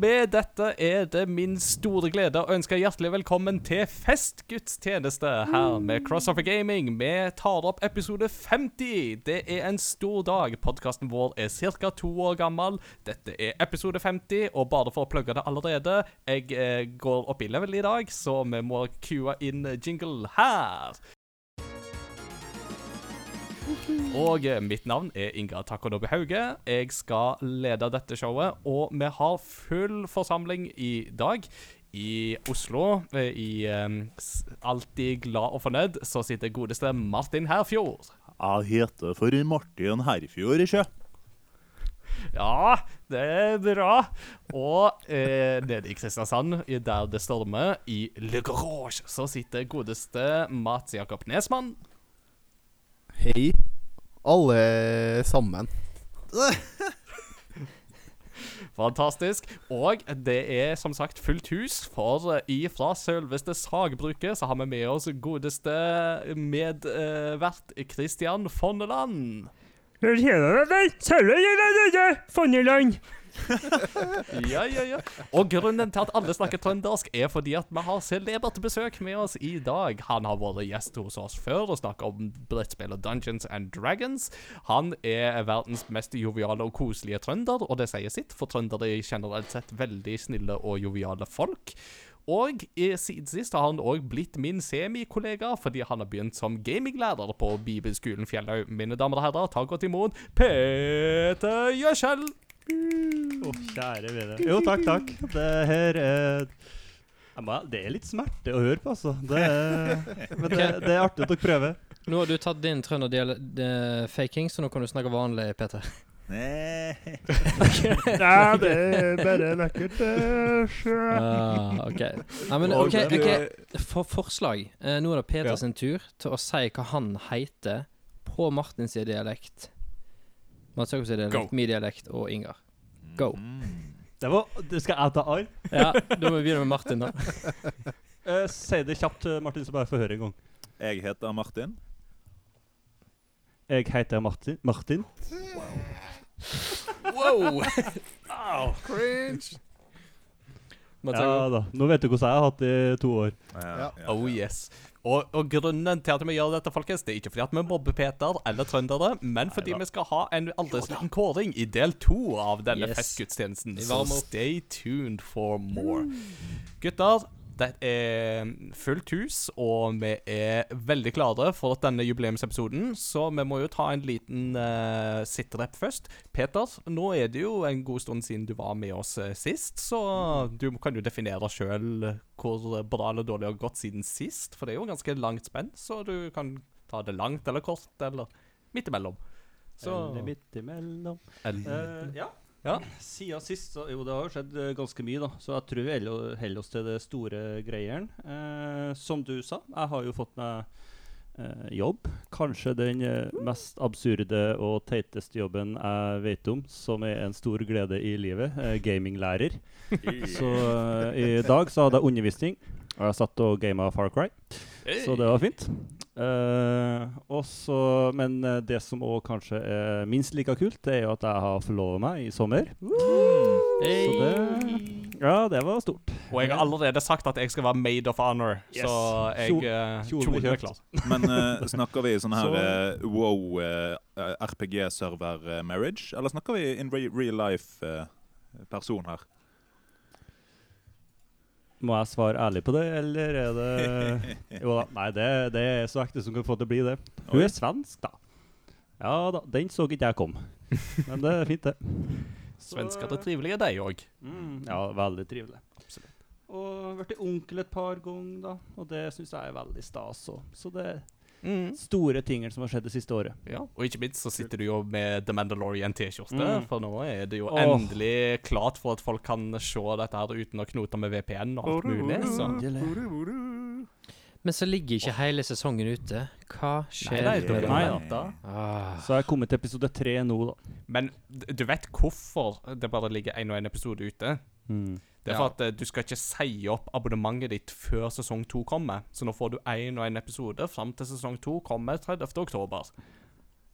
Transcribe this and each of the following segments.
Med dette er det min store glede å ønske hjertelig velkommen til festgudstjeneste her med Crossover Gaming. Vi tar opp episode 50. Det er en stor dag. Podkasten vår er ca. to år gammel. Dette er episode 50, og bare for å plugge det allerede Jeg eh, går opp i level i dag, så vi må cue inn jingle her. Og eh, mitt navn er Inga Takonobi Hauge. Jeg skal lede dette showet, og vi har full forsamling i dag. I Oslo, eh, i um, Alltid glad og fornøyd, så sitter godeste Martin Herfjord. Jeg heter for Martin Herfjord, ikke? Ja, det er bra. Og eh, nede i Kristiansand, i der det stormer, i Le Garage, så sitter godeste Mats Jakob Nesmann. Hei, alle sammen. Fantastisk. Og det er som sagt fullt hus, for eh, ifra selveste sagbruket så har vi med oss godeste medvert Christian Fonneland. Fonneland. Ja, ja, ja. Og grunnen til at alle snakker trøndersk, er fordi at vi har celebert besøk med oss i dag. Han har vært gjest hos oss før og snakka om brettspill og Dungeons and Dragons. Han er verdens mest joviale og koselige trønder, og det sier sitt, for trøndere er generelt sett veldig snille og joviale folk. Og i siden sist har han òg blitt min semikollega, fordi han har begynt som gaminglærer på Bibelskolen Fjellhaug. Mine damer og herrer, ta godt imot Peter Gjøskjell. Å, kjære vene. Jo, takk, takk. Det her er Det er litt smerte å høre på, altså. Det er, men det, det er artig at dere prøver. Nå har du tatt din trønderdialekt-faking, så nå kan du snakke vanlig, Peter. Nei. Nei, det er bare lekkert. Uh, ok. Nei, men ok, okay. For forslag. Uh, nå er det Peter Ja. sin tur til å si hva han heter på Martins dialekt. Mats Jakobs er Go. min dialekt og Ingar. Go. Det, var, du skal jeg av arr. Ja, da må vi begynne med Martin, da. Eh, si det kjapt, eh, Martin, så bare får høre en gang. Jeg heter Martin. Jeg heter Martin. Martin. Wow! Cringe. Mats Ja Jakob. da. Nå vet du hvordan jeg har hatt det i to år. Ja. Oh yes. Og, og grunnen til at vi gjør dette, folkens, det er ikke fordi at vi mobber Peter eller trøndere, men fordi vi skal ha en aldri liten kåring i del to av denne Yes. festgudstjenesten. Så stay tuned for more. Gutter, det er fullt hus, og vi er veldig klare for denne jubileumsepisoden, så vi må jo ta en liten uh, sitterep først. Peter, nå er det jo en god stund siden du var med oss eh, sist, så du kan jo definere sjøl hvor bra eller dårlig det har gått siden sist, for det er jo ganske langt spenn, så du kan ta det langt eller kort, eller midt imellom. Så Eller midt imellom. eller, Uh, ja. Ja. Siden sist så, Jo, det har jo skjedd eh, ganske mye, da. Så jeg tror vi heller holder oss til det store greieren. Eh, som du sa, jeg har jo fått meg eh, jobb. Kanskje den eh, mest absurde og teiteste jobben jeg vet om, som er en stor glede i livet. Eh, gaminglærer. Så eh, i dag så hadde jeg undervisning. Og jeg satt og gama Far Cry. Så det var fint. Eh, og men eh, det som òg kanskje er minst like kult, det er jo at jeg har forlovet meg i sommer. Hey. Så det Ja, det var stort. Og jeg har allerede sagt at jeg skal være made of honor, Yes. så jeg eh, kjolen er Kjolen er klar. Men uh, snakker vi sånn her Så- uh, wow uh, RPG-server-marriage, eller snakker vi in re real life-person her? Må jeg svare ærlig på det, eller er det Jo da. Nei, det, det er så ekte som kan få det bli det. Hun Oi. er svensk, da. Ja da, den så ikke jeg kom. Men det er fint, det. Svensker er trivelige, de òg. Mm, ja, veldig trivelig. Absolutt. Og blitt onkel et par ganger, da. Og det syns jeg er veldig stas òg. Så det Mm. store tingene som har skjedd det siste året. Ja, og ikke minst så sitter du jo med The Mandalorian T-skjorte, Mm. for nå er det jo oh. endelig klart for at folk kan se dette her uten å knote med VPN og alt mulig. Så. Men så ligger ikke hele sesongen ute. Hva skjer? nei, er Nei, venta. Ah. Så jeg er kommet til episode tre nå, da. Men du vet hvorfor det bare ligger én og én episode ute? Det er for Ja. at eh, du skal ikke si opp abonnementet ditt før sesong to kommer. Så nå får du én og én episode fram til sesong to kommer 30. oktober.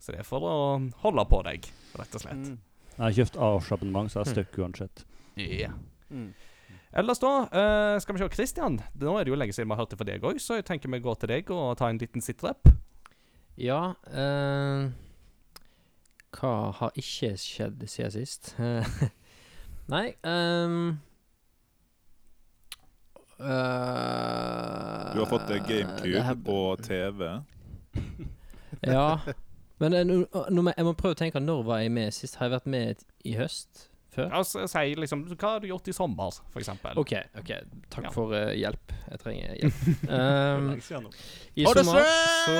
Så det er for å holde på deg, rett og slett. Jeg har kjøpt årsabonnement, så jeg Mm. støkker uansett. Ja. Mm. Ellers da, uh, skal vi se. Christian, nå er det jo lenge siden vi har hørt det fra deg òg, så jeg tenker vi går til deg og tar en liten sitrep. Ja eh, Hva har ikke skjedd siden sist? Nei um, Du har fått GameCube og TV. Ja. Men nå- nå jeg må prøve å tenke når var jeg med sist. Har jeg vært med i høst? Før? Altså, si liksom Hva har du gjort i sommer, for eksempel? OK. ok Takk Ja. for uh, hjelp. Jeg trenger hjelp. Um. I sommer så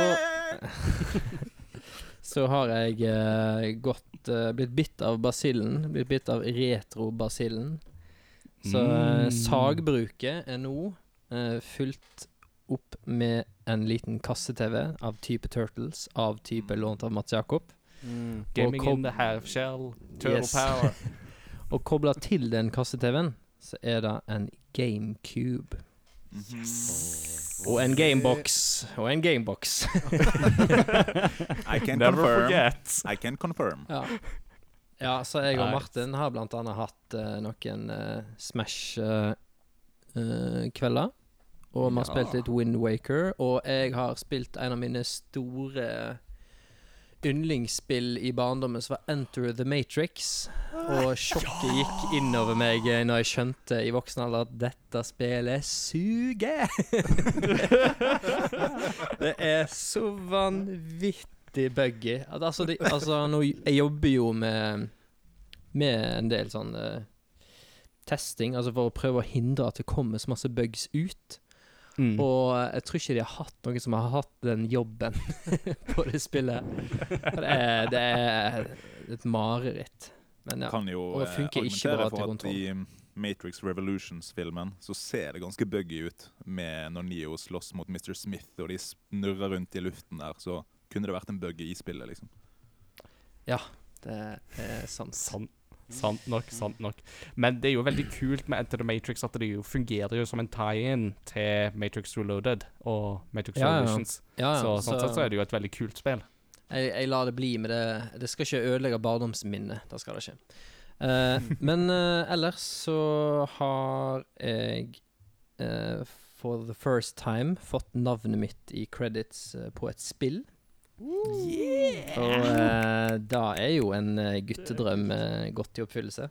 Så har jeg uh, gått Blitt bitt av basillen. Blitt bitt av retro-basillen. Så eh, Mm. sagbruket er nå uh, fylt opp med en liten kasse-TV av type Turtles, av type lånt av Mats Jakob. Mm. Gaming in the half shell, turtle Yes. power. Og kobla til den kasse-TV-en, så er det en GameCube. Yes. Og en Gamebox. Og en Gamebox. I can Never confirm. forget. I can confirm. Ja. Ja, så jeg og Martin har blant annet hatt uh, noen uh, Smash-kvelder. og vi har Ja. spilt litt Wind Waker, og jeg har spilt en av mine store yndlingsspill i barndommen, som var Enter the Matrix. Og sjokket gikk innover meg eh, når jeg skjønte i voksen alder at dette spillet suger. det er så vanvittig buggy. Altså, de, altså nå, jeg jobber jo med Med en del sånn eh, testing, altså for å prøve å hindre at det kommer så masse bugs ut. Mm. Og jeg tror ikke de har hatt noen som har hatt den jobben på det spillet. Det er, det er et mareritt. Men ja. Kan jo Og det eh, funker ikke bra til kontroll. i Matrix Revolutions-filmen så ser det ganske buggy ut med når Neo slåss mot Mr. Smith og de snurrer rundt i luften der, så kunne det vært en bug i spillet, liksom. Ja, Det er sant. Sant, sant nok, sant nok. Men det er jo veldig kult med Enter the Matrix at det jo fungerer jo som en tie-in til Matrix Reloaded og Matrix Ja, ja. Revolutions. Ja, ja, så sånn så- sett så er det jo et veldig kult spill. Jeg, jeg lar det bli med det. Det skal ikke ødelegge barndomsminnet. Det skal det ikke. Eh, men eh, ellers så har jeg eh, for the first time fått navnet mitt i credits eh, på et spill. Og uh, da er jo en eh, guttedrøm uh, gått i oppfyllelse.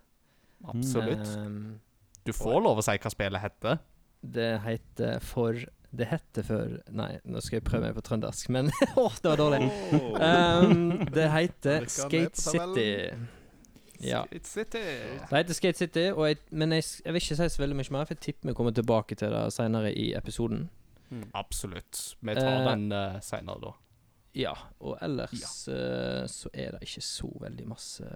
Absolutt. Um, Du får lov å si hva spillet heter. det heter for Det heter for Nei, nå skal jeg prøve meg på trøndersk, men Åh, det var dårlig. Ehm, det heter Skate? City. Ja. Skate City. Det heter Skate City, og jeg, men jeg, jeg vil ikke si så veldig mye mer, for jeg tipper vi kommer tilbake til det senere i episoden. Absolutt. Vi tar uh, den uh, seinere, da. Ja, og ellers eh, så er det ikke så veldig masse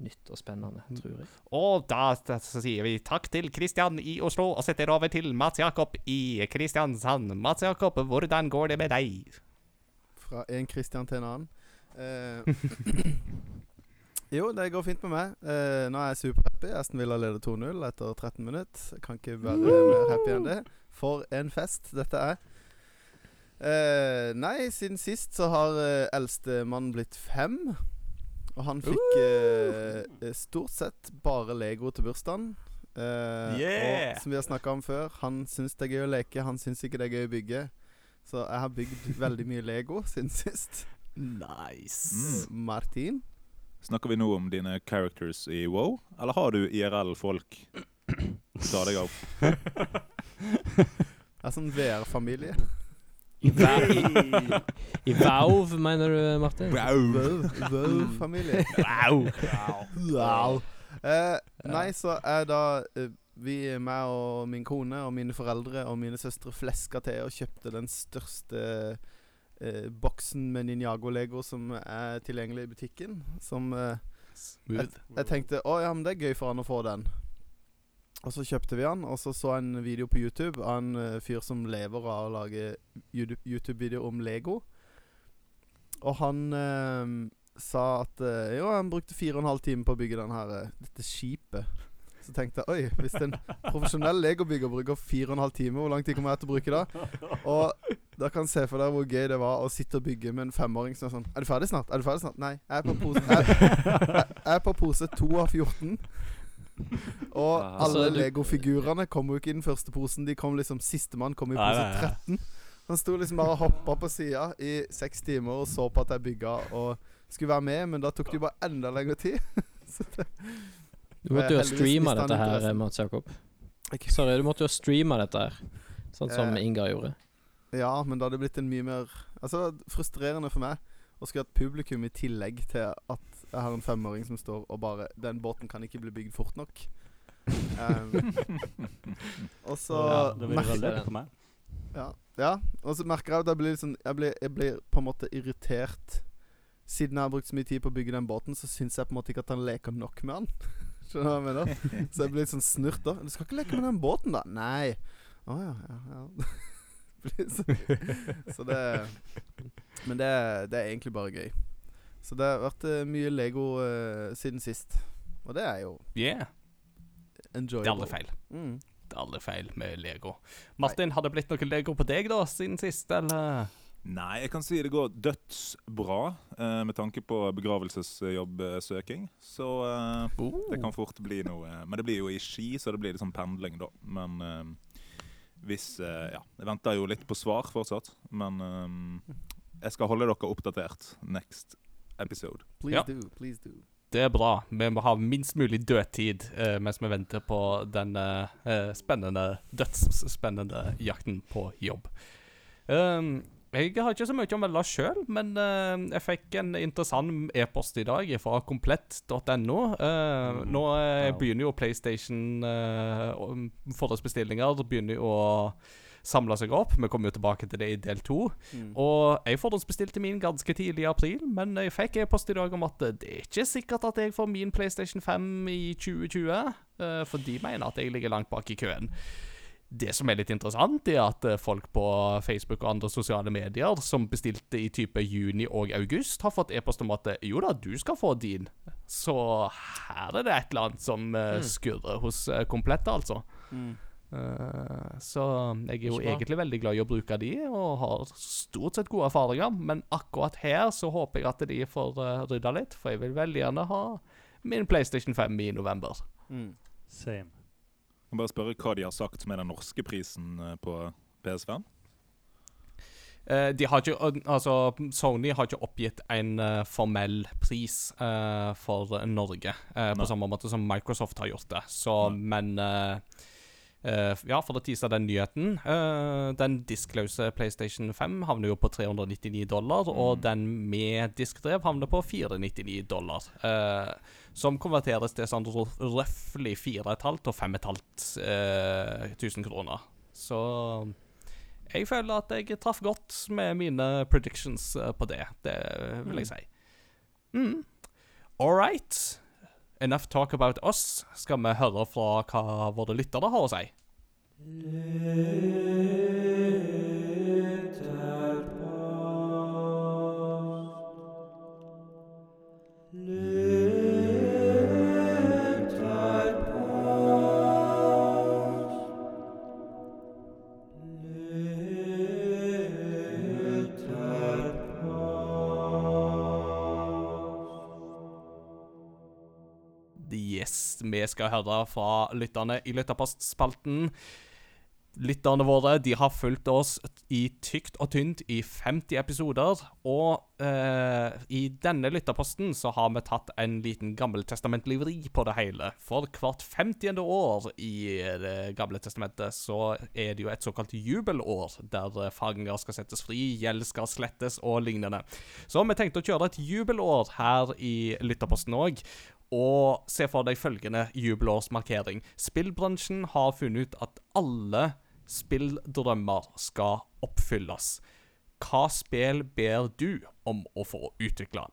nytt og spennende, tror jeg. Og da, da så sier vi takk til Kristian i Oslo, og setter over til Mats Jakob i Kristiansand. Mats Jakob, hvordan går det med deg? Fra en Kristian til en annen. Uh, jo, det går fint med meg. Uh, nå er jeg superhappy. Aston Villa leder 2-0 etter 13 minutter. Kan ikke være mer happy enn det. For en fest dette er. Eh, nei, siden sist så har uh, eldstemann blitt fem. Og han fikk eh, stort sett bare Lego til bursdagen. Eh, Yeah! Og som vi har snakka om før, han syns det er gøy å leke, han syns ikke det er gøy å bygge. Så jeg har bygd veldig mye Lego siden sist. Nice. Mm. Martin? Snakker vi nå om dine characters i WoW, eller har du IRL-folk Ta deg av? Det er sånn VR-familie. I, i, I mener du, Martin? Vauv-familie. Wow. wow. Eh, nei, så er da eh, vi, meg og min kone og mine foreldre og mine søstre fleska til og kjøpte den største eh, boksen med Ninjago-lego som er tilgjengelig i butikken. Som eh, jeg, jeg tenkte å ja, men det er gøy for han å få den. Og så kjøpte vi han, og så så en video på YouTube av en eh, fyr som lever av å lage YouTube- YouTube-video om Lego. Og han eh, sa at eh, jo, han brukte fire og en halv time på å bygge den her, eh, dette skipet. Så tenkte jeg oi, hvis en profesjonell legobygger bruker fire og en halv time, hvor lang tid kommer jeg til å bruke da? Og da kan jeg se for dere hvor gøy det var å sitte og bygge med en femåring som er sånn Er du ferdig snart? Er du ferdig snart? Nei, jeg er på pose, jeg, jeg, jeg er på pose 2 av 14. Og alle Altså, Lego-figurene kom jo ikke i den første posen. De kom liksom Sistemann kom i pose nei, nei. 13. Han sto liksom bare og hoppa på sida i seks timer og så på at jeg bygga og skulle være med, men da tok det jo bare enda lengre tid. Så det, Du måtte jo ha streama dette her. Mats Jakob. Ikke- Sorry, du måtte jo ha streama dette her. Sånn som Eh. Ingar gjorde. ja, men da hadde det blitt en mye mer Altså, frustrerende for meg å skulle ha et publikum i tillegg til at jeg har en femåring som står og bare Den båten kan ikke bli bygd fort nok. Um, og så ja, det blir merker veldig jeg lett for meg. Ja, ja. og så merker jeg at jeg blir, sånn, jeg, blir, jeg blir på en måte irritert. Siden jeg har brukt så mye tid på å bygge den båten, så syns jeg på en måte ikke at han leker nok med han. Skjønner du hva jeg mener? Så jeg blir litt sånn snurt da. Du skal ikke leke med den båten, da? Nei. Å ja, ja, ja. Så, så det Men det, det er egentlig bare gøy. Så det har vært eh, mye Lego uh, siden sist. Og det er jo Yeah. enjoyable. Det er aldri feil. Mm. Det er aldri feil med Lego. Martin, har det blitt noe Lego på deg da, siden sist, eller? Nei, jeg kan si det går dødsbra uh, med tanke på begravelsesjobbsøking. Så eh, det kan fort bli noe Men det blir jo i Ski, så det blir sånn pendling, da. Men eh, hvis Ja, jeg venter jo litt på svar fortsatt. Men eh, jeg skal holde dere oppdatert next episode. Please Ja. do, please do. Det er bra. Vi må ha minst mulig dødtid uh, mens vi venter på den eh, spennende, dødsspennende jakten på jobb. Um, jeg har ikke så mye å melde sjøl, men uh, jeg fikk en interessant e-post i dag fra komplett.no. Uh, nå uh, begynner jo PlayStation uh, Forhåndsbestillinger begynner jo å samle seg opp. Vi kommer jo tilbake til det i del to. Mm. Og jeg forhåndsbestilte min ganske tidlig i april, men jeg fikk e-post i dag om at det er ikke sikkert at jeg får min PlayStation 5 i 2020, eh, for de mener at jeg ligger langt bak i køen. Det som er litt interessant, er at eh, folk på Facebook og andre sosiale medier som bestilte i type juni og august, har fått e-post om at eh, jo da, du skal få din. Så her er det et eller annet som Mm. skurrer hos Komplette, altså. Mm. Eh, så jeg er jo egentlig veldig glad i å bruke de, og har stort sett gode erfaringer. Men akkurat her så håper jeg at de får uh, rydda litt, for jeg vil veldig gjerne ha min PlayStation 5 i november. Mm. Same. Jeg bare spørre hva de har sagt som er den norske prisen eh, på PS5. Eh, de har ikke, altså Sony har ikke oppgitt en eh, formell pris uh, for Norge, uh, på samme måte som Microsoft har gjort det. Så, Nei. men eh, Ja, for å tease den nyheten. Uh, den diskløse PlayStation 5 havner jo på 399 dollar, og Mm. den med diskdrev havner på 499 dollar. Uh, som konverteres til sånn rø- røftlig 4500 og 5500 eh, tusen kroner. Så jeg føler at jeg traff godt med mine predictions på det. Det vil jeg si. Mm. All right. Enough talk about us. Skal vi høre fra hva våre lyttere har å si? Yes, vi skal høre fra lytterne i Lytterpostspalten. Lytterne våre de har fulgt oss i tykt og tynt i 50 episoder. Og eh, i denne lytterposten så har vi tatt en liten gammeltestamentlig vri på det hele. For hvert 50. år i Det gamle testamentet så er det jo et såkalt jubelår, der fanger skal settes fri, gjeld skal slettes og lignende. Så vi tenkte å kjøre et jubelår her i lytterposten òg. Og se for deg følgende jubelårsmarkering. Spillbransjen har funnet ut at alle spilldrømmer skal oppfylles. Hva spill ber du om å få utvikla?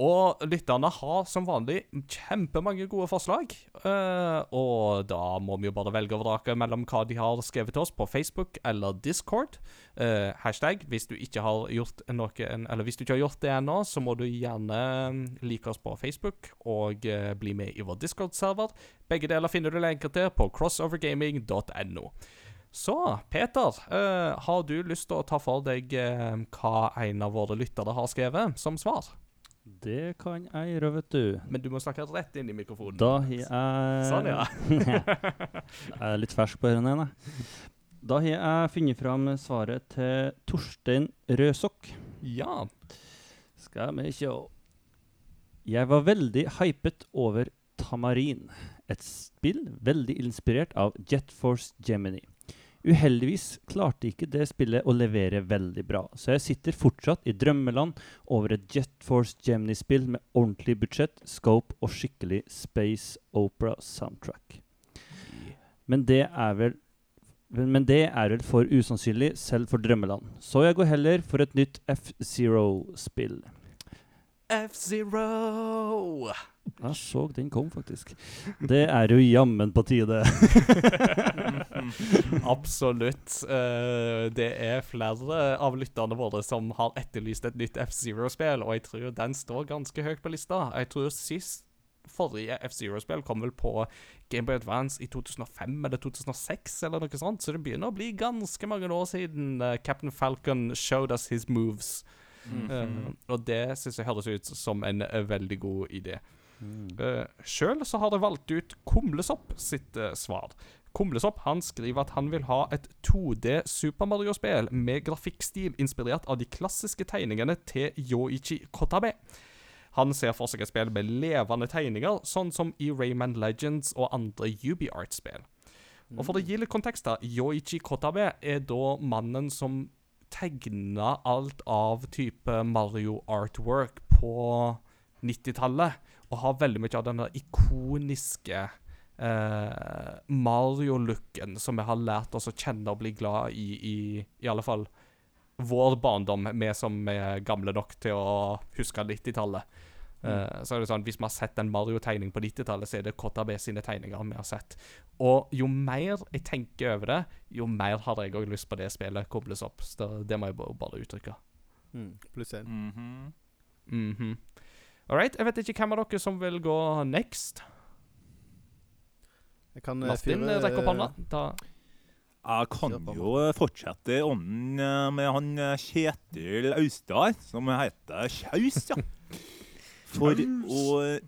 Og lytterne har som vanlig kjempemange gode forslag. eh, og da må vi jo bare velge og vrake mellom hva de har skrevet til oss på Facebook eller Discord. Eh, hashtag hvis du ikke har gjort noe Eller hvis du ikke har gjort det ennå, så må du gjerne mm, like oss på Facebook og eh, bli med i vår Discord-server. Begge deler finner du lenker til på crossovergaming.no. Så, Peter, uh, har du lyst til å ta for deg uh, hva en av våre lyttere har skrevet som svar? Det kan jeg gjøre, vet du. Men du må snakke rett inn i mikrofonen. Da har jeg Sånn, ja. jeg er litt fersk på jeg. Da har jeg funnet fram svaret til Torstein Røsok. ja. Skal vi se Jeg var veldig hypet over Tamarin. Et spill veldig inspirert av Jet Force Gemini. Uheldigvis klarte ikke det spillet å levere veldig bra, så jeg sitter fortsatt i drømmeland over et Jet Force Gemini-spill med ordentlig budsjett, scope og skikkelig space opera soundtrack. Men det er vel men det er vel for usannsynlig, selv for drømmeland. Så jeg går heller for et nytt F-Zero-spill. F-Zero! Jeg så den kom, faktisk. Det er jo jammen på tide. Absolutt. Uh, det er flere av lytterne våre som har etterlyst et nytt F-Zero-spill, og jeg tror den står ganske høyt på lista. Jeg tror sist forrige F-Zero-spill kom vel på Gameboy Advance i 2005 eller 2006, eller noe sånt, så det begynner å bli ganske mange år siden uh, Captain Falcon showed us his moves. Eh, og det syns jeg høres ut som en veldig god idé. Uh, Sjøl så har jeg valgt ut Kumlesopp sitt uh, svar. Kumlesopp han skriver at han vil ha et 2D Super Mario-spill med grafikkstil inspirert av de klassiske tegningene til Yoichi Kotabe. Han ser for seg et spill med levende tegninger, sånn som i Rayman Legends og andre UbiArt-spill. Og For å gi litt kontekst, da. Yoichi Kotabe er da mannen som tegna alt av type Mario artwork på 90-tallet. Og har veldig mye av den der ikoniske eh, Mario-looken som vi har lært oss å kjenne og bli glad i i i alle fall vår barndom, vi som er gamle nok til å huske 90-tallet. Eh, så er det sånn, Hvis vi har sett en Mario-tegning på 90-tallet, så er det KTB sine tegninger vi har sett. Og jo mer jeg tenker over det, jo mer har jeg òg lyst på det spillet kobles opp. Så det, det må jeg bare, bare uttrykke. Mm, pluss én. Mhm. Mhm. All right. Jeg vet ikke hvem av dere som vil gå next. Jeg kan eh, Martin, fyre- rekk opp hånda. Da Jeg kan jo fortsette i ånden eh, med han eh, Kjetil Austad, som heter Kjaus, ja. For å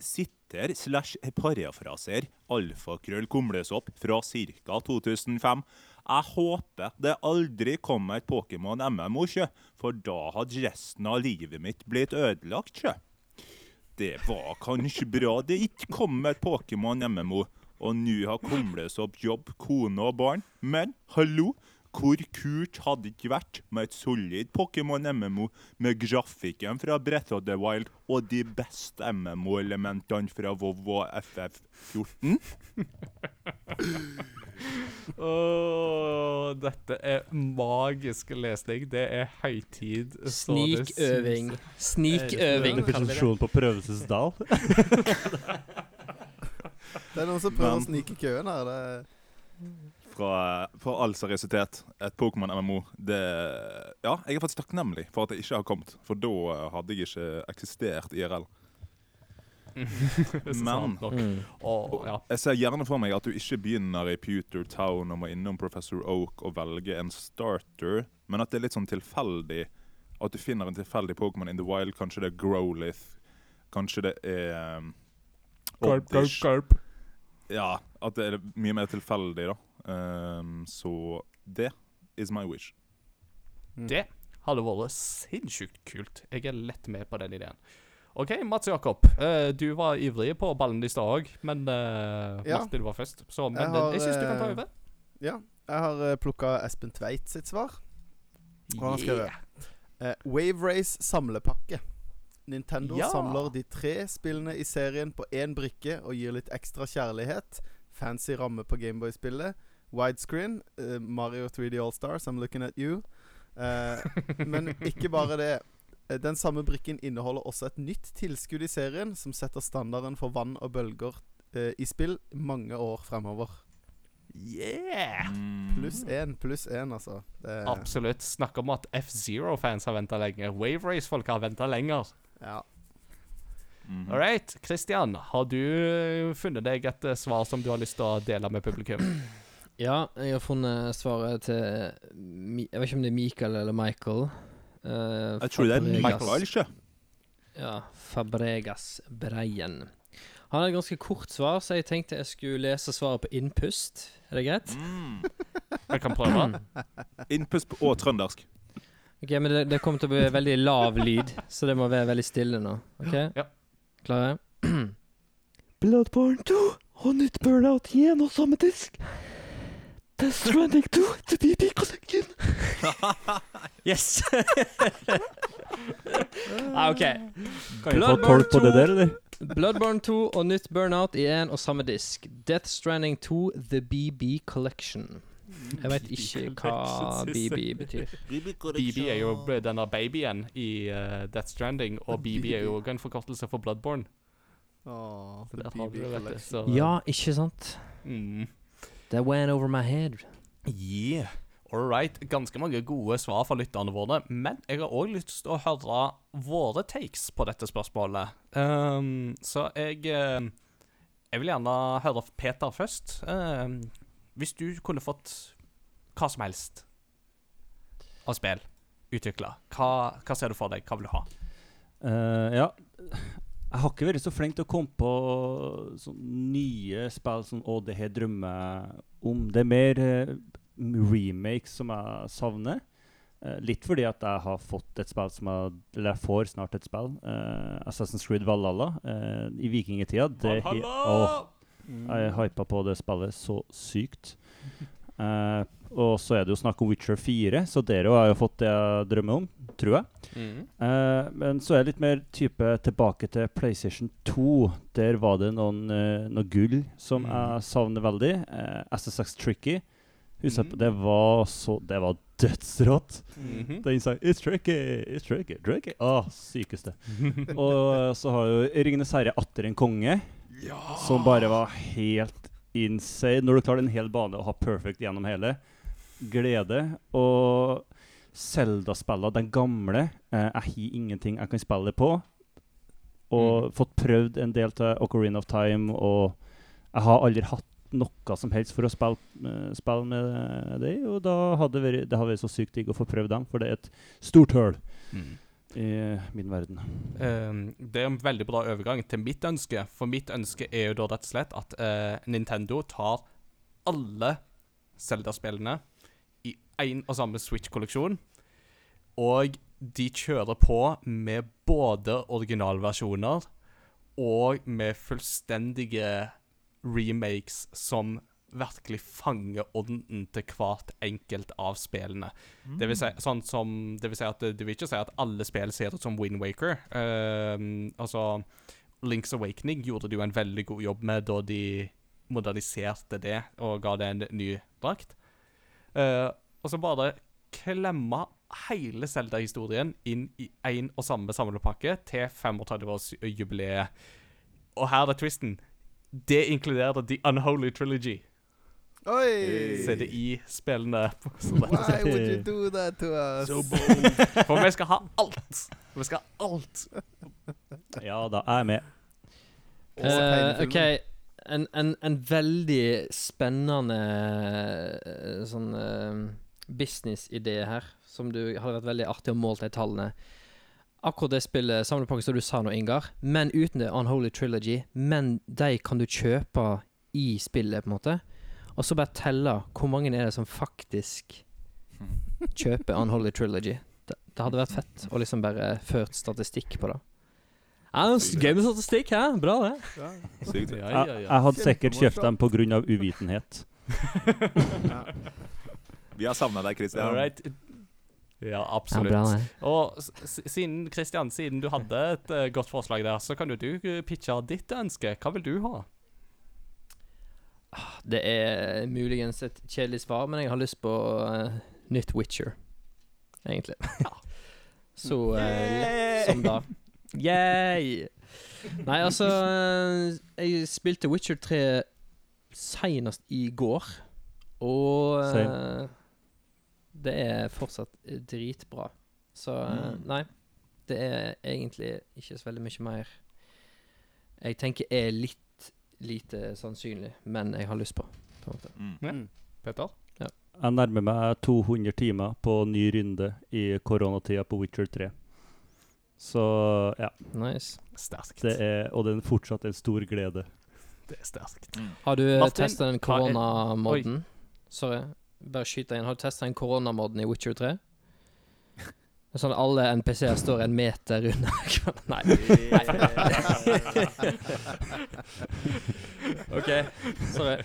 sitere slash parafraser alfakrøll kumlesopp fra ca. 2005. Jeg håper det aldri kommer et Pokémon-MMO-kjø, for da hadde resten av livet mitt blitt ødelagt, sjø. Det var kanskje bra det ikke kom et Pokémon MMO, og nå har Kumlesopp jobb, kone og barn. Men hallo, hvor kult hadde det ikke vært med et solid Pokémon MMO med grafikken fra Breath of the Wild og de beste MMO-elementene fra WoW og FF14? Åh, dette er magisk lesning. Det er høytid. Snikøving. Snikøving, Definisjonen. På prøvelsesdal. Det er noen som prøver Men- å snike køen her. Det Fra, for all seriøsitet, et Pokémon MMO det Ja, jeg er faktisk takknemlig for at det ikke har kommet, for da eh, hadde jeg ikke eksistert IRL. Så sant. Mm. Åh, ja. Jeg ser gjerne for meg at du ikke begynner i Pewter Town og må innom Professor Oak og velge en starter, men at det er litt sånn tilfeldig. At du finner en tilfeldig Pokémon in the wild. Kanskje det er Growlith. Kanskje det er um, Garp, garp, Oddish. garp. Ja, at det er mye mer tilfeldig, da. Um, så det is my wish. Det hadde vært sinnssykt kult. Jeg er lett med på den ideen. OK, Mats Jakob. eh, du var ivrig på ballen i stad òg, men uh, Ja. Martin var først. Så, men Jeg jeg, har, jeg syns du kan ta eh, over. Ja. Jeg har plukka Espen Tveit sitt svar. Og han har yeah. eh, Wave Race samlepakke. Nintendo Ja. samler de tre spillene i serien på én brikke og gir litt ekstra kjærlighet. Fancy ramme på Gameboy-spillet. Widescreen. Uh, Mario 3D All-Stars, I'm looking at you. Uh, men ikke bare det. Eh, Den samme brikken inneholder også et nytt tilskudd i serien, som setter standarden for vann og bølger eh, i spill mange år fremover. Yeah! Mm. Pluss én, pluss én, altså. Det, Absolutt. Snakk om at F-Zero-fans har venta lenge. Wave Race-folk har venta lenger. ja. Mhm. All right. Christian, har du eh, funnet deg et eh, svar som du har lyst til å dele med publikum? Ja, jeg har funnet svaret til Jeg vet ikke om det er Michael eller Michael. Eh, Jeg tror det er. Michael, ikke? Ja, Fabregas Breien. Han har et ganske kort svar, så jeg tenkte jeg skulle lese svaret på innpust. Er det greit? Mm. Jeg kan prøve. Innpust og trøndersk. Ok, men det, det kommer til å bli veldig lav lyd, så det må være veldig stille nå. Ok? Ja. Klare? Bloodborne 2 og nytt Burnout igjen og samme disk. Death Stranding 2 til BB Collection. Yes! ah, OK. Kan vi få Bloodborne tolk på det 2. der, eller? Bloodborne 2 og nytt Burnout i én og samme disk. Death Stranding 2 The BB Collection. Jeg veit ikke hva BB betyr. BB er jo denne babyen i uh, Death Stranding, og BB er jo også en forkortelse for Bloodborne. Åh, Så der har du det, vet du. Ja, ikke sant? Mm. That went over my head. Yeah. All right. Ganske mange gode svar fra lytterne våre. Men jeg har òg lyst til å høre våre takes på dette spørsmålet. Um, så jeg eh, Jeg vil gjerne høre Peter først. Um, hvis du kunne fått hva som helst av spill utvikla, hva, hva ser du for deg? Hva vil du ha? Uh, ja. Jeg har ikke vært så flink til å komme på sånn nye spill som Å, det her drømmer jeg om. Det er mer uh, remakes som jeg savner. Uh, litt fordi at jeg har fått et spill som jeg Eller jeg får snart et spill. Uh, Assassin's Creed Valhalla i vikingtida. Det he- Åh, jeg hypa på det spillet så sykt. Eh, og så er det jo snakk om Witcher 4, så dere har jo fått det jeg drømmer om, tror jeg. Eh, men så er det litt mer type tilbake til PlayStation 2. Der var det noen, uh, noe gull som Mm. jeg savner veldig. Eh, SSX Tricky. Husker Mm. det var så Det var dødsrått. Mhm. Den sa 'It's tricky, it's tricky, tricky'. Åh, sykeste. Og så har jo 'Ringenes herre atter en konge', som bare var helt insane. Når du klarer en hel bane og har perfect gjennom hele. Glede. Og Zelda-spillene, den gamle eh, Jeg har ingenting jeg kan spille på. Og fått prøvd en del til Ocarina of Time, og jeg har aldri hatt noe som helst for å spille, eh, spille med det, og da hadde vært, det hadde vært så sykt digg å få prøvd dem, for det er et stort høl Mm. i min verden. Uh, det er en veldig bra overgang til mitt ønske. For mitt ønske er jo da rett og slett at uh, Nintendo tar alle Zelda-spillene én og samme Switch-kolleksjon. Og de kjører på med både originalversjoner og med fullstendige remakes som virkelig fanger ånden til hvert enkelt av spillene. Det vil si, sånn som, det vil si at det, vil ikke si at alle spill ser ut som Wind Waker. Uh, altså, Links Awakening gjorde det jo en veldig god jobb med da de moderniserte det og ga det en ny drakt. Eh, og så bare klemme hele Zelda-historien inn i én og samme samlepakke til 35-årsjubileet. Og her er twisten. Det inkluderer The Unholy Trilogy. Oi! CDI-spillene. Så Why would you do that to us? For vi skal ha alt. Vi skal ha alt. Ja da, jeg er med. Eh. OK. En, en, en veldig spennende eh, sånn uh, businessidé her, som du hadde vært veldig artig å måle de tallene. Akkurat det spillet, samlepakken som du sa nå, Ingar, men uten det Unholy Trilogy. Men de kan du kjøpe i spillet, på en måte. Og så bare telle hvor mange er det som faktisk kjøper Unholy Trilogy. Det, det hadde vært fett å liksom bare ført statistikk på det. Ja, Gøy med statistikk, hæ? Bra, det. Ja. Sykt. Ja, Jeg, jeg hadde sikkert kjøpt dem pga. uvitenhet. Ja. Vi har savna deg, Christian. All right. Ja, Ja, absolutt. bra. Og siden Christian, siden du hadde et uh, godt forslag der, så kan jo du eh, pitche ditt ønske. Hva vil du ha? Det er muligens et kjedelig svar, men jeg har lyst på uh, nytt Witcher, egentlig. Så uh, lett som da. Yay! Nei, altså Jeg spilte Witcher 3 senest i går, og eh, det er fortsatt eh, dritbra. Så eh, Mm. nei, det er egentlig ikke så veldig mye mer jeg tenker er litt lite sannsynlig, men jeg har lyst på. på en måte. Mm. Ja. Petter? Ja. Jeg nærmer meg 200 timer på ny runde i koronatida på Witcher 3. Så ja. Nice. Sterkt. Det er, og det er fortsatt en stor glede. Det er sterkt. Har du Martin, testa den koronamoden? Sorry, bare skyt deg inn. Har du testa en koronamoden i Witcher 3? Det er Sånn alle NPC-er står en meter unna hverandre. Nei. OK, sorry.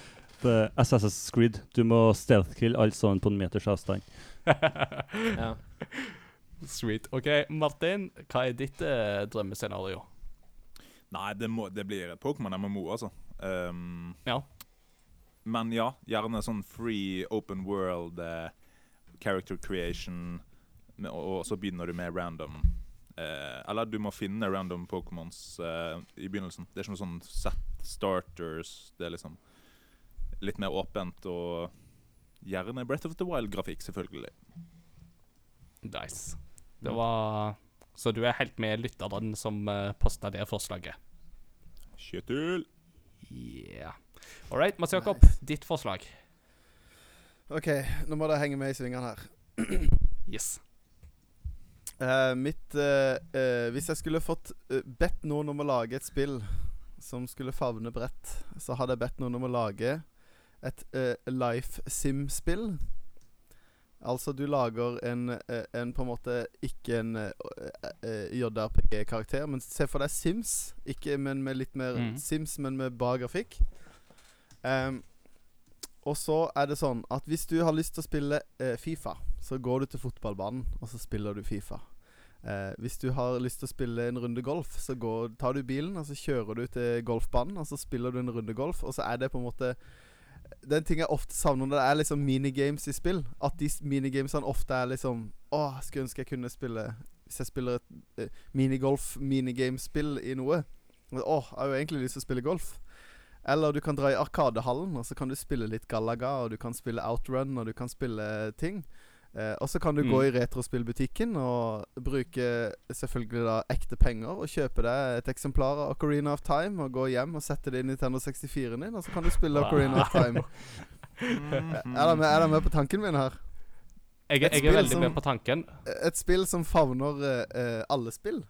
The SSS Creed. Du må stealth-kill alt sånn på en meters avstand. Ja. Sweet. OK, Martin, hva er ditt eh, drømmescenario? Nei, det, må, det blir et Pokémon MMO, altså. Um, Ja. Men ja, gjerne sånn free, open world, eh, character creation, og, og så begynner du med random. Eh, eller du må finne random Pokémons eh, i begynnelsen. Det er ikke noe sånn set starters. Det er liksom litt mer åpent og gjerne Breath of the Wild-grafikk, selvfølgelig. Nice. Det var Så du er helt med lytteren som uh, posta det forslaget? Kjøtul! Yeah. All right, Mats Jakob, ditt forslag. OK, nå må dere henge med i svingene her. Yes. Uh, mitt uh, uh, Hvis jeg skulle fått bedt noen om å lage et spill som skulle favne bredt, så hadde jeg bedt noen om å lage et life sim-spill. Altså, du lager en, en på en måte Ikke en JRPG-karakter, men se for deg Sims. Ikke men med litt mer mm. Sims, men med bra grafikk. Ehm, og så er det sånn at hvis du har lyst til å spille eh, Fifa, så går du til fotballbanen, og så spiller du Fifa. Eh, hvis du har lyst til å spille en runde golf, så går, tar du bilen, og så kjører du til golfbanen, og så spiller du en runde golf, og så er det på en måte Den ting jeg ofte savner det er liksom minigames i spill. At de minigamesene ofte er liksom Å, skulle ønske jeg kunne spille Hvis jeg spiller et eh, minigolf-minigamespill i noe. Å, jeg har jo egentlig lyst til å spille golf. Eller du kan dra i Arkadehallen, og så kan du spille litt Galaga, og du kan spille Outrun, og du kan spille ting. Eh, og så kan du Mm. gå i retrospillbutikken og bruke selvfølgelig da ekte penger og kjøpe deg et eksemplar av Ocarina of Time og gå hjem og sette det inn i Nintendo 64-en din, og så kan du spille Wow. Ocarina of Time. er dere med, er med på tanken min her? Jeg, jeg er veldig som- med på tanken. Et spill som favner eh, eh, alle spill.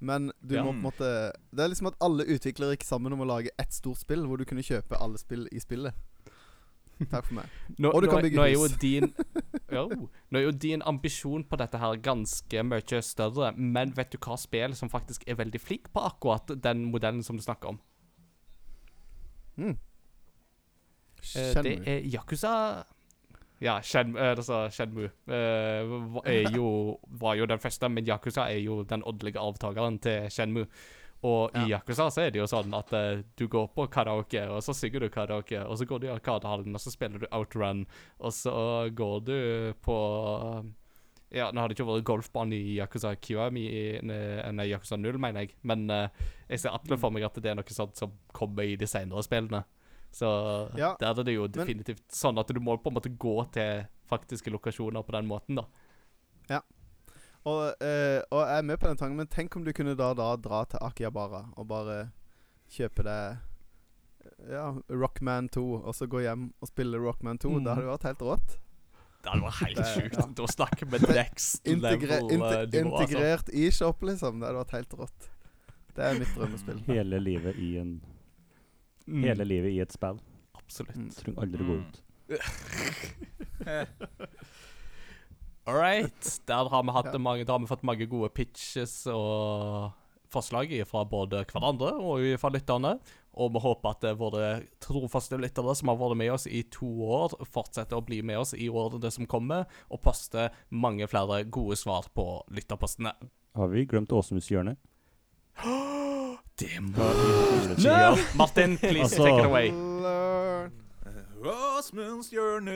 Men du Ja. må på en måte Det er liksom at alle utviklere gikk sammen om å lage ett stort spill hvor du kunne kjøpe alle spill i spillet. Takk for meg. Nå, Og du nå, kan bygge nå er jo din jo, Nå er jo din ambisjon på dette her ganske mye større, men vet du hva spill som faktisk er veldig flink på akkurat den modellen som du snakker om? Mm. Eh, det er Yakuza Ja, Shen, altså Shenmue eh, jo, var jo den første, men Yakuza er jo den åndelige avtakeren til Shenmue. Og i Yakuza så er det jo sånn at eh, du går på karaoke, og så synger du karaoke, og så går du i Arkadehallen, og så spiller du Outrun, og så går du på Ja, nå har det ikke vært golfbane i Yakuza QM, i nei, Yakuza 0, mener jeg, men uh, jeg ser atle for meg at det er noe sånt som kommer i de senere spillene. Så Ja, der er det jo men- definitivt sånn at du må på en måte gå til faktiske lokasjoner på den måten, da. Og, eh, og jeg er med på den tanken, men tenk om du kunne da, da dra til Akihabara og bare kjøpe deg ja, Rockman 2, og så gå hjem og spille Rockman 2. Mm. Det hadde vært helt rått. Det hadde vært helt sjukt. ja. å snakke med next Integre, level inte, eh, nivå, altså. integrert i shop, liksom. Det hadde vært helt rått. Det er mitt drømmespill. Hele livet i en Mm, Hele livet i et spill. Absolutt. Mm. Trenger aldri gå ut. All right. Der har vi, hatt Ja. mange, der har vi fått mange gode pitches og forslag fra både hverandre og fra lytterne. Og vi håper at våre trofaste lyttere som har vært med oss i to år, fortsetter å bli med oss i årene som kommer, og poste mange flere gode svar på lytterpostene. Har vi glemt Åsmunds hjørne? Det må vi. Martin, please Altså- take it away. Nå må hjørne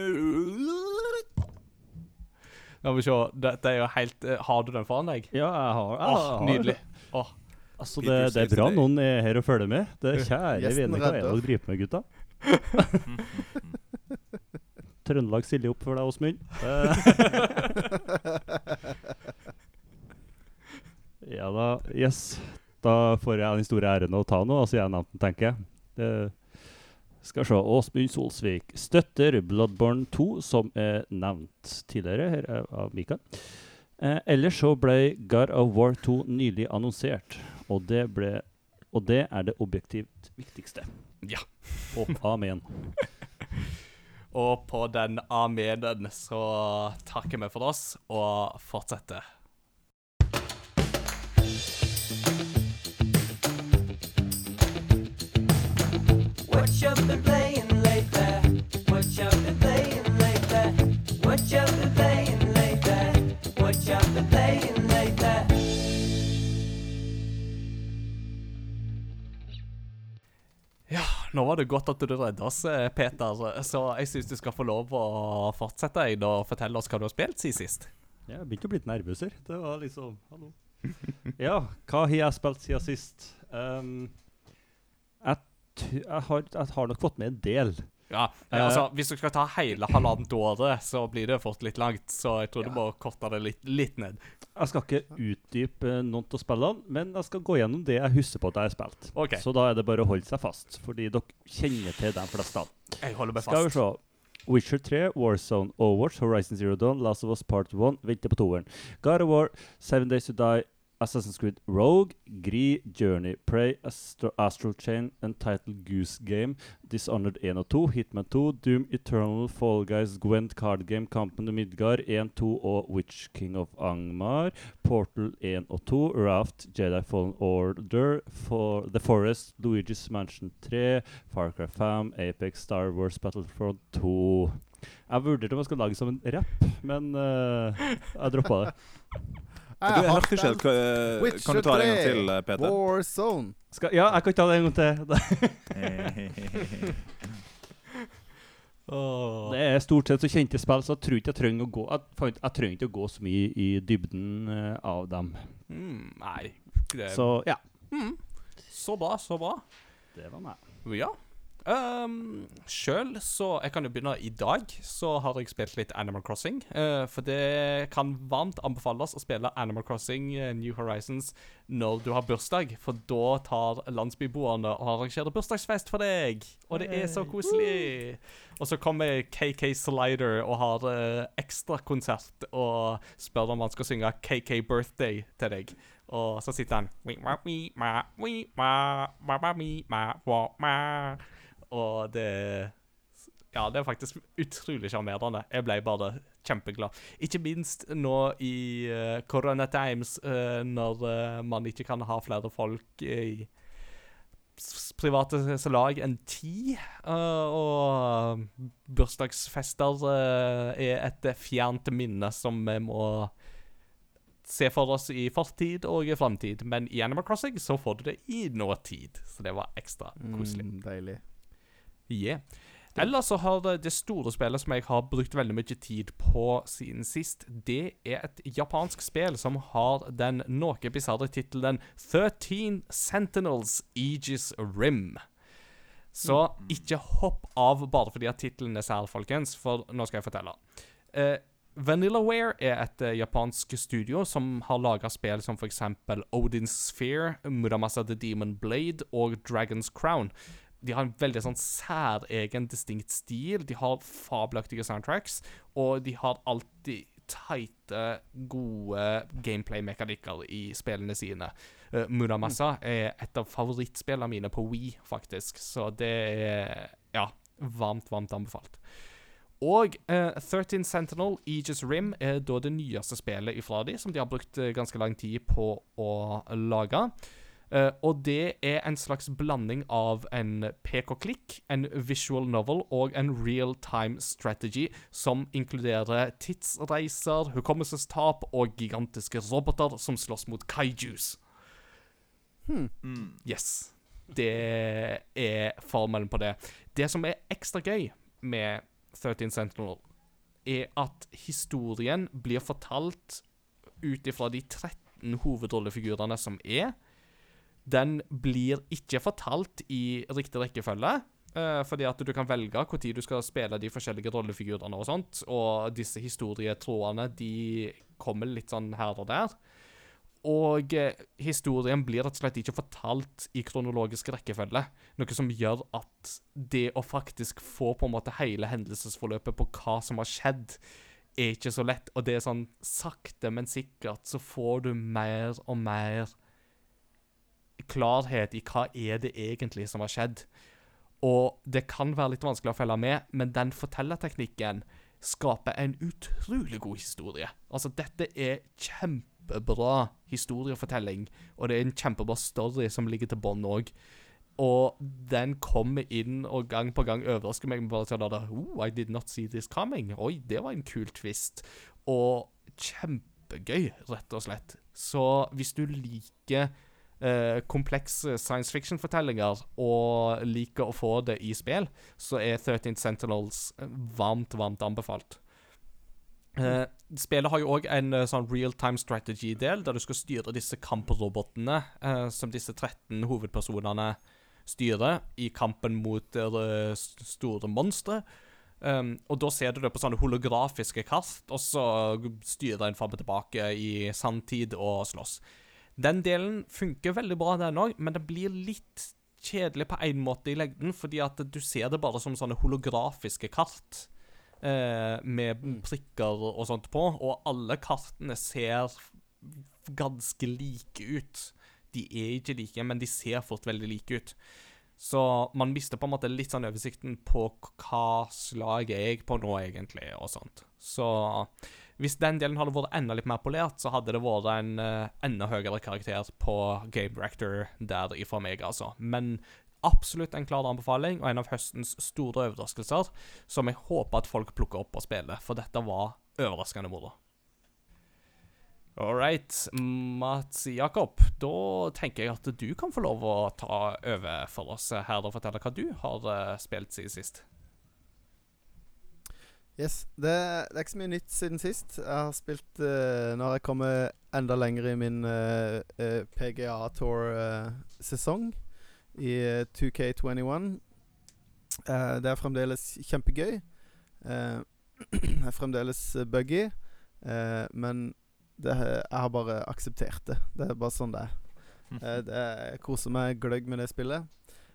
La meg se. Dette er jo helt eh, Har du den foran deg? Ja, jeg har, jeg Åh, har nydelig. Oh. Altså, det, det er bra noen er her og følger med. Det er Kjære vene, hva er det dere driver med, gutta? Trøndelag stiller opp for deg, Åsmund. Eh, ja da, yes. Da får jeg den store æren å ta noe, altså jeg nevnte tenker jeg. Det skal se. Åsmund Solsvik støtter Bloodborne 2, som er nevnt tidligere her av- av Mikael. Eh, ellers så ble God of War 2 nylig annonsert, og det, ble, og det er det objektivt viktigste. Ja. Og amen. Og på den amenen så takker vi for oss og fortsetter. Ja, nå var det godt at du redda oss, eh, Peter. Så jeg syns du skal få lov å fortsette Eid, og fortelle oss hva du har spilt siden sist. Jeg begynte å bli litt nervøs her. Det var liksom Hallo. Ja, hva har jeg spilt siden sist? Um, jeg, har, jeg har nok fått med en del. Ja, eh, altså Hvis du skal ta hele halvannet året, så blir det fort litt langt. Så jeg tror du må korte det litt, litt ned. Jeg skal ikke utdype noen av spillene, men jeg skal gå gjennom det jeg husker på at jeg har spilt. Okay. Så da er det bare å holde seg fast, fordi dere kjenner til de fleste. jeg holder meg fast. Skal vi se. Witcher 3, Warzone, Overwatch, Horizon Zero Dawn, Last of Us Part 1, venter på toeren. God of War, Seven Days to Die, Assassin's Creed Rogue, Gri, Journey, Prey, Astro Astral Chain, Untitled Goose Game, Dishonored 1 og 2, Hitman 2, Doom Eternal, Fall Guys, Gwent Card Game, Kampen til Midgard 1, 2 og Witch King of Angmar, Portal 1 og 2, Raft, Jedi Fallen Order, For The Forest, Luigi's Mansion 3, Far Cry 5, Apex, Star Wars, Battlefront 2. Jeg vurderte om jeg skulle lage som en rapp, men uh, jeg droppa det. Du, jeg hørte ikke helt eh, Kan du ta det en gang til, eh, Peter? Warzone. Skal, ja, jeg kan ta det en gang til. Oh. Det er stort sett så kjente spill, så jeg tror ikke jeg trenger å gå Jeg, jeg trenger ikke å gå så mye i dybden uh, av dem. Mm, nei det, Så ja, mm, så bra, så bra. det var meg. Ja. Um, Sjøl, så Jeg kan jo begynne i dag. Så har jeg spilt litt Animal Crossing. Uh, for det kan varmt anbefales å spille Animal Crossing eh, New Horizons når du har bursdag. For da tar landsbyboerne og arrangerer bursdagsfest for deg. Og det er så koselig. Og så kommer KK Slider og har uh, ekstrakonsert og spør om han skal synge KK Birthday til deg. Og så sitter han Og det Ja, det er faktisk utrolig sjarmerende. Jeg ble bare kjempeglad. Ikke minst nå i uh, Corona Times, uh, når uh, man ikke kan ha flere folk i private lag enn ti. og bursdagsfester er et fjernt minne som vi må se for oss i fortid og i framtid. Men i Animal Crossing så får du det i nåtid, så det var ekstra koselig. Mm, deilig. Yeah. Ellers så har det, det store spillet som jeg har brukt veldig mye tid på siden sist, det er et japansk spill som har den noe bisarre tittelen 13 Sentinels Aegis Rim. Så ikke hopp av bare fordi at tittelen er sær, folkens, for nå skal jeg fortelle. Eh, Vanillaware er et eh, japansk studio som har laga spill som f.eks. Odin's Sphere, Muramasa the Demon Blade og Dragon's Crown. De har en veldig sånn særegen, distinkt stil. De har fabelaktige soundtracks, og de har alltid tighte, gode gameplay-mekanikker i spillene sine. Uh, Muramasa er et av favorittspillene mine på Wii, faktisk, så det er ja, varmt, varmt anbefalt. Og uh, 13 Sentinel Aegis Rim er da det nyeste spillet ifra de, som de har brukt eh, ganske lang tid på å lage. Eh, og det er en slags blanding av en pek-og-klikk, en visual novel og en real time strategy som inkluderer tidsreiser, hukommelsestap og gigantiske roboter som slåss mot kaijus. Mm. Yes. Det er formelen på det. Det som er ekstra gøy med 13 Sentinel, er at historien blir fortalt ut ifra de 13 hovedrollefigurene som er. Den blir ikke fortalt i riktig rekkefølge. Uh, fordi at du kan velge når du skal spille de forskjellige rollefigurene og sånt. Og disse historietrådene de kommer litt sånn her og der. Og uh, historien blir rett og slett ikke fortalt i kronologisk rekkefølge. Noe som gjør at det å faktisk få på en måte hele hendelsesforløpet på hva som har skjedd er ikke så lett. Og det er sånn sakte, men sikkert så får du mer og mer klarhet i hva er det egentlig som har skjedd. Og det kan være litt vanskelig å følge med, men den fortellerteknikken skaper en utrolig god historie. Altså, dette er kjempebra historiefortelling, og det er en kjempebra story som ligger til bånn òg. Og den kommer inn og gang på gang overrasker meg med bare sånn at oh, I did not see this coming. Oi, det var en kul twist. Og kjempegøy, rett og slett. Så hvis du liker eh, komplekse science fiction-fortellinger og liker å få det i spill, så er 13 Sentinels eh, varmt, varmt anbefalt. Eh, spillet har jo òg en eh, sånn real time strategy-del, der du skal styre disse kamprobotene eh, som disse 13 hovedpersonene styrer i kampen mot uh, store monstre. Um, og da ser du det på sånne holografiske kart, og så styrer en fram og tilbake i sanntid og slåss. Den delen funker veldig bra, den òg, men det blir litt kjedelig på en måte i lengden, fordi at du ser det bare som sånne holografiske kart. Eh, med prikker og sånt på, og alle kartene ser ganske like ut. De er ikke like, men de ser fort veldig like ut. Så man mister på en måte litt sånn oversikten på hva slag er jeg på nå, egentlig, og sånt. Så hvis den delen hadde vært enda litt mer polert, så hadde det vært en uh, enda høyere karakter på Game Rector der ifra meg, altså. Men absolutt en klar anbefaling, og en av høstens store overraskelser, som jeg håper at folk plukker opp og spiller, for dette var overraskende moro. All right, Mats Jakob, da tenker jeg at du kan få lov å ta over for oss her og fortelle hva du har eh, spilt siden sist. Yes. Det, det er ikke så mye nytt siden sist. Jeg har spilt uh, Nå har jeg kommet enda lenger i min uh, eh, PGA Tour-sesong i eh, 2K21. Eh, det er fremdeles kjempegøy. Eh, det er fremdeles eh, buggy, eh, men det, jeg har bare akseptert det. Det er bare sånn det er. Eh, det, jeg koser meg gløgg med det spillet.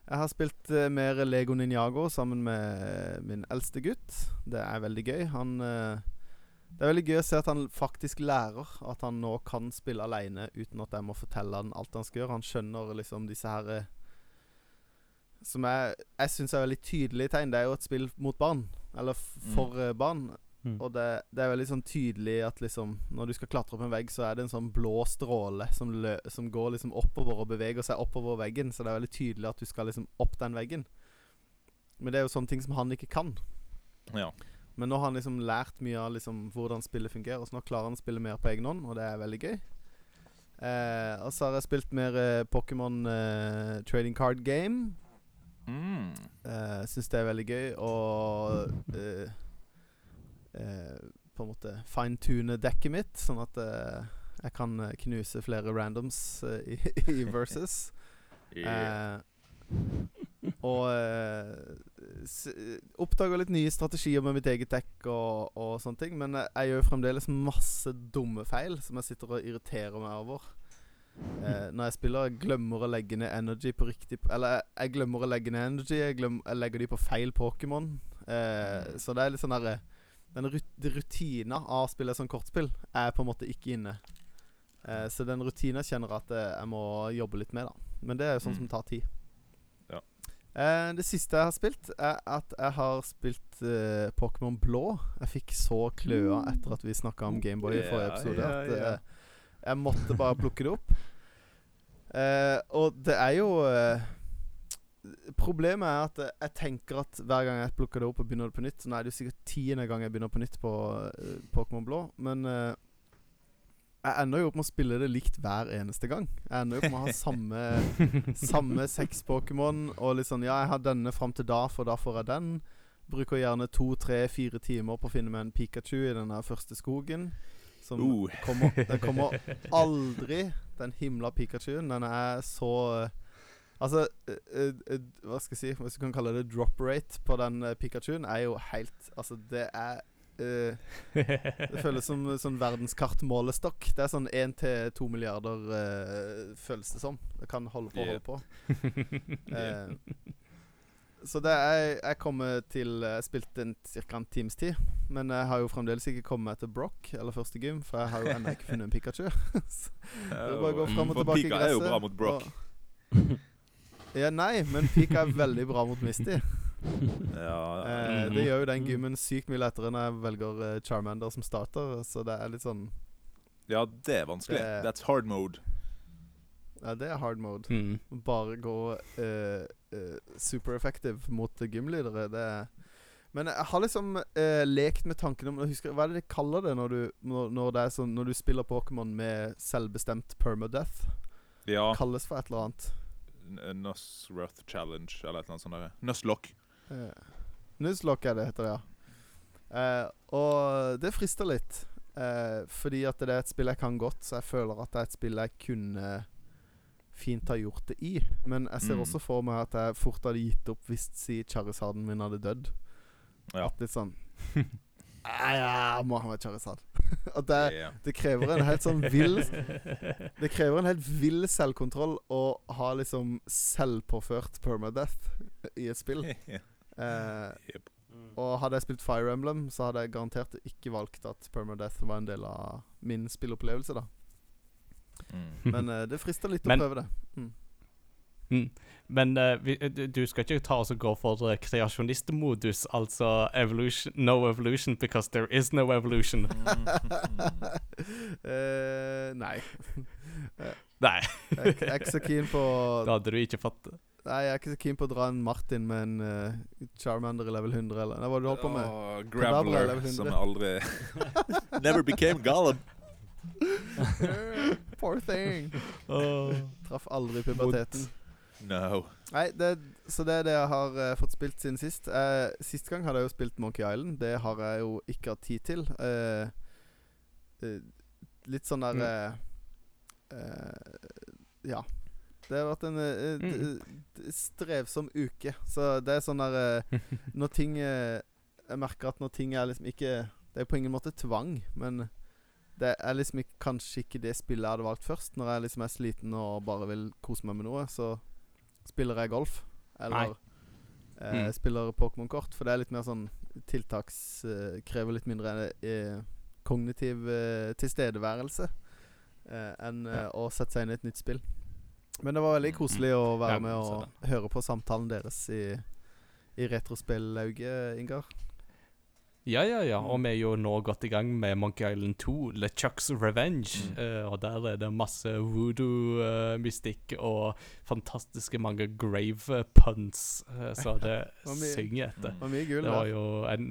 Jeg har spilt eh, mer Lego Ninjago sammen med eh, min eldste gutt. Det er veldig gøy. Han eh, Det er veldig gøy å se at han faktisk lærer. At han nå kan spille aleine uten at jeg må fortelle han alt han skal gjøre. Han skjønner liksom disse her eh, Som jeg, jeg syns er veldig tydelige tegn. Det er jo et spill mot barn. Eller f for eh, barn. Mm. Og det, det er veldig sånn tydelig at liksom Når du skal klatre opp en vegg, så er det en sånn blå stråle som, lø som går liksom oppover og beveger seg oppover veggen. Så det er veldig tydelig at du skal liksom opp den veggen. Men det er jo sånne ting som han ikke kan. Ja. Men nå har han liksom lært mye av liksom hvordan spillet fungerer, så nå klarer han å spille mer på egen hånd, og det er veldig gøy. Eh, og så har jeg spilt mer eh, Pokémon eh, trading card game. Mm. Uh, Syns det er veldig gøy eh, eh, på en måte fine-tune dekket mitt, sånn at eh, jeg kan eh, knuse flere randoms eh, i, i versus. Yeah. Eh, og eh, s oppdager litt nye strategier med mitt eget dekk og, og sånne ting. Men jeg, gjør fremdeles masse dumme feil som jeg sitter og irriterer meg over. Eh, når jeg spiller, jeg glemmer å legge ned energy på riktig Eller jeg, jeg glemmer å legge ned energy. Jeg, glemmer, jeg legger de på feil Pokémon. Eh, så det er litt sånn derre Den rut rutina av å spille sånn kortspill er på en måte ikke inne. Eh, så den rutina kjenner jeg at eh, jeg må jobbe litt med, da. Men det er jo sånn som tar tid. Ja. Eh, det siste jeg har spilt, er at jeg har spilt eh, Pokémon Blå. Jeg fikk så kløa etter at vi snakka om Gameboy i forrige episode. yeah, At ja. eh, jeg måtte bare plukke det opp. Eh, og det er jo eh, Problemet er at jeg tenker at hver gang jeg plukker det opp og begynner det på nytt Så er det jo sikkert tiende gang jeg begynner på nytt på uh, Pokémon Blå. Men uh, jeg ender jo opp med å spille det likt hver eneste gang. Jeg ender jo opp med å ha samme Samme seks Pokémon og litt sånn Ja, jeg har denne fram til da, for da får jeg den. Bruker gjerne to, tre, fire timer på å finne meg en Pikachu i den første skogen. Som Uh. kommer Den kommer aldri, den himla Pikachuen. Den er så eh, Altså, eh, eh, eh, hva skal jeg si Hvis du kan kalle det drop rate på den Pikachuen, er jo helt Altså, det er Uh, Det føles som sånn verdenskartmålestokk. Det er sånn 1 til 2 milliarder uh, føles det som. Det kan holde på og holde på. Uh, så det er Jeg kommer til Jeg spilte en, ca. en times tid. Men jeg har jo fremdeles ikke kommet meg til Brock, eller første gym, for jeg har jo ennå ikke funnet en Pikachu. Så det bare å gå fram og tilbake i gresset. Pika er jo bra mot Brock. og- Ja, nei, men Pika er veldig bra mot Misty. Ja, Eh, Mhm. det gjør jo den gymmen sykt mye lettere når jeg velger eh, Charmander som starter, så det er litt sånn ja, det er vanskelig. Det- That's hard mode. Ja, det er hard mode. Mm. Bare gå eh, eh, super effective mot gymlydere, Det er Men jeg har liksom eh, lekt med tanken om husker, Hva er det de kaller det når du, når, når det er sånn Når du spiller Pokémon med selvbestemt permadeath? Ja. Kalles for et eller annet. N- Nuzroth Challenge eller et eller annet sånt. der. Nuzlocke. Uh, Nusslock er det, heter det, ja. Uh, og det frister litt. Uh, fordi at det er et spill jeg kan godt, så jeg føler at det er et spill jeg kunne fint ha gjort det i. Men jeg ser Mm. også for meg at jeg fort hadde gitt opp hvis si Charizarden min hadde dødd. Ja. At litt sånn «Ah, Ja, må ha meg Charizard. at det, Yeah. det krever en helt sånn vill Det krever en helt vill selvkontroll å ha liksom selvpåført permadeath i et spill. Eh, yep. og hadde jeg spilt Fire Emblem, så hadde jeg garantert ikke valgt at permadeath var en del av min spillopplevelse, da. Mm. Men eh, det frister litt Men- å prøve det. Mm. Mm. Men uh, vi, du du skal ikke ta oss og gå for uh, kreasjonistmodus, altså evolution, no evolution because there is no evolution. uh, nei. Nei, Jeg, jeg er ikke så keen på da hadde du ikke fått Nei, jeg er ikke så keen på å dra en Martin med en uh, Charmander i level 100, eller Nei, Hva var det du holdt på med? Oh, er Graveler som aldri Never became Gollum. Poor thing. Traff aldri puberteten. No. Nei, det, så det er det jeg har uh, fått spilt siden sist. Uh, sist gang hadde jeg jo spilt Monkey Island. Det har jeg jo ikke hatt tid til. Uh, eh, litt sånn der eh, eh, Ja. Det har vært en d- Mm. d- strevsom uke. Så det er sånn der Når ting Jeg merker at når ting er liksom ikke Det er på ingen måte tvang, men det er liksom ikke, kanskje ikke det spillet jeg hadde valgt først. Når jeg liksom er sliten og bare vil kose meg med noe, så spiller jeg golf. Eller eh, Mm. spiller Pokémon-kort. For det er litt mer sånn tiltaks... Eh, krever litt mindre eh, kognitiv eh, tilstedeværelse eh, enn eh, å sette seg inn i et nytt spill. Men det var veldig koselig å være Ja, med og høre på samtalen deres i, i retrospillauget, Ingar. Ja, ja, ja. Og vi er jo nå godt i gang med Monkey Island 2, LeChucks Revenge. Mm. Uh, og der er det masse voodoo-mystikk og fantastiske mange grave puns. Uh, så det synger etter. Var mye gull Det var jo en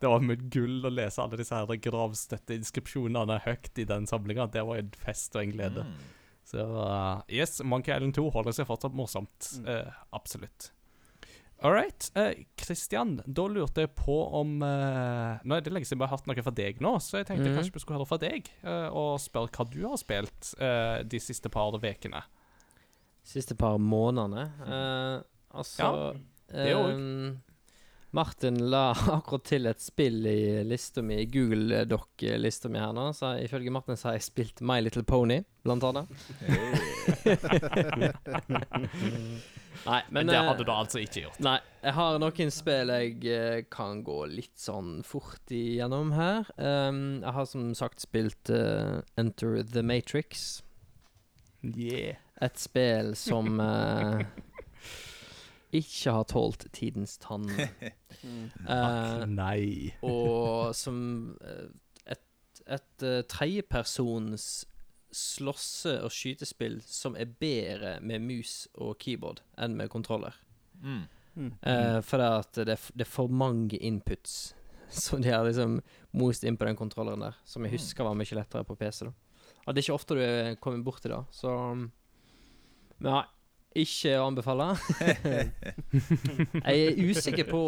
Det var med gull å lese alle disse her gravstøtteinskripsjonene høyt i den samlinga. Det var en fest og en glede. Mm. Så uh, yes, Monkey Island 2 holder seg fortsatt morsomt. Mm. Eh, absolutt. All right. eh, Christian, da lurte jeg på om eh, Nå er det lenge siden vi har hatt noe fra deg nå, så jeg tenkte mm. kanskje vi skulle høre fra deg eh, og spørre hva du har spilt eh, de siste par ukene. Siste par månedene. Eh, altså Ja, det òg. Martin la akkurat til et spill i lista mi, Google Doc-lista mi her nå. Så ifølge Martin så har jeg spilt My Little Pony, blant annet. Nei, men, Men det eh, hadde du altså ikke gjort. Nei, jeg har noen spill jeg eh, kan gå litt sånn fort igjennom her. Um, jeg har som sagt spilt uh, Enter the Matrix. Yeah. Et spill som eh, ikke har tålt tidens tann. Eh, nei. og som eh, et, et eh, tredjepersons slåsse- og skytespill som er bedre med mus og keyboard enn med kontroller. Mm. Mm. Uh, for det, at det, det er for mange inputs som de har liksom most inn på den kontrolleren der. Som jeg husker var mye lettere på PC. da Og det er ikke ofte du er kommet borti det. Så Men nei, ikke å anbefale. jeg er usikker på,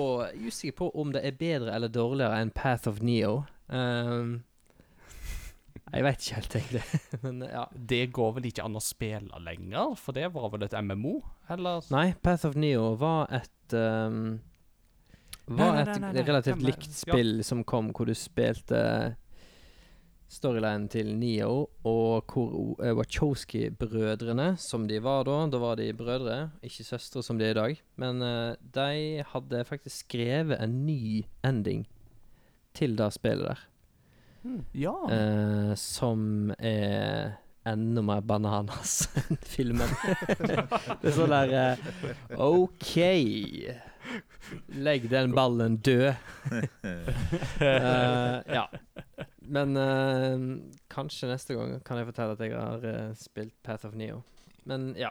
usikker på om det er bedre eller dårligere enn Path of Neo. Um, jeg veit ikke helt, egentlig. Men ja. Det går vel ikke an å spille lenger, for det var vel et MMO, eller? Nei, Path of Neo var et um, Var nei, nei, nei, et relativt likt spill som kom, hvor du spilte storylinen til Neo, og hvor uh, Wachowski-brødrene, som de var da Da var de brødre, ikke søstre som de er i dag. Men uh, de hadde faktisk skrevet en ny ending til det spillet der. Ja. Uh, som er enda mer bananas enn filmen. det er sånn der uh, OK. Legg den ballen død. uh, ja. Men uh, kanskje neste gang kan jeg fortelle at jeg har uh, spilt Path of Neo. Men ja.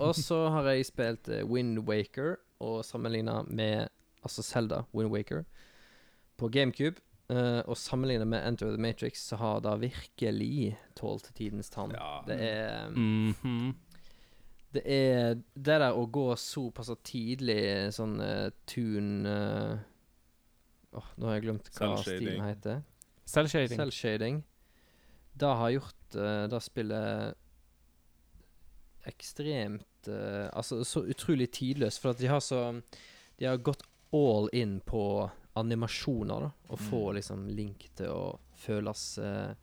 Og så har jeg spilt uh, Wind Waker, og sammenligna med altså Zelda Wind Waker på GameCube. eh, og sammenligna med Enter the Matrix, så har det virkelig tålt tidens tann. Ja. Det er Mhm. Det er det der å gå såpass tidlig sånn uh, tune uh, Åh, nå har jeg glemt hva stilen heter. Selvshading. Cell-shading. Det har gjort uh, det spillet ekstremt uh, Altså så utrolig tidløst, for at de har så De har gått all in på animasjoner, da, få Mm. liksom Link til å føles uh,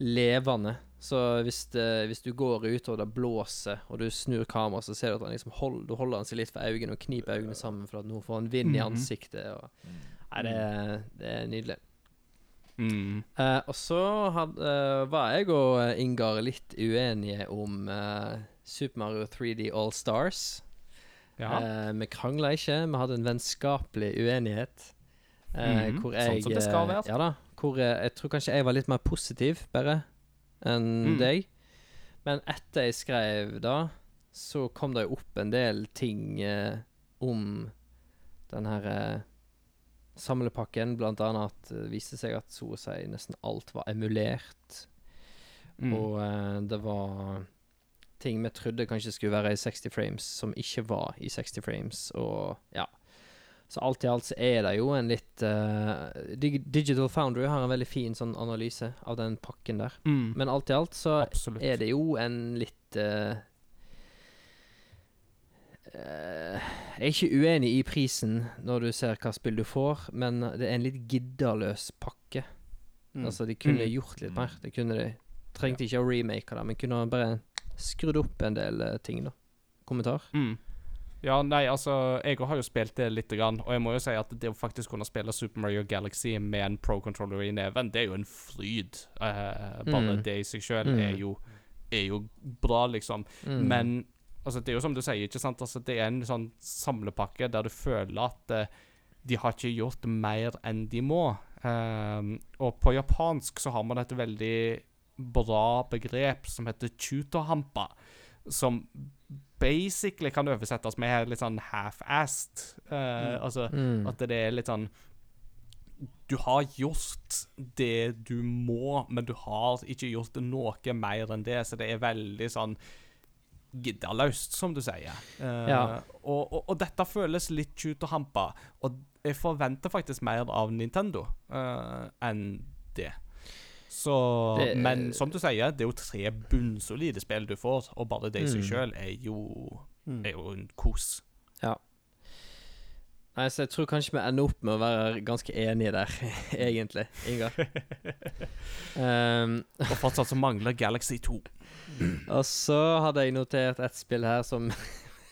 levende. Så hvis, det, hvis du går ut og det blåser, og du snur kameraet, så ser du at han liksom hold, du holder han seg litt for øynene og kniper øynene sammen for at nå får han vind i Mhm. ansiktet. Og, nei, det, er- det er nydelig. Mm. Uh, og så had, uh, var jeg og Ingar litt uenige om uh, Super Mario 3D All Stars. Ja. Vi krangla ikke, vi hadde en vennskapelig uenighet. Mm -hmm. hvor sånn som det skal være. Ja da. Hvor jeg tror kanskje jeg var litt mer positiv, bare, enn mm. deg. Men etter jeg skrev da, så kom det jo opp en del ting eh, om den her eh, samlepakken. Blant annet at det viste seg at så å si nesten alt var emulert. Mm. Og eh, det var ting vi trodde kanskje skulle være i 60 frames, som ikke var i 60 frames, og ja. Så alt i alt så er det jo en litt uh, Dig Digital Foundry har en veldig fin sånn analyse av den pakken der. Mm. Men alt i alt så Absolutt. er det jo en litt uh, uh, Jeg er ikke uenig i prisen når du ser hva spill du får, men det er en litt giddaløs pakke. Mm. Altså, de kunne Mm. gjort litt mer. De kunne de Trengte ikke å remake det, men kunne bare skrudd opp en del ting, da. Kommentar? Mm. Ja, nei, altså Jeg har jo spilt det lite grann, og jeg må jo si at det å faktisk kunne spille Super Mario Galaxy med en pro-controller i neven, det er jo en fryd. Eh, bare Mm. det i seg sjøl Mm. er, er jo bra, liksom. Mm. Men altså, det er jo som du sier, ikke sant? Altså, det er en sånn samlepakke der du føler at eh, de har ikke gjort mer enn de må. Ehm, og på japansk så har man et veldig bra begrep som heter chutohampa, som basically kan oversettes med litt sånn half-assed. Eh, Altså Mm. at det er litt sånn Du har gjort det du må, men du har ikke gjort noe mer enn det, så det er veldig sånn giddaløst, som du sier. Uh, Ja. og, og, og dette føles litt tjut og hampa, og jeg forventer faktisk mer av Nintendo uh, enn det. Så Det- Men som du sier, det er jo tre bunnsolide spill du får, og bare det i seg Mm. sjøl er Mm. er jo en kos. Ja. Nei, så jeg tror kanskje vi ender opp med å være ganske enige der, egentlig, Ingar. um, Og fortsatt så mangler Galaxy 2. og så hadde jeg notert et spill her som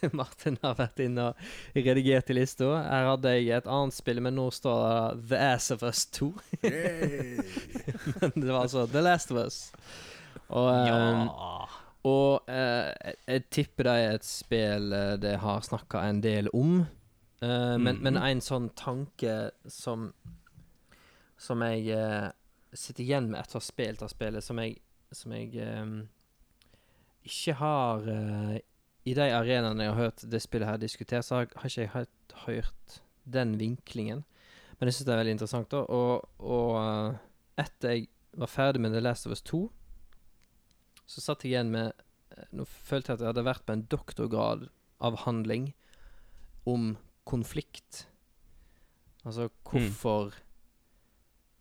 Martin har vært inne og redigert i lista. Her hadde jeg et annet spill, men nå står det The Ass of Us 2. men det var altså The Last of Us. Og, um, Ja. og uh, jeg, tipper det er et spill eh, det har snakka en del om. Eh, men, men Mhm. en sånn tanke som Som jeg uh, sitter igjen med etter å ha spilt det spillet, som jeg, som jeg um, ikke har eh, I de arenaene jeg har hørt det spillet her diskutert, så har, har ikke jeg hørt, hørt den vinklingen. Men jeg syns det er veldig interessant. da Og, og eh, etter jeg var ferdig med The Last of Us 2, så satt jeg igjen med eh, Nå følte jeg at jeg hadde vært på en doktorgrad av handling om konflikt. Altså hvorfor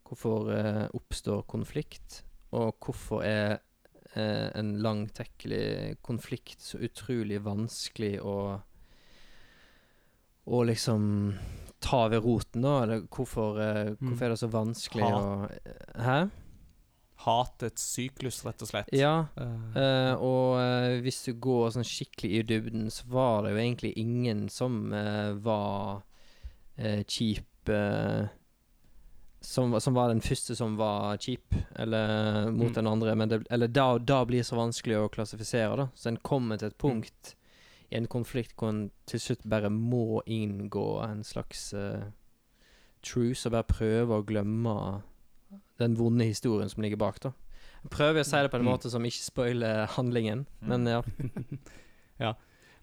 Hvorfor eh, oppstår konflikt, og hvorfor er eh, en langtekkelig konflikt så utrolig vanskelig å Å liksom ta ved roten, da? Eller hvorfor, eh, hvorfor er det så vanskelig Hat. å Hæ? hatets syklus, rett og slett. Ja, Eh, eh, og eh, hvis du går sånn skikkelig i dybden, så var det jo egentlig ingen som eh, var eh, kjip som, som var den første som var kjip, eller mot Mm. den andre. Men det, eller da, da blir det så vanskelig å klassifisere, da. Så en kommer til et punkt i en konflikt hvor en til slutt bare må inngå en slags uh, truce og bare prøve å glemme den vonde historien som ligger bak, da. Jeg prøver å si det på en Mm. måte som ikke spoiler handlingen, men ja. ja.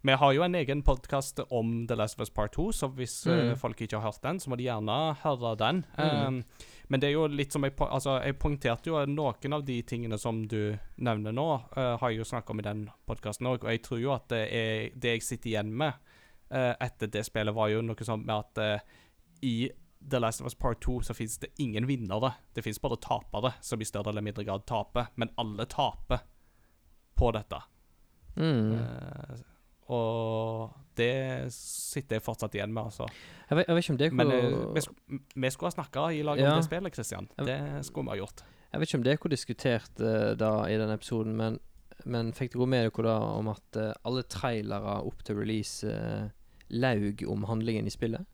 Vi har jo en egen podkast om The Last of Us Part 2, så hvis mm. uh, folk ikke har hørt den, så må de gjerne høre den. Mm. Um, men det er jo litt som jeg, altså, jeg poengterte jo noen av de tingene som du nevner nå, uh, har jeg jo snakket om i den podkasten òg, og jeg tror jo at det, er, det jeg sitter igjen med uh, etter det spillet, var jo noe sånt med at eh, i The Last of Us Part 2 så fins det ingen vinnere. Det fins bare tapere som i større eller mindre grad taper, men alle taper på dette. Mm. Eh, og det sitter jeg fortsatt igjen med, altså. Jeg, vet, jeg vet ikke om det er Men hvor eh, vi, sk vi skulle ha snakka i lag om Ja. det spillet, Kristian Det skulle vi ha gjort. Jeg vet ikke om dere diskuterte da i den episoden, men, men fikk dere med dere da om at eh, alle trailere opp til release uh, laug om handlingen i spillet?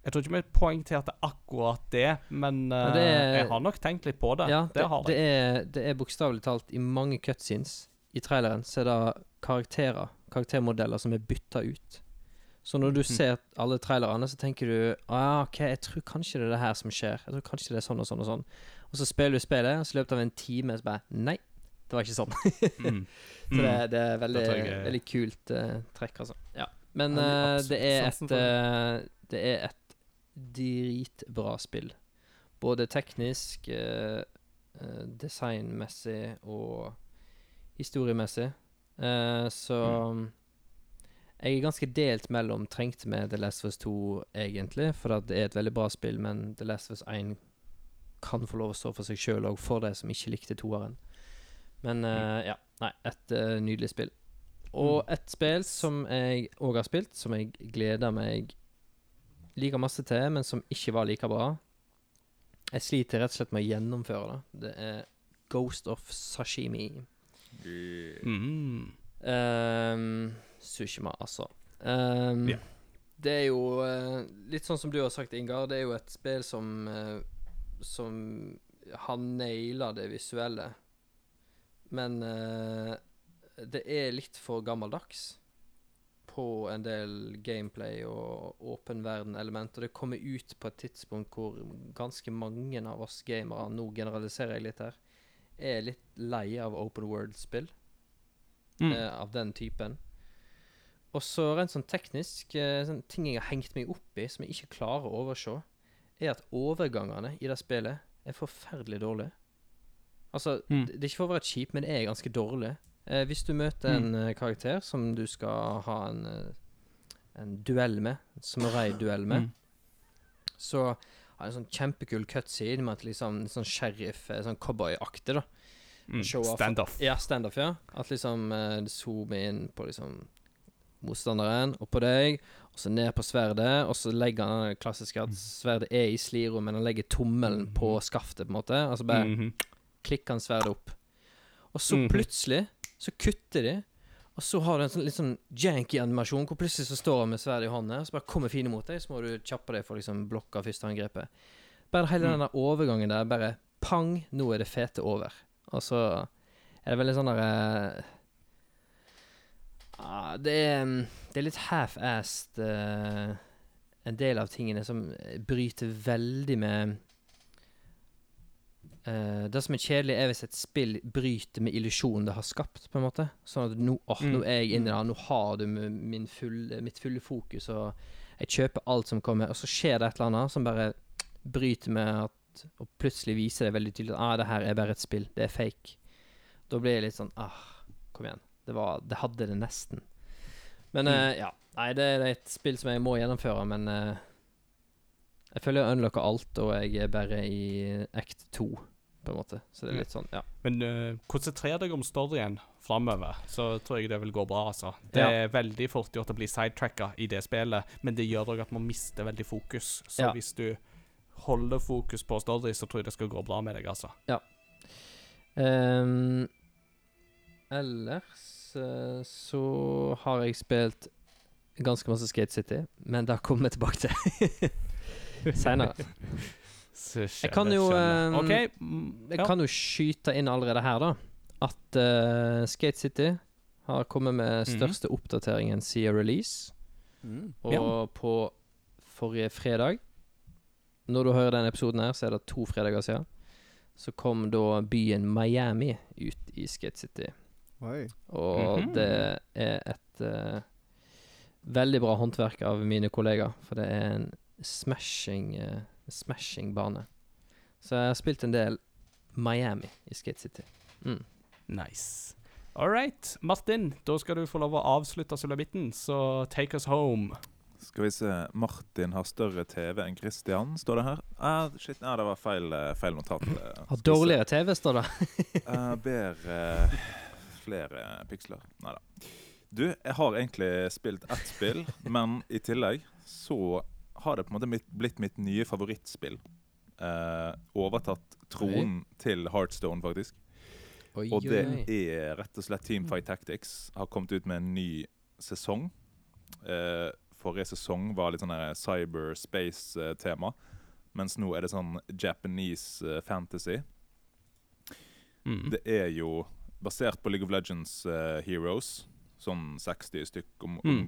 Jeg tror ikke vi poengterte akkurat det, men, eh, det er- jeg har nok tenkt litt på det. Ja, det, har det er, det er bokstavelig talt i mange cutscenes i traileren så er det karakterer, karaktermodeller som er bytta ut. Så når du Mhm. ser alle trailerne, så tenker du ah, OK, jeg tror kanskje det er det her som skjer. Jeg tror kanskje det er sånn og sånn og sånn. Og så spiller du spillet, og så i løpet av en time så bare Nei, det var ikke sånn. Mm. Så det, det er veldig, Det jeg er- veldig kult uh, trekk, altså. Ja. Men eh, absolutt det er et uh, eh, Det er et dritbra spill. Både teknisk, eh, eh, designmessig og historiemessig. Uh, så jeg er ganske delt mellom trengte med The Last of Us 2 egentlig, for det er et veldig bra spill, men The Last of Us 1 kan få lov å stå for seg sjøl òg, for de som ikke likte toeren. Men uh, ja, nei, et uh, nydelig spill. Og et spill som jeg òg har spilt, som jeg gleder meg like masse til, men som ikke var like bra. Jeg sliter rett og slett med å gjennomføre det. Det er Ghost of Sashimi. Mm. Um, Sushima, altså. Ehm, yeah. Det er jo uh, litt sånn som du har sagt, Ingar. Det er jo et spill som uh, Som har naila det visuelle. Men uh, det er litt for gammeldags på en del gameplay og åpen verden-element. Og det kommer ut på et tidspunkt hvor ganske mange av oss gamere, nå generaliserer jeg litt her, er litt lei av open world-spill Mm. eh, av den typen. Og så rent sånn teknisk, eh, sånn ting jeg har hengt meg opp i som jeg ikke klarer å overse, er at overgangene i det spillet er forferdelig dårlige. Altså, Mm. det det er ikke for å være kjip, men det er ganske dårlig. Eh, hvis du møter en eh, karakter som du skal ha en, eh, en duell med, en samurai-duell med, Mm. så har en sånn kjempekul cutscene med at liksom sånn sheriff, eh, sånn cowboyaktig, da. Mm. Standoff. Ja, standoff, ja. At liksom eh, det zoomer inn på liksom motstanderen, og på deg, og så ned på sverdet, og så legger han det klassiske at sverdet er i sliro, men han legger tommelen på skaftet, på en måte. Altså bare Mhm. klikker han sverdet opp. Og så Mhm. plutselig så kutter de, og så har du en sånn, litt sånn janky animasjon, hvor plutselig så står han med sverdet i hånda, og så bare kommer fienden mot deg, så må du kjappe deg for liksom blokke første angrepet. Bare hele Mm. den der overgangen der, bare pang, nå er det fete over. Og så er det veldig sånn der eh, ah, det, mm, det er litt half-assed uh, en del av tingene som bryter veldig med eh, Det som er kjedelig, er hvis et spill bryter med illusjonen det har skapt, på en måte. Sånn at nå, nå Mm. er jeg inni det, nå har du fulle, mitt fulle fokus, og jeg kjøper alt som kommer, og så skjer det et eller annet som bare bryter med at Og plutselig viser det veldig tydelig at ah, det her er bare et spill, det er fake. Da blir jeg litt sånn ah, kom igjen. Det, var, det hadde det nesten. Men eh, ja. Nei, det er et spill som jeg må gjennomføre, men uh, jeg føler jeg unlocker alt, og jeg er bare i act 2, på en måte. Så det er litt sånn, ja. Men uh, konsentrer deg om storyen framover, så tror jeg det vil gå bra. altså. Det Ja. er veldig fort gjort å bli sidetracka i det spillet, men det gjør òg at man mister veldig fokus. Så Ja. hvis du holder fokus på story, så tror jeg det skal gå bra med deg, altså. Ehm, ellers uh, så har jeg spilt ganske masse Skate City, men det kommer vi tilbake til seinere. Jeg kan jo, skjønner. okay. Mm, Jeg ja. kan jo skyte inn allerede her, da, at uh, Skate City har kommet med største største oppdateringen siden release. Mm. Og Ja. på forrige fredag Når du hører denne episoden her, så er det to fredager siden. Så kom da byen Miami ut i Skate City. Oi. Og Mhm. det er et uh, veldig bra håndverk av mine kollegaer. For det er en smashing eh, smashing bane. Så jeg har spilt en del Miami i Skate City. Mm. Nice. All right. Martin, da skal du få lov å avslutte sulamitten, så take us home. Skal vi se Martin har større TV enn Christian, står det her. Ah, shit, nei, det var feil, eh, feil notat. Har dårligere TV, står det. uh, ber uh, flere piksler. Nei da. Du, jeg har egentlig spilt ett spill, men i tillegg så har det på en måte mitt, blitt mitt nye favorittspill. Eh, overtatt tronen til Heartstone, faktisk. Oi, Og det er rett og slett Teamfight Tactics. Har kommet ut med en ny sesong. Eh, forrige sesong var litt sånn cyberspace-tema. Mens nå er det sånn Japanese eh, fantasy. Mm. Det er jo basert på League of Legends uh, Heroes. Sånn 60 stykk om, om Mm.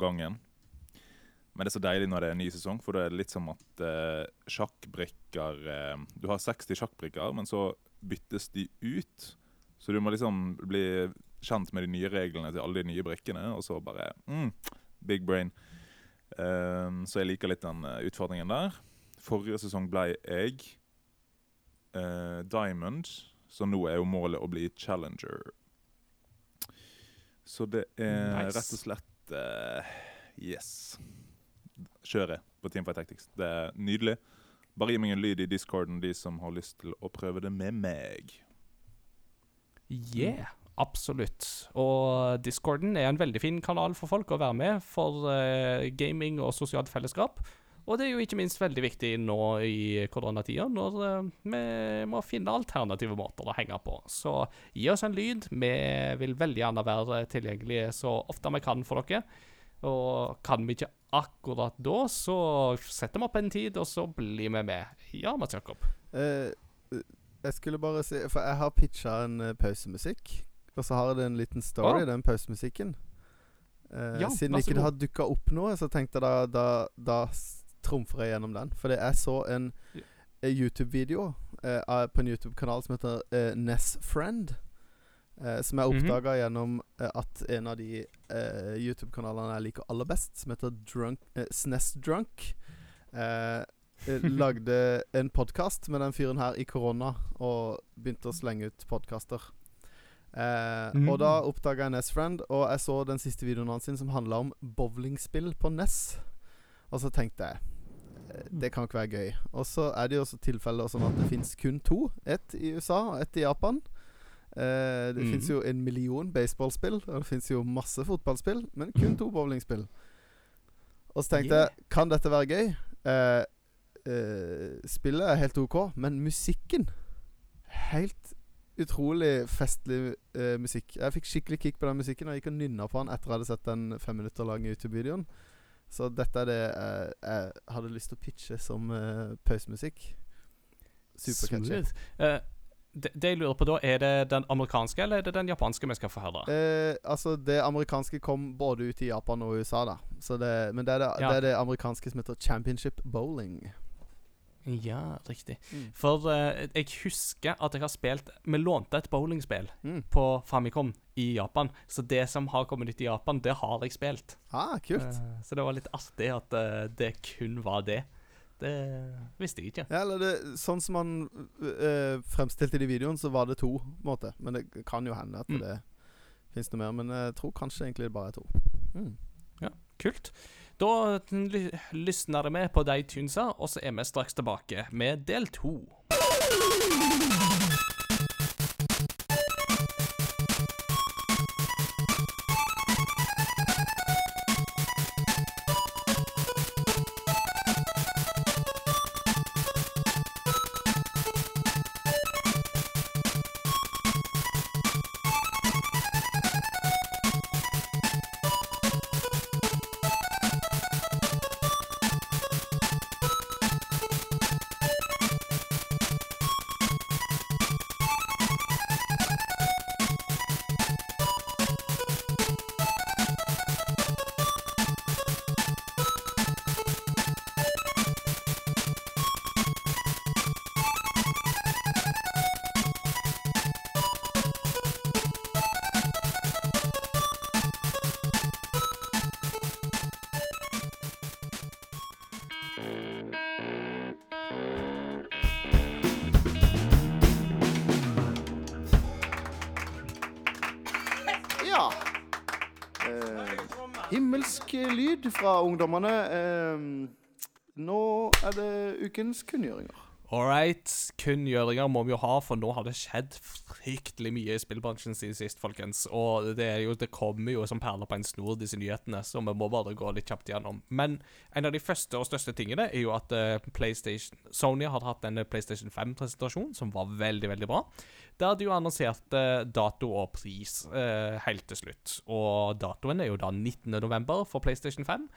Men det er så deilig når det er en ny sesong, for da er det litt som at eh, sjakkbrikker eh, Du har 60 sjakkbrikker, men så byttes de ut. Så du må liksom bli kjent med de nye reglene til alle de nye brikkene, og så bare mm, Big brain. Um, så jeg liker litt den eh, utfordringen der. Forrige sesong ble jeg uh, Diamond, så nå er jo målet å bli challenger. Så det er Nice. rett og slett uh, Yes. Kjøret på Teamfight Tactics. Det er nydelig. Bare gi meg en lyd i discorden, de som har lyst til å prøve det med meg. Yeah, absolutt. Og Discorden er en veldig fin kanal for folk å være med for uh, gaming og sosialt fellesskap. Og det er jo ikke minst veldig viktig nå i koronatida, når eh, vi må finne alternative måter å henge på. Så gi oss en lyd. Vi vil veldig gjerne være tilgjengelige så ofte vi kan for dere. Og kan vi ikke akkurat da, så setter vi opp en tid, og så blir vi med. Ja, Mats Jakob. Eh, eh, jeg skulle bare si For jeg har pitcha en eh, pausemusikk. Og så har jeg en liten story, Å. den pausemusikken. Eh, Ja, siden det ikke det har dukka opp noe, så tenkte jeg da, da, da trumfer jeg gjennom den. Fordi jeg så en Ja. eh, YouTube-video eh, på en YouTube-kanal som heter eh, Ness Friend. Eh, som jeg oppdaga mm -hmm. gjennom eh, at en av de eh, YouTube-kanalene jeg liker aller best, som heter Drunk, eh, SNES Drunk, eh, eh, lagde en podkast med den fyren her i korona, og begynte å slenge ut podkaster. Eh, Mm. Og da oppdaga jeg Ness-Friend, og jeg så den siste videoen hans sin som handla om bowlingspill på Ness. Og så tenkte jeg det kan ikke være gøy. Og så er det jo også tilfeller sånn at det fins kun to. Ett i USA og ett i Japan. Eh, det mm. fins jo en million baseballspill, og det fins jo masse fotballspill, men kun to bowlingspill. Og så tenkte Yeah. jeg, kan dette være gøy? Eh, eh, spillet er helt OK, men musikken Helt utrolig festlig eh, musikk. Jeg fikk skikkelig kick på den musikken, og jeg gikk og nynna på den etter jeg hadde sett den fem minutter lange YouTube-videoen. Så dette er det eh, jeg hadde lyst til å pitche som uh, pausemusikk. Supercatchy. Smooth. Det, det jeg lurer på da, er det den amerikanske eller er det den japanske vi skal få høre? Eh, altså, det amerikanske kom både ut i Japan og USA, da. Så det, men det er det, Ja. det er det amerikanske som heter Championship Bowling. Ja, riktig. Mm. For eh, jeg husker at jeg har spilt Vi lånte et bowlingspill Mm. på Famicom i Japan. Så det som har kommet ut i Japan, det har jeg spilt. Ah, kult. Eh, så det var litt artig at eh, det kun var det. Det visste jeg ikke. Ja, eller det, sånn som han øh, fremstilte det i videoen, så var det to, på en måte. Men det kan jo hende at Mm. det fins noe mer. Men jeg tror kanskje egentlig det bare er to. Mm. Kult. Da lysner med på de tunsa, og så er vi straks tilbake med del to. Ungdommene. Eh, nå er det ukens kunngjøringer. All right. Kunngjøringer må vi jo ha, for nå har det skjedd fryktelig mye i spillbransjen siden sist, folkens. Og det, jo, det kommer jo som perler på en snor, disse nyhetene, så vi må bare gå litt kjapt gjennom. Men en av de første og største tingene er jo at eh, PlayStation Sony hadde hatt en PlayStation 5-presentasjon som var veldig, veldig bra. Der de jo annonserte dato og pris eh, helt til slutt. Og datoen er jo da 19.11. for PlayStation 5.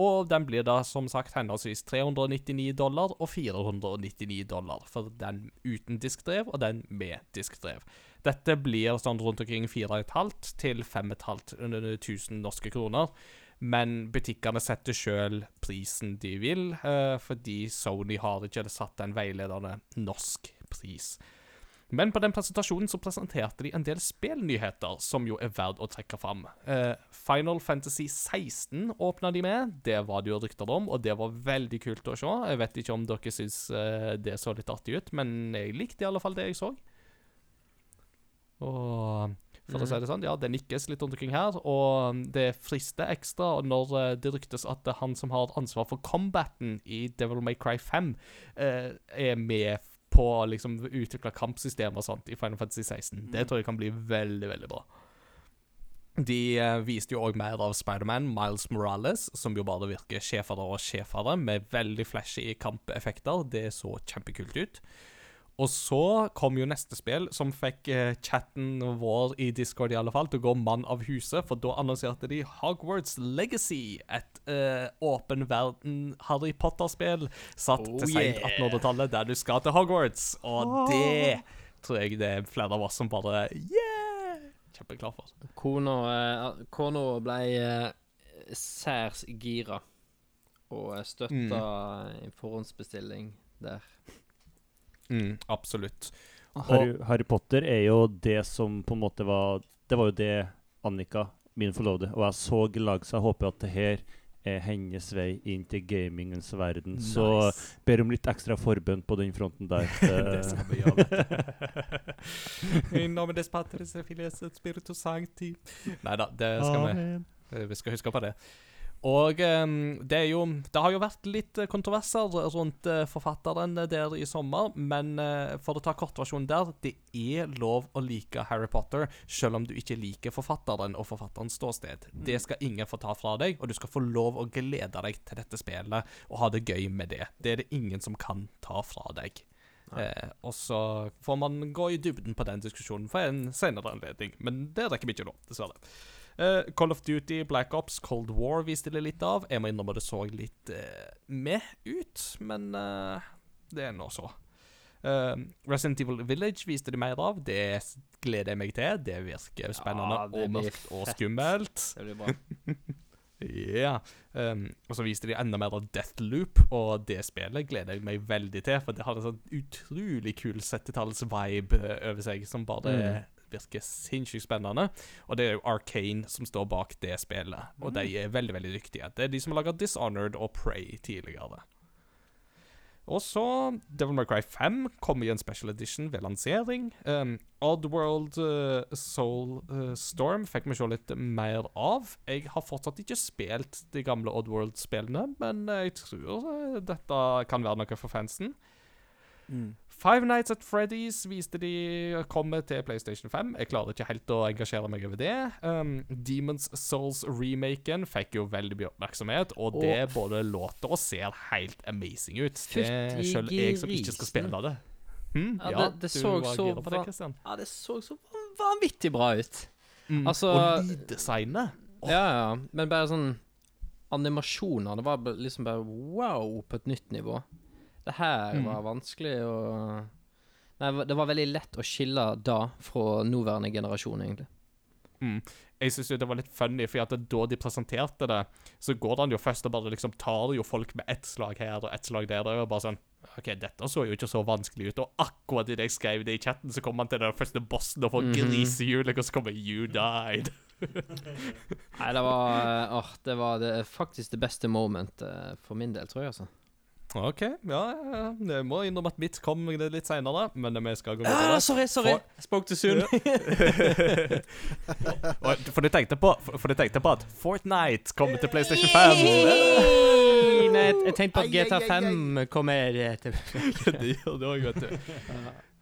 Og den blir da som sagt henholdsvis 399 dollar og 499 dollar for den uten diskdrev og den med diskdrev. Dette blir sånn rundt omkring 4500 til 5500 norske kroner. Men butikkene setter sjøl prisen de vil, eh, fordi Sony har ikke satt en veiledende norsk pris. Men på den presentasjonen så presenterte de en del spillnyheter som jo er verdt å trekke fram. Eh, Final Fantasy 16 åpna de med. Det var det jo rykter om, og det var veldig kult å se. Jeg vet ikke om dere syns eh, det så litt artig ut, men jeg likte i alle fall det jeg så. Og for å si det sånn, ja, det nikkes litt rundt omkring her, og det frister ekstra når eh, det ryktes at han som har ansvar for combaten i Devil May Cry 5, eh, er med på å liksom utvikle kampsystemer og sånt i Final Fantasy 16. Det tror jeg kan bli veldig, veldig bra. De eh, viste jo òg mer av Spiderman, Miles Morales, som jo bare virker sjefere og sjefere, med veldig flashy kampeffekter. Det så kjempekult ut. Og så kom jo neste spill, som fikk eh, chatten vår i Discord i alle fall til å gå mann av huset, for da annonserte de Hogwarts Legacy, et eh, åpen verden Harry Potter-spill satt Oh, til seint yeah. 1800-tallet, der du skal til Hogwarts. Og det tror jeg det er flere av oss som bare Yeah! Kjempeklar for. Kona, eh, kona ble eh, særs gira og eh, støtta mm. forhåndsbestilling der. Mm, absolutt. Harry, Harry Potter er jo det som på en måte var Det var jo det Annika, min forlovede, og jeg så glad, så jeg håper at det her er hennes vei inn til gamingens verden. Så ber om litt ekstra forbønn på den fronten der. det skal vi gjøre. I nome des Patres et Spiritus Sancti. Nei da, det skal vi Eh, Vi skal huske på det. Og ehm, det er jo Det har jo vært litt eh, kontroverser rundt eh, forfatteren der i sommer, men eh, for å ta kortversjonen der Det er lov å like Harry Potter selv om du ikke liker forfatteren og forfatterens ståsted. Det skal ingen få ta fra deg, og du skal få lov å glede deg til dette spillet og ha det gøy med det. Det er det ingen som kan ta fra deg. Eh, og så får man gå i dybden på den diskusjonen for en senere anledning, men det rekker vi ikke nå, dessverre. Eh, Call of Duty, Black Ops, Cold War viste det litt av. Jeg må innrømme det så litt uh, med ut, men uh, det er nå så. Resident Evil Village viste de mer av. Det gleder jeg meg til. Det virker spennende Ja, det og mørkt og skummelt. Det blir bra. Ja. Um, og så viste de enda mer av Deathloop, og det spillet gleder jeg meg veldig til. For det har en sånn utrolig kul 70-talls-vibe eh, over seg, som bare virker sinnssykt spennende. Og det er jo Arcane som står bak det spillet, og de er veldig, veldig dyktige. Det er de som har laga Dishonored og Prey tidligere. Og så Devil May Cry 5 kommer i en special edition ved lansering. Um, Oddworld uh, Soul uh, Storm fikk vi se litt mer av. Jeg har fortsatt ikke spilt de gamle Oddworld-spillene, men jeg tror uh, dette kan være noe for fansen. Five Nights at Freddy's viste de kommer til PlayStation 5. Jeg klarer ikke helt å engasjere meg over det. Um, Demons Souls-remaken fikk jo veldig mye oppmerksomhet, og det både låter og ser helt amazing ut. Det Selv jeg som ikke skal spille det. Hm? Ja, Ja, det- det så så det. Ja, det så så vanvittig bra ut. Mm. Altså- og lyddesignet. Oh. Ja, ja. Men bare sånn Animasjoner, det var liksom bare wow på et nytt nivå. Det her Mm. var vanskelig å Nei, det var veldig lett å skille da fra nåværende generasjon, egentlig. Mm. Jeg syns det var litt funny, for at da de presenterte det, så går han jo først og bare liksom tar jo folk med ett slag her og ett slag der. Og bare sånn OK, dette så jo ikke så vanskelig ut. Og akkurat idet jeg skrev det i chatten, så kom han til den første bossen og får Mhm. grisehjulet, og så kommer 'You died'. Nei, det var Åh, det var det, faktisk det beste momentet for min del, tror jeg, altså. OK. Ja. Jeg må innrømme at mitt kom litt seinere, men vi skal gå Ah, sorry, sorry. For- Spoke too soon. For du tenkte på For du tenkte på at Fortnite kommer til PlayStation 5. Nei, jeg- tenkte på at Ai, ai, GTA ai, ai. 5 kommer til Det gjør det òg, vet du.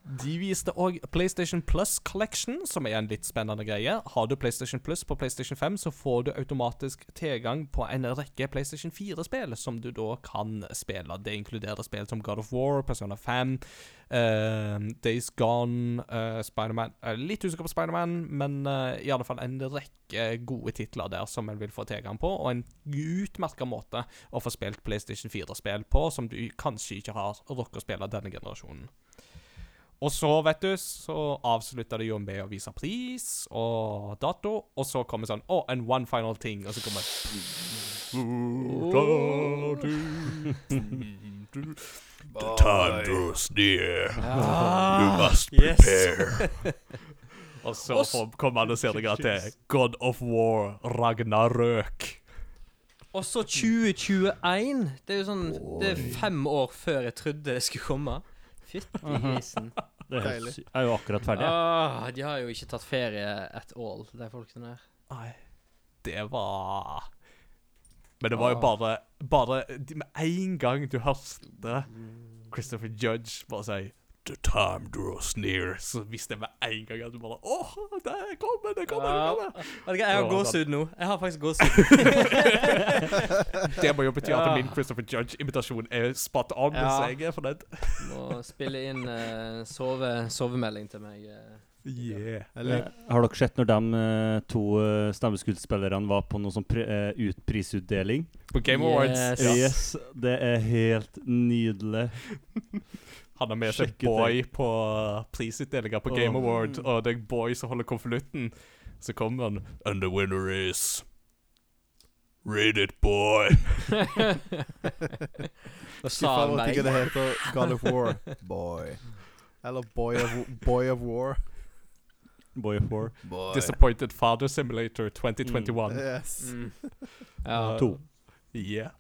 De viste òg PlayStation Plus Collection, som er en litt spennende greie. Har du PlayStation Plus på PlayStation 5, så får du automatisk tilgang på en rekke PlayStation 4-spill som du da kan spille. Det inkluderer spill som God of War, Persona 5, uh, Days Gone, uh, Spiderman er Litt usikker på Spiderman, men uh, i alle fall en rekke gode titler der som en vil få tilgang på, og en utmerka måte å få spilt PlayStation 4-spill på, som du kanskje ikke har rukket å spille denne generasjonen. Og så, vet du, så avslutter det jo med å vise pris og dato, og så kommer sånn Å, and one final thing, og så kommer The time draws near. You must prepare. og så kommer han og sier at det er God of War Ragnarøk. Og så 2021. Det er jo sånn Det er fem år før jeg trodde det skulle komme. Fytti grisen. Det er, helt er jo akkurat ferdig. jeg. Ah, de har jo ikke tatt ferie at all, de folkene der. Nei, det var Men det var jo bare Bare Med en gang du hørte Christopher Judge bare si The time draws near, så visste jeg med en gang at du bare Åh, det kommer, det kommer, det kommer. Vet du hva, Jeg har gåsehud nå. Jeg har faktisk gåsehud. Det må jo bety at min Christopher Judge-imitasjon er spot on, Ja. så jeg er fornøyd. Må spille inn uh, sove, sovemelding til meg. Uh. Yeah. Eller Eh, Har dere sett når de to stemmeskuespillerne var på noe sånn pri ut prisutdeling? På Game Awards. Yes, det er helt nydelig. Han har med seg Boy på prisutdelinga på Game oh. Award, og det er Boy som holder konvolutten. Så kommer han And the winner is Read it, boy. Og sa han meg. det heter God of War. Boy. Eller Boy of, Boy of War. Boy of War. Boy. Disappointed Father Simulator 2021. Yes. mm. Ja. To. Yeah.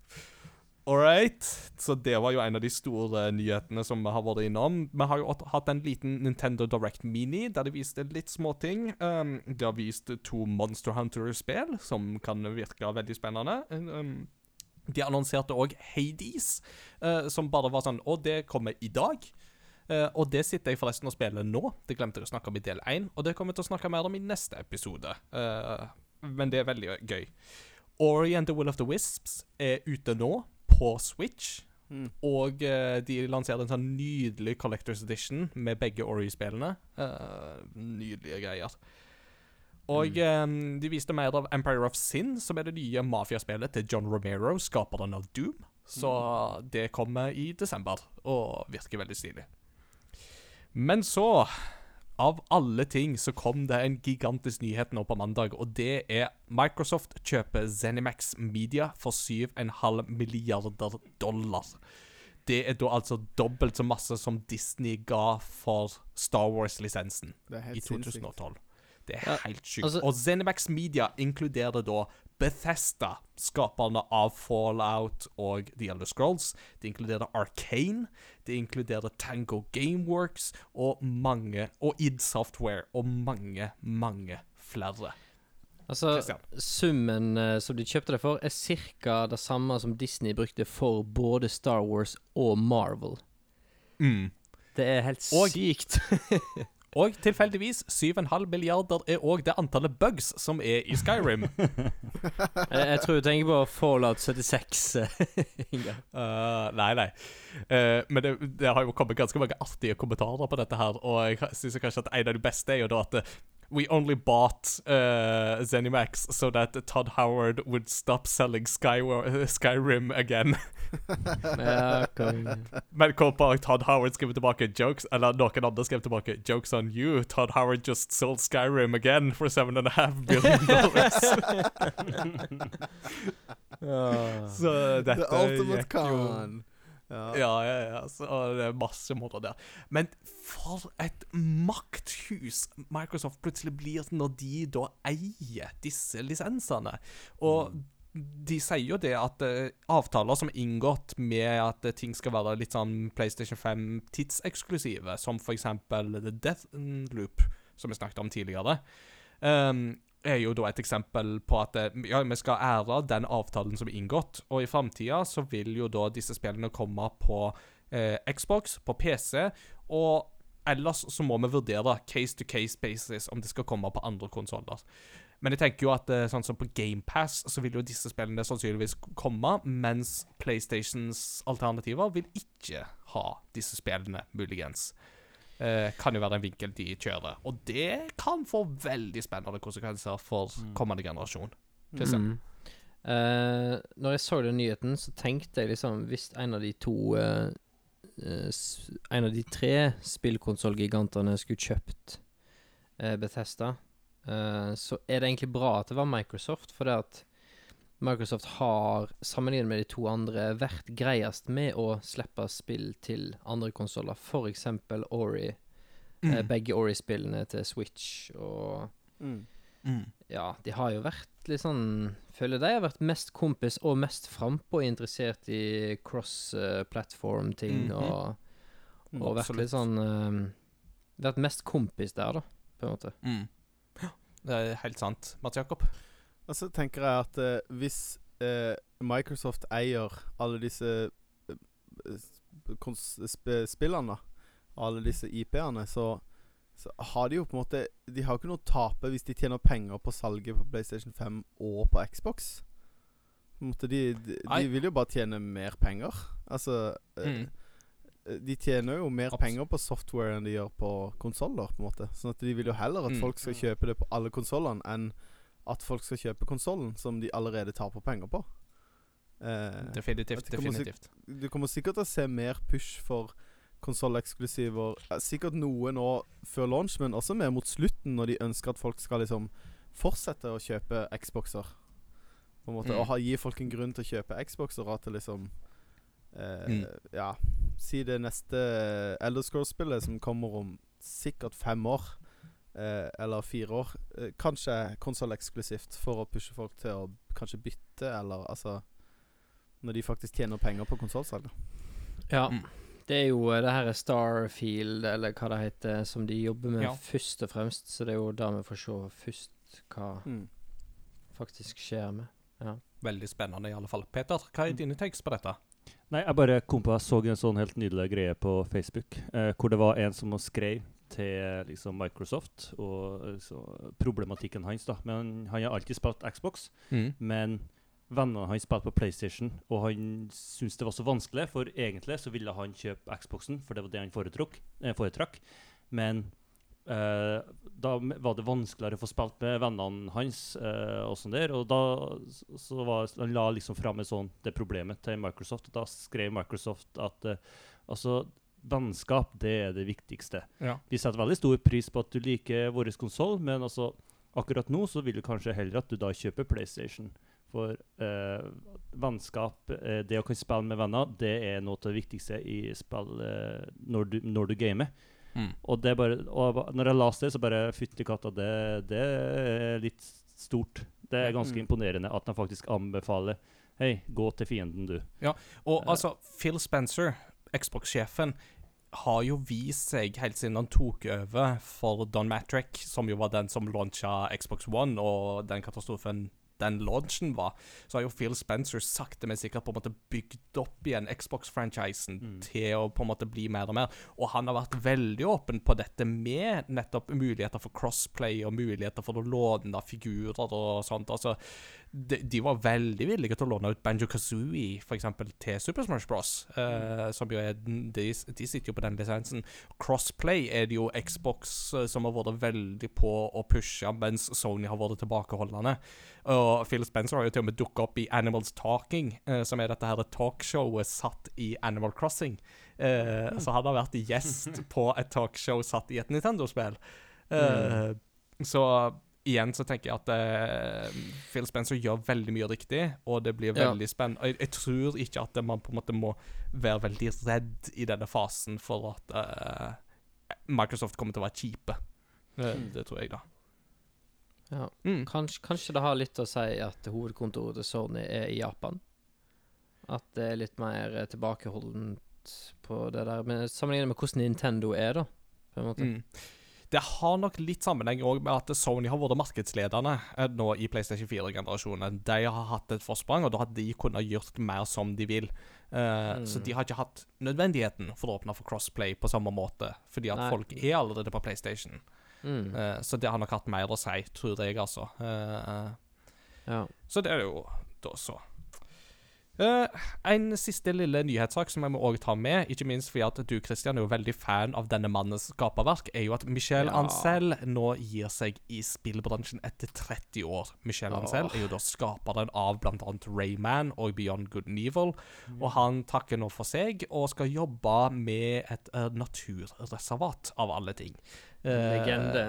All right. Så det var jo en av de store nyhetene som vi har vært innom. Vi har jo hatt- en liten Nintendo Direct Mini der de viste litt småting. Um, de har vist to Monster Hunter-spill som kan virke veldig spennende. Um, de annonserte òg Hades, uh, som bare var sånn Å, det kommer i dag. Uh, og det sitter jeg forresten og spiller nå. Det glemte jeg å snakke om i del 1, og det kommer jeg til å snakke mer om i neste episode. Uh, men det er veldig gøy. Ori and the Will of the Wisps er ute nå, på Switch. Mm. Og uh, de lanserte en sånn nydelig Collector's Edition med begge Ori-spillene. Uh, nydelige greier. Og eh, de viste mer av Empire of Sin, som er det nye mafiaspillet til John Romero, skaperen av Doom. Så det kommer i desember, og virker veldig stilig. Men så, av alle ting, så kom det en gigantisk nyhet nå på mandag, og det er Microsoft kjøper Zenimax Media for 7,5 milliarder dollar. Det er da altså dobbelt så masse som Disney ga for Star Wars-lisensen i helt sinnssykt. 2012. Det er Ja, helt sjukt. altså- og Zenimax Media inkluderer da Bethesda, skaperne av Fallout og The Elder Scrolls. Det inkluderer Arcane, det inkluderer Tango Gameworks og mange Og id Software og mange, mange flere. Altså, Christian. summen uh, som de kjøpte det for, er ca. det samme som Disney brukte for både Star Wars og Marvel. Mm. Det er helt Og- sykt. Og tilfeldigvis 7,5 milliarder er òg det antallet bugs som er i Skyrim. jeg, jeg tror du tenker på Fallout 76. eh, Inga. Uh, nei, nei. Uh, men det, det har jo kommet ganske mange artige kommentarer på dette her, og jeg syns kanskje at en av de beste er jo da at uh, We only bought uh, Zenimax so that Todd Howard would stop selling Skywa- Skyrim again. Ja, konge. Men hvorpå Todd Howard skrev tilbake jokes Eller noen andre skrev tilbake Jokes on you. Todd Howard just sold Skyrim again for seven and a half billion dollars. Så dette The ultimate gikk jo con. Ja. Ja, ja, ja. Så det er masse moro der. Men for et makthus Microsoft plutselig blir når de da eier disse lisensene. Og de sier jo det at uh, avtaler som er inngått med at uh, ting skal være litt sånn PlayStation 5 tidseksklusive, som for eksempel The Death Loop, som vi snakket om tidligere, ehm, er jo da et eksempel på at eh, ja, vi skal ære den avtalen som er inngått. Og i framtida så vil jo da disse spillene komme på eh, Xbox, på PC, og ellers så må vi vurdere case to case basis om det skal komme på andre konsoller. Men jeg tenker jo at eh, sånn som på GamePass så vil jo disse spillene sannsynligvis komme, mens PlayStations alternativer vil ikke ha disse spillene, muligens. Eh, kan jo være en vinkel de kjører. Og det kan få veldig spennende konsekvenser for kommende generasjon. Se. Mm. Eh, når jeg så den nyheten, så tenkte jeg liksom Hvis en av de to eh, eh, En av de tre spillkonsollgigantene skulle kjøpt uh, Bethesda, eh, så er det egentlig bra at det var Microsoft, for det at Microsoft har, sammenlignet med de to andre, vært greiest med å slippe spill til andre konsoller. Eksempel Ori. Mm. eh, begge Ori-spillene til Switch og Mm. Mm. ja, de har jo vært litt sånn Føler de har vært mest kompis og mest frampå interessert i cross-platform-ting Mhm. og, Mm, og vært litt sånn um, Vært mest kompis der, da, på en måte. Mm. Ja, det er helt sant. Mats Jakob? Og så tenker jeg at eh, hvis eh, Microsoft eier alle disse eh, spillene, alle disse IP-ene, så, så har de jo på en måte De har jo ikke noe å tape hvis de tjener penger på salget på PlayStation 5 og på Xbox. På de, de, de vil jo bare tjene mer penger. Altså eh, Mm. De tjener jo mer Abs- penger på software enn de gjør på konsoller, på en måte. Sånn at de vil jo heller at Mm. folk skal kjøpe det på alle konsollene, enn at folk skal kjøpe konsollen som de allerede taper penger på. Eh, Definitivt. Du si- definitivt. du kommer sikkert til å se mer push for konsolleksklusiver. eh, Sikkert noe nå før launch, men også mer mot slutten, når de ønsker at folk skal liksom fortsette å kjøpe Xboxer. På en måte, Mm. Og ha, gi folk en grunn til å kjøpe Xboxer. og At det liksom eh, Mm. Ja, si det neste Elder Scrolls-spillet som kommer om sikkert fem år. Eh, eller fire år. Eh, kanskje konsolleksklusivt for å pushe folk til å kanskje bytte, eller altså Når de faktisk tjener penger på konsollsalg. Ja. Mm. Det er jo eh, det her Starfield, eller hva det heter, som de jobber med Ja. først og fremst. Så det er jo da vi får se først hva Mm. faktisk skjer med. Veldig spennende, i alle fall. Peter, hva er dine takes på dette? Nei, jeg bare kom på Jeg så en sånn helt nydelig greie på Facebook, eh, hvor det var en som skrev til liksom, Microsoft og så, problematikken hans. da Men han har alltid spilt Xbox, Mm. men vennene hans spilte på PlayStation, og han syntes det var så vanskelig, for egentlig så ville han kjøpe Xboxen, for det var det han foretrakk. Eh, foretrakk. Men eh, da var det vanskeligere å få spilt med vennene hans, eh, og sånn der, og da så var, han la liksom fram et sånn, det problemet til Microsoft. og Da skrev Microsoft at eh, altså, vennskap det er det viktigste. Ja. Vi setter veldig stor pris på at du liker vår konsoll, men altså, akkurat nå så vil du kanskje heller at du da kjøper PlayStation. For eh, vennskap, eh, det å kunne spille med venner, det er noe av det viktigste i spill eh, når, du, når du gamer. Mm. Og det bare, og når jeg leste det, så bare fytti katta, det, det er litt stort. Det er ganske Mm. imponerende at de faktisk anbefaler Hei, gå til fienden, du. Og Eh. altså, Phil Spencer, Xbox-sjefen, har jo vist seg helt siden han tok over for Don Matrick, som jo var den som launcha Xbox One, og den katastrofen den launchen var, så har jo Phil Spencer sakte, men sikkert på en måte bygd opp igjen Xbox-franchisen Mm. til å på en måte bli mer og mer. Og han har vært veldig åpen på dette med nettopp muligheter for crossplay og muligheter for å låne figurer og sånt. Altså, de, de var veldig villige til å låne ut Banjo Kazooie for eksempel, til Super Smash Bros. eh, som jo er de, de sitter jo på den lisensen. Crossplay er det jo Xbox eh, som har vært veldig på å pushe, mens Sony har vært tilbakeholdende. Og Phil Spencer har jo til og med dukka opp i Animals Talking, eh, som er dette her talkshowet satt i Animal Crossing. Eh, Så han har vært gjest på et talkshow satt i et Nintendo-spill. Mm. Så igjen så tenker jeg at uh, Phil Spencer gjør veldig mye riktig, og det blir Ja. veldig spennende. Jeg, jeg tror ikke at man på en måte må være veldig redd i denne fasen for at uh, Microsoft kommer til å være kjipe. Det, Mm. det tror jeg, da. Ja. Mm. Kanskje, kanskje det har litt å si at hovedkontoret til Sony er i Japan. At det er litt mer eh, tilbakeholdent på det der. Men sammenlignet med hvordan Nintendo er, da. På en måte. Mm. Det har nok litt sammenheng også med at Sony har vært markedsledende eh, nå i PlayStation 4-generasjonen. De har hatt et forsprang, og da har de kunnet gjort mer som de vil. Så Mm. de har ikke hatt nødvendigheten for å åpne for crossplay på samme måte, fordi at Nei. folk er allerede på PlayStation. Mm. Uh, så det har nok hatt mer å si, tror jeg, altså. Uh, Ja. Så det er jo da så. Eh, en siste lille nyhetssak som jeg må også ta med, ikke minst fordi at du Christian, er jo veldig fan av denne mannens skaperverk, er jo at Michel Ja. Ancel nå gir seg i spillbransjen etter 30 år. Michel oh. Ancel er jo da skaperen av bl.a. Rayman og Beyond Good and Evil, og han takker nå for seg og skal jobbe med et uh, naturreservat, av alle ting. Uh, Legende.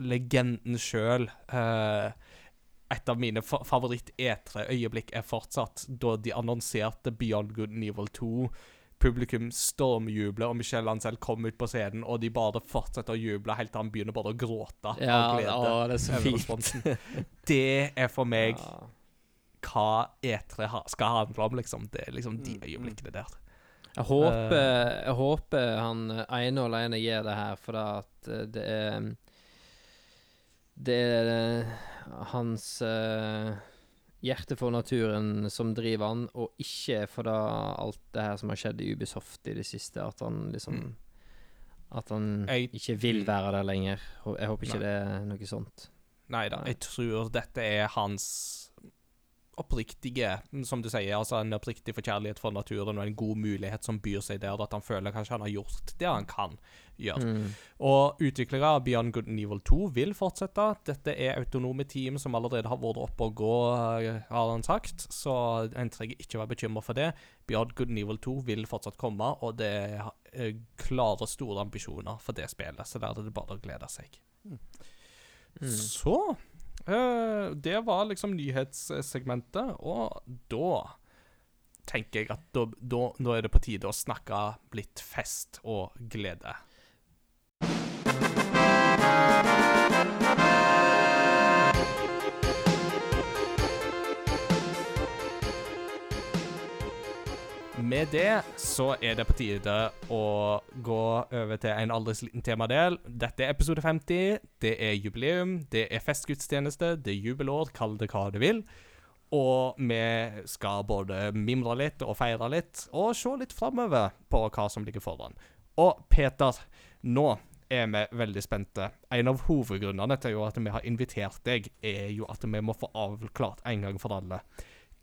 Legenden sjøl. Et av mine fa favoritt-etre-øyeblikk er fortsatt da de annonserte Beyond Good and Evil 2. Publikum stormjubler, og Michelle Ancel kom ut på scenen, og de bare fortsetter å juble helt til han begynner bare å gråte Ja, av glede. å, det er så fint. Det er for meg Ja. hva E3 ha, skal handle om, liksom. Det er liksom de Mm, mm. øyeblikkene der. Jeg håper, jeg håper han ene og alene gjør det her, for at eh, det er Det er eh, hans uh, hjerte for naturen som driver han, og ikke for da alt det her som har skjedd i Ubisoft i det siste. At han liksom Mm. At han Jeg- ikke vil være der lenger. Jeg håper ikke Nei. det er noe sånt. Nei da, jeg tror dette er hans oppriktige, som du sier, altså en oppriktig forkjærlighet for naturen og en god mulighet som byr seg der, at han føler kanskje han har gjort det han kan gjøre. Mm. Og utviklere av Beyond Good and Evil 2 vil fortsette. Dette er autonome team som allerede har vært oppe og gå, eh, har han sagt, så en trenger ikke være bekymret for det. Beyond Good and Evil 2 vil fortsatt komme, og det er eh, klare, store ambisjoner for det spillet, så der er det bare å glede seg. Mm. Så øh, Det var liksom nyhetssegmentet, og da tenker jeg at da, da, nå er det på tide å snakke litt fest og glede. Med det så er det på tide å gå over til en aldri så liten temadel. Dette er episode 50. Det er jubileum, det er festgudstjeneste, det er jubelår, kall det hva du vil. Og vi skal både mimre litt og feire litt, og se litt framover på hva som ligger foran. Og Peter, nå er vi veldig spente. En av hovedgrunnene til at vi har invitert deg, er jo at vi må få avklart en gang for alle.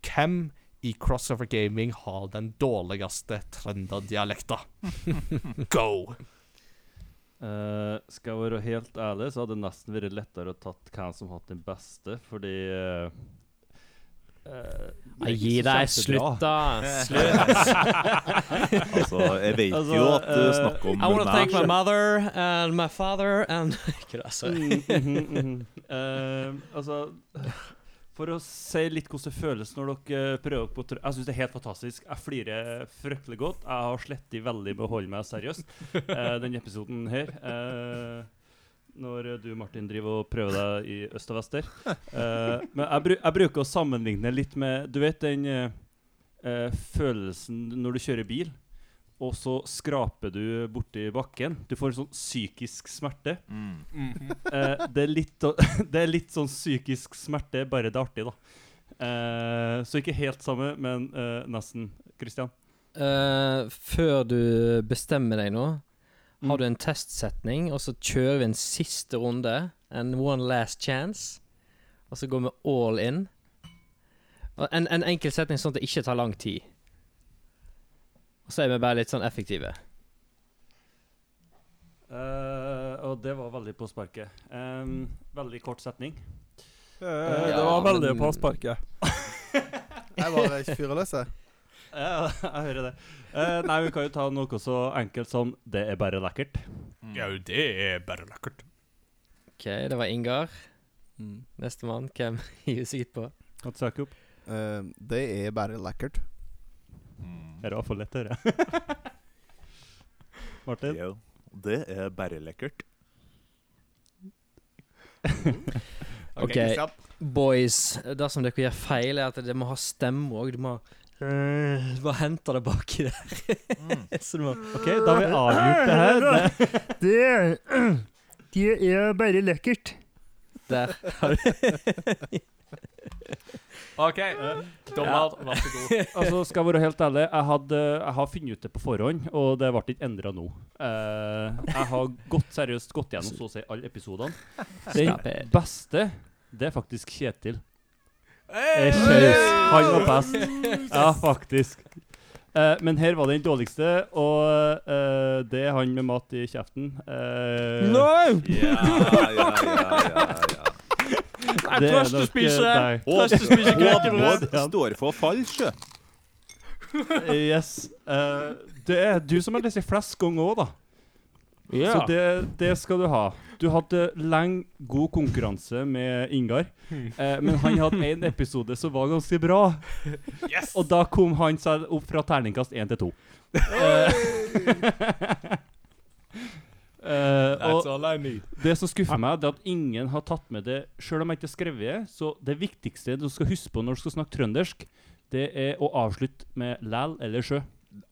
Hvem i Crossover Gaming har den dårligste trønderdialekta? Go! Uh, skal jeg være helt ærlig, så hadde det nesten vært lettere å tatt hvem som hatt den beste, fordi er Nei, Gi deg, slutt, da. Slutt. Altså, jeg vet Altså, jo at du eh, snakker om I want to thank my mother and my father and Ikke det, sorry. Mm, mhm, mhm. Uh, altså For å si litt hvordan det føles når dere prøver på Jeg syns det er helt fantastisk. Jeg flirer fryktelig godt. Jeg har slettet veldig med å holde meg seriøs uh, denne episoden her. Eh, når du, Martin, driver og prøver deg i øst og vest der. Eh, men jeg, bru jeg bruker å sammenligne litt med Du vet den eh, eh, følelsen når du kjører bil, og så skraper du borti bakken. Du får en sånn psykisk smerte. Mm. Eh, det, er litt, det er litt sånn psykisk smerte, bare det er artig, da. Eh, så ikke helt samme, men nesten. Christian? Eh, før du bestemmer deg nå, Mm. Har du en testsetning, og så kjører vi en siste runde. En one last chance. Og så går vi all in. Og En, en enkel setning sånn at det ikke tar lang tid. Og så er vi bare litt sånn effektive. Uh, og det var veldig på sparket. Um, veldig kort setning. Uh, Ja, det var veldig men- på sparket. Jeg var fyrer løs, jeg. Ja, jeg hører det. Eh, nei, vi kan jo ta noe så enkelt som 'det er bare lekkert'. Ja, det er bare lekkert. OK, det var Ingar. Mm. Nestemann. Hvem gir seg på? Kan du søke opp? Uh, det er bare lekkert. Mm. Er det for lett å høre? Martin? Jo, det er bare lekkert. OK, okay boys. Dersom dere gjør feil, er at det må ha stemme òg. Du må Du bare henter det baki der. Så du må OK, da har vi avgjort det her. Det, det er bare lekkert. Der. har du- OK. Dommer, vær så god. Altså, skal jeg være helt ærlig, jeg, hadde, jeg har funnet ut det på forhånd, og det ble ikke endra nå. Uh, jeg har gått seriøst gått gjennom så å si alle episodene. Den beste, det er faktisk Kjetil. Han var best. Ja, faktisk. Eh, men her var den dårligste, og eh, det er han med mat i kjeften. Uh, No! Ja, ja, ja, ja, ja. Jeg trøster spiser. deg. Trøster spiser Bård Ja. står for falsk. Yes. Eh, det er du som har lest flest ganger òg, da. Ja. Så det, det skal du ha. Du hadde lenge god konkurranse med Ingar, eh, men han hadde en episode som var ganske bra. Og da kom han seg opp fra terningkast én til to. Uh, That's all I need. det som skuffer meg, er at ingen har tatt med det Selv om jeg ikke har skrevet det, så det viktigste du skal huske på når du skal snakke trøndersk, det er å avslutte med læl eller sjø.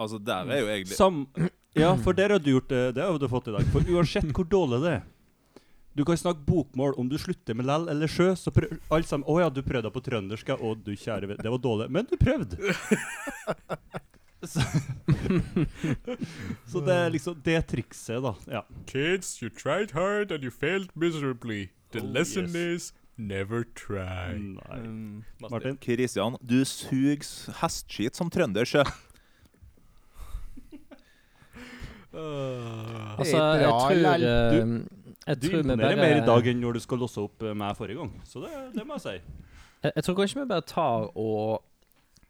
Altså, der er jo jeg Sam ja, for der har du gjort det. Det har du fått i dag. For uansett hvor dårlig det er Du kan snakke bokmål om du slutter med lell eller sjø. Så prøv alle sammen Å ja, du prøvde på trøndersk, ja. Å, du kjære ve- Det var dårlig. Men du prøvde. så, så det er liksom det trikset, da. Ja. Kids, you tried hard and you failed miserably. The Oh, lesson yes. is never try. Nei. Um, Martin? Christian, du suger hestskit som trønder, sjø. Altså, jeg tror eh, Jeg Du tror vi imponerer mer i dag enn når du skal losse opp eh, meg forrige gang. Så det, det må jeg si. Jeg, jeg tror kanskje vi bare tar og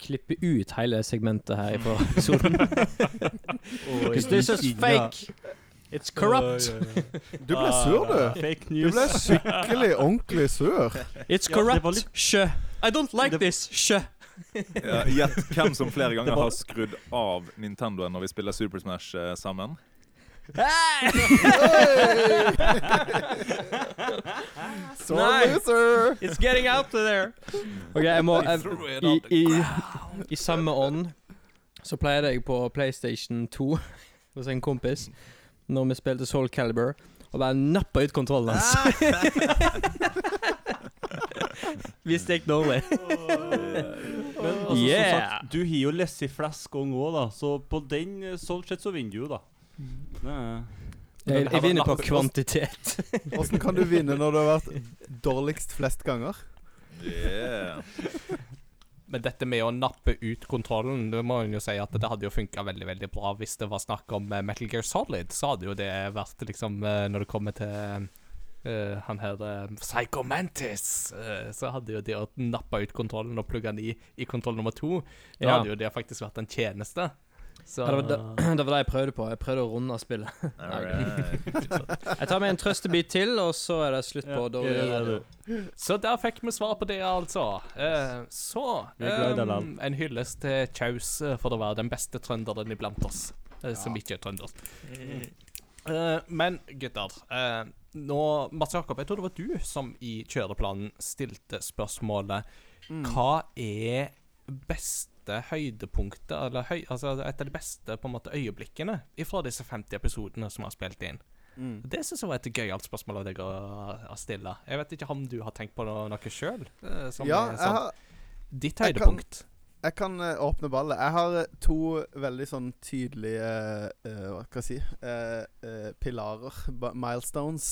klipper ut hele segmentet her fra episoden. Because this is fake. It's corrupt. Du ble sur, du. Fake Du ble skikkelig ordentlig sur. It's det var corrupt. Sjø. I don't like this. Sjø. Ja, Gjett hvem som flere ganger var- har skrudd av Nintendoen når vi spiller Super Smash eh, sammen. Så Nei. loser! It's getting out there. Ok, jeg må jeg, i, i, I samme ånd så pleide jeg på PlayStation 2 hos en kompis når vi spilte Soul Calibur, å bare nappe ut kontrollen hans. Det dårlig. Men altså, som sagt, du har jo lest i flest ganger òg, da. Så på den eh, sånn sett så vinner du jo, da. Det er- Jeg, jeg vinner på kvantitet. Åssen kan du vinne når du har vært dårligst flest ganger? Yeah. Men dette med å nappe ut kontrollen, det må en jo si at det hadde jo funka veldig veldig bra hvis det var snakk om eh, Metal Gear Solid. Så hadde jo det vært liksom eh, Når det kommer til eh, han her uh, Psycho Mantis, eh, så hadde jo det å nappe ut kontrollen og plugge den i i kontroll nummer to, da Ja. hadde jo det faktisk vært en tjeneste. Så Ja, det, var det, det var det jeg prøvde på. Jeg prøvde å runde spillet. Jeg tar med en trøstebit til, og så er det slutt på Ja, dårlig ja. Så der fikk vi svar på det, altså. Uh, så ehm, En hyllest til Kjaus for å være den beste trønderen iblant oss, uh, som ikke er trønder. Eh, men gutter, uh, nå Mats Jakob, jeg tror det var du som i kjøreplanen stilte spørsmålet Hva er beste høydepunktet, eller høy, altså et av de beste på en måte øyeblikkene fra disse 50 episodene som vi har spilt inn? Mm. Det syns jeg var et gøyalt spørsmål av deg å, å stille. Jeg vet ikke om du har tenkt på noe, noe sjøl? Ja, sånn, ditt høydepunkt. Jeg kan eh, åpne ballet. Jeg har eh, to veldig sånn tydelige uh, Hva skal jeg si uh, uh, Pilarer, milestones,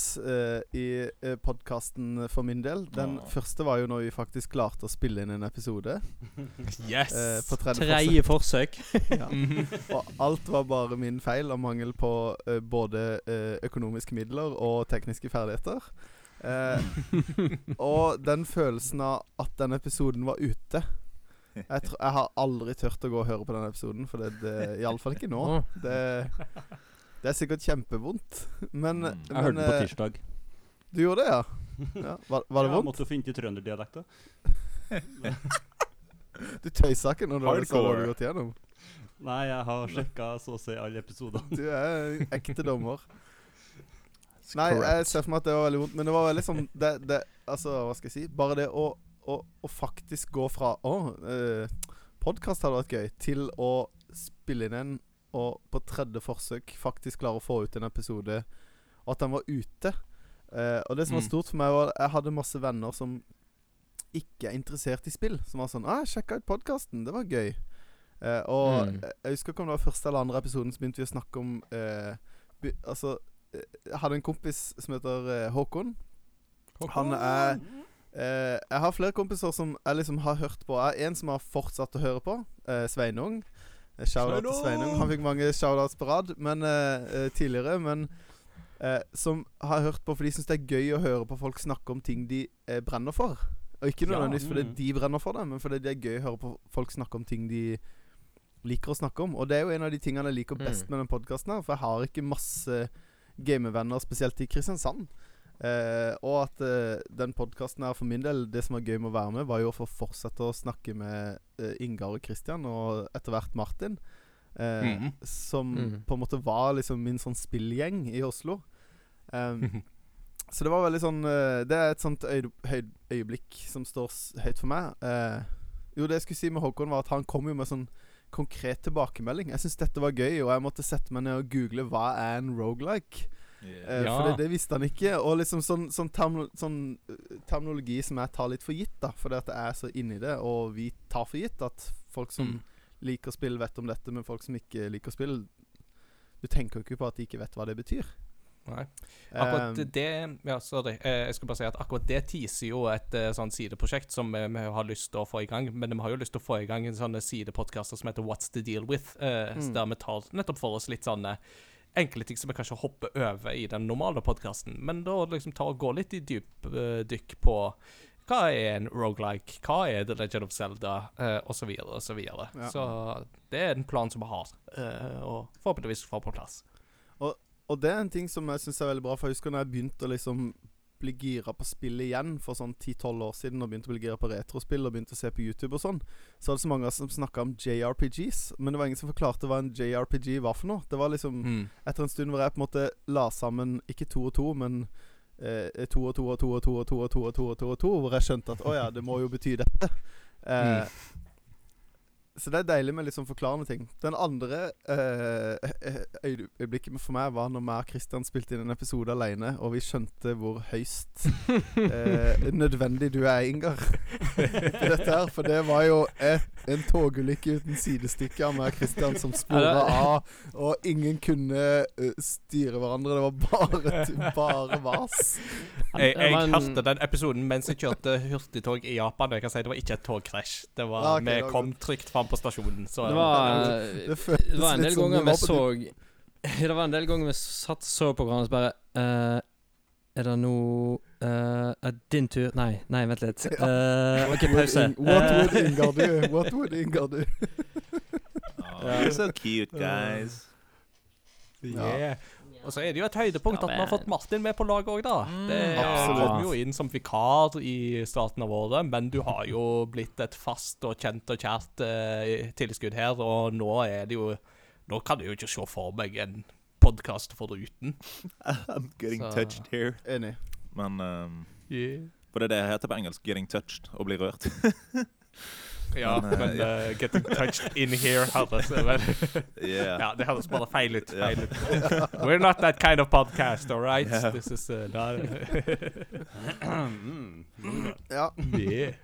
i uh, podkasten for min del. Den oh. første var jo når vi faktisk klarte å spille inn en episode. Yes! på tredje Tredje forsøk. Ja. Og alt var bare min feil og mangel på både økonomiske midler og tekniske ferdigheter. Eh, og den følelsen av at den episoden var ute Jeg, tror, jeg har aldri turt å gå og høre på den episoden, for det, det iallfall ikke nå. Det, det er sikkert kjempevondt, men, Mm. Jeg hørte men den på eh, tirsdag. Du gjorde det, ja? ja var, var det Jeg vondt? måtte finne til trønderdialekta. Du tøysa ikke når du sa det du hadde gått gjennom? Nei, jeg har sjekka så å si alle episodene. Du er ekte dommer. Nei, jeg ser for meg at det var veldig vondt, men det var veldig sånn det, det, Altså, hva skal jeg si? Bare det å, å, å faktisk gå fra Å, eh, podkast hadde vært gøy, til å spille inn en og på tredje forsøk faktisk klare å få ut en episode, og at den var ute. Eh, og det som var Mm. stort for meg, var at jeg hadde masse venner som ikke er interessert i spill. Som var sånn 'Å, jeg sjekka ut podkasten. Det var gøy'. Eh, og Mm. jeg- husker ikke om det var første eller andre episoden, så begynte vi å snakke om eh, by, Altså, eh, jeg hadde en kompis som heter eh, Håkon. Han er eh, Jeg har flere kompiser som jeg liksom har hørt på. Jeg en som har fortsatt å høre på. Eh, Sveinung. Shoutout Shout-out til Sveinung. Han fikk mange shout-outs på rad men, eh, eh, tidligere. Men eh, som har hørt på fordi de syns det er gøy å høre på folk snakke om ting de eh, brenner for. Og ikke Ja, nødvendigvis fordi mm. de brenner for det, men fordi det er gøy å høre på folk snakke om ting de liker å snakke om. Og det er jo en av de tingene jeg liker best Mm. med den podkasten her. For jeg har ikke masse gamevenner, spesielt i Kristiansand. Eh, og at eh, den podkasten her for min del, det som var gøy med å være med, var jo å få fortsette å snakke med eh, Ingar og Christian, og etter hvert Martin. Eh, Mhm. Som Mhm. på en måte var liksom min sånn spillgjeng i Oslo. Så det var veldig sånn eh, Det er et sånt øy, høy, øyeblikk som står s høyt for meg. Eh, jo, det jeg skulle si med Håkon, var at han kom jo med sånn konkret tilbakemelding. Jeg syns dette var gøy, og jeg måtte sette meg ned og google hva er en rogelike. Yeah. Ja. For det, det visste han ikke. Og liksom sånn, sånn, term, sånn eh, terminologi som jeg tar litt for gitt, da fordi at jeg er så inni det, og vi tar for gitt at folk som Mm. liker spill, vet om dette, men folk som ikke liker spill Du tenker jo ikke på at de ikke vet hva det betyr. Nei. Akkurat Um, det Ja, sorry. Eh, Jeg skulle bare si at akkurat det teaser jo et eh, sånn sideprosjekt som vi, vi har lyst til å få i gang. Men vi har jo lyst til å få i gang en sånn sidepodkaster som heter What's the deal with? Uh, Mm. Der vi tar nettopp for oss litt sånne enkle ting som vi kanskje hopper over i den normale podkasten. Men da liksom ta og gå litt i dypdykk på hva er en rogelike, hva er The Legend of Zelda, uh, osv., osv. Ja. Så det er en plan som vi har, uh, og forhåpentligvis får på plass. Og det er en ting som jeg syns er veldig bra, for jeg husker når jeg begynte å liksom bli gira på spill igjen for sånn 10-12 år siden, og begynte å bli gira på retrospill og begynte å se på YouTube og sånn, så var det så mange som snakka om JRPGs, men det var ingen som forklarte hva en JRPG var for noe. Det var liksom Mm. etter en stund hvor jeg på en måte la sammen ikke to og to, men eh, to og to og to og to og to og to og to og to og to, hvor jeg skjønte at å ja, det må jo bety dette. Eh, Så det er deilig med litt sånn forklarende ting. Den andre eh, øy- øyeblikket for meg var når meg og Christian spilte inn en episode alene, og vi skjønte hvor høyst eh, nødvendig du er, Ingar. For dette her, for det var jo et, en togulykke uten sidestykke av meg og Christian som spora av, og ingen kunne eh, styre hverandre. Det var bare, bare vas. Jeg, jeg hørte den episoden mens jeg kjørte hurtigtog i Japan. og Jeg kan si Det var ikke et togkrasj. Det var, Ah, Vi det var kom trygt fram på stasjonen. Så Det var, Det det var en del ganger vi så Det var en del ganger vi satt så på hverandre og bare uh, Er det nå uh, Er din tur? Nei, nei, vent litt. Uh, OK, pause. What would Ingar do? What would Ingar do? Oh, you're so cute, guys. yeah. Og så er det jo et høydepunkt at vi har fått Martin med på laget òg, da. Det absolutt. kom jo inn som vikar i starten av året, men du har jo blitt et fast og kjent og kjært uh, tilskudd her, og nå er det jo Nå kan jeg jo ikke se for meg en podkast foruten. I'm getting Så- touched here. Enig. Men um, Yeah. For det er det det heter på engelsk. 'Getting touched'. Å bli rørt. Ja, Men, men uh, eh, getting touched in here høres Yeah. Ja, det høres bare feil ut. Feil ut. We're not that kind of podcast, all right? Yeah. This is uh, not. Ja. yeah.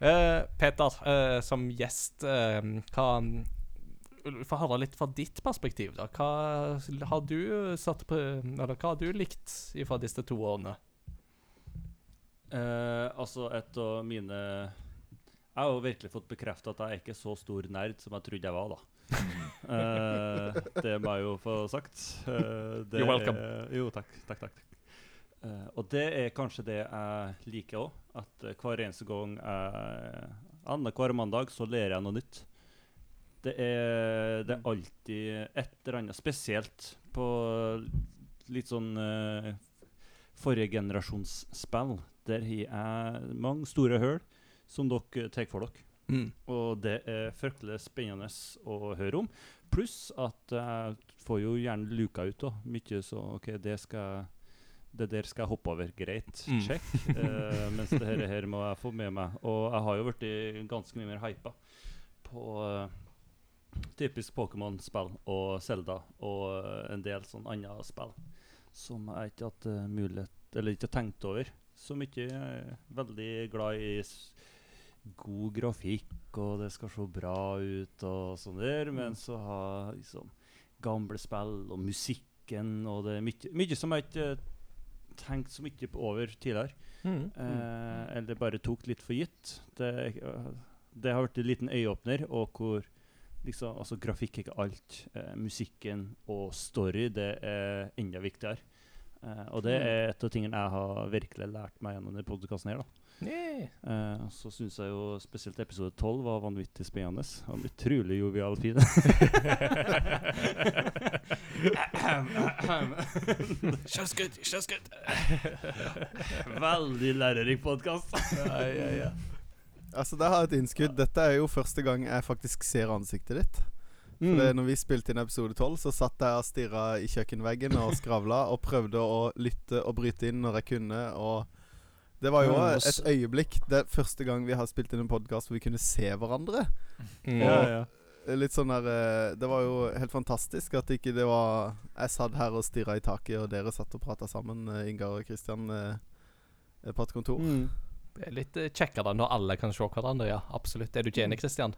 Eh, Peter, uh, som gjest, uh, hva Få høre litt fra ditt perspektiv, da. Hva har du satt på Eller hva har du likt fra disse to årene? Eh, altså, et av mine Jeg har jo virkelig fått bekrefta at jeg er ikke så stor nerd som jeg trodde jeg var, da. uh, det må jeg jo få sagt. Uh, You're welcome. Er, jo, takk. Takk, takk. Uh, og det er kanskje det jeg liker òg. At hver eneste gang jeg Annenhver mandag så lærer jeg noe nytt. Det er, det er alltid et eller annet spesielt på litt sånn uh, forrige generasjons spill. Der har jeg mange store hull som dere tar for dere. Mm. Og det er fryktelig spennende å høre om. Pluss at jeg får jo gjerne luka ut da. mye så OK, det skal det der skal jeg hoppe over. Greit, Mm. check. Eh, mens det her, her må jeg få med meg. Og jeg har jo blitt ganske mye mer hypa på uh, typisk Pokémon-spill og Zelda og eh, en del sånn andre spill som jeg ikke hatt mulighet Eller ikke har tenkt over. Så mye jeg er veldig glad i god grafikk, og det skal se bra ut og sånn der, men så har liksom gamle spill og musikken og det er mye, mye som jeg ikke tenkt så mye på over tidligere. Mm. Eh, eller bare tok litt for gitt. Det, eh, det har vært en liten øyeåpner, og hvor liksom, altså grafikk er ikke alt. Eh, musikken og story det er enda viktigere. Eh, og det er et av tingene jeg har virkelig lært meg gjennom denne podkasten. Yeah. Uh, så syns jeg jo spesielt episode 12 var vanvittig spennende. Han utrolig jovial fin. Kjøssgutt, kjøssgutt. Veldig lærerik podkast. Ja, ja, ja. Altså, der har jeg et innskudd. Dette er jo første gang jeg faktisk ser ansiktet ditt. Mm. For når vi spilte inn episode 12, så satt jeg og stirra i kjøkkenveggen og skravla og prøvde å lytte og bryte inn når jeg kunne. Og det var jo et øyeblikk Det er første gang vi har spilt inn en podkast hvor vi kunne se hverandre. Mm. Ja, ja. Litt sånn der eh, Det var jo helt fantastisk at ikke det var Jeg satt her og stirra i taket, og dere satt og prata sammen, eh, Ingar og Kristian, eh, på et kontor. Mm. Det er litt eh, kjekkere når alle kan se hverandre, ja. Absolutt. Er du ikke enig, Kristian?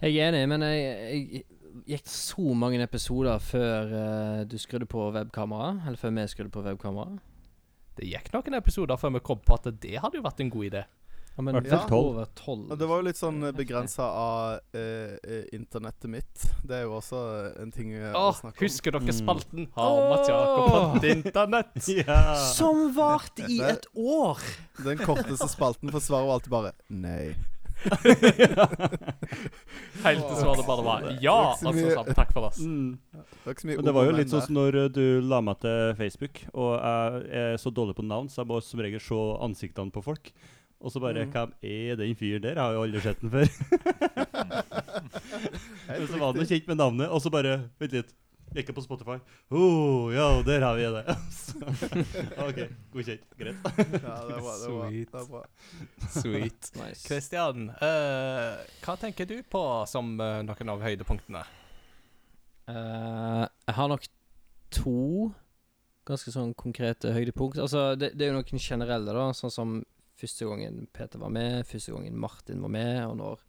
Jeg er enig, men jeg, jeg gikk så mange episoder før eh, du skrudde på webkamera. Eller før vi skrudde på webkamera. Det gikk noen episoder før vi kom på at det hadde jo vært en god idé. Ja, men ja, over tolv. Og det var jo litt sånn begrensa av eh, eh, internettet mitt. Det er jo også en ting eh, å snakke om. husker dere Mm. spalten? Har Mats Jakob hatt internett? Ja. Som varte i et år! Den korteste spalten forsvarer alltid bare nei. Helt til svaret bare var ja. Er så sa sånn, takk for oss. Mm. Det var ikke så mye Men det var jo litt sånn som når uh, du la meg til Facebook, og jeg er så dårlig på navn, så jeg må som regel se ansiktene på folk. Og så bare Mm. Hvem er den fyren der? Jeg har jo aldri sett den før. Men så var han jo kjent med navnet, og så bare Vent litt. Gikk jeg på Spotify. Oh, ja, der har vi det. OK, godkjent. Greit. Ja, det var. Det var. Sweet. Det var. Sweet. Nice. Kristian, eh, hva tenker du på som uh, noen av høydepunktene? Uh, jeg har nok to ganske sånn konkrete høydepunkt. Altså, det, det er jo noen generelle, da. Sånn som første gangen Peter var med, første gangen Martin var med, og når,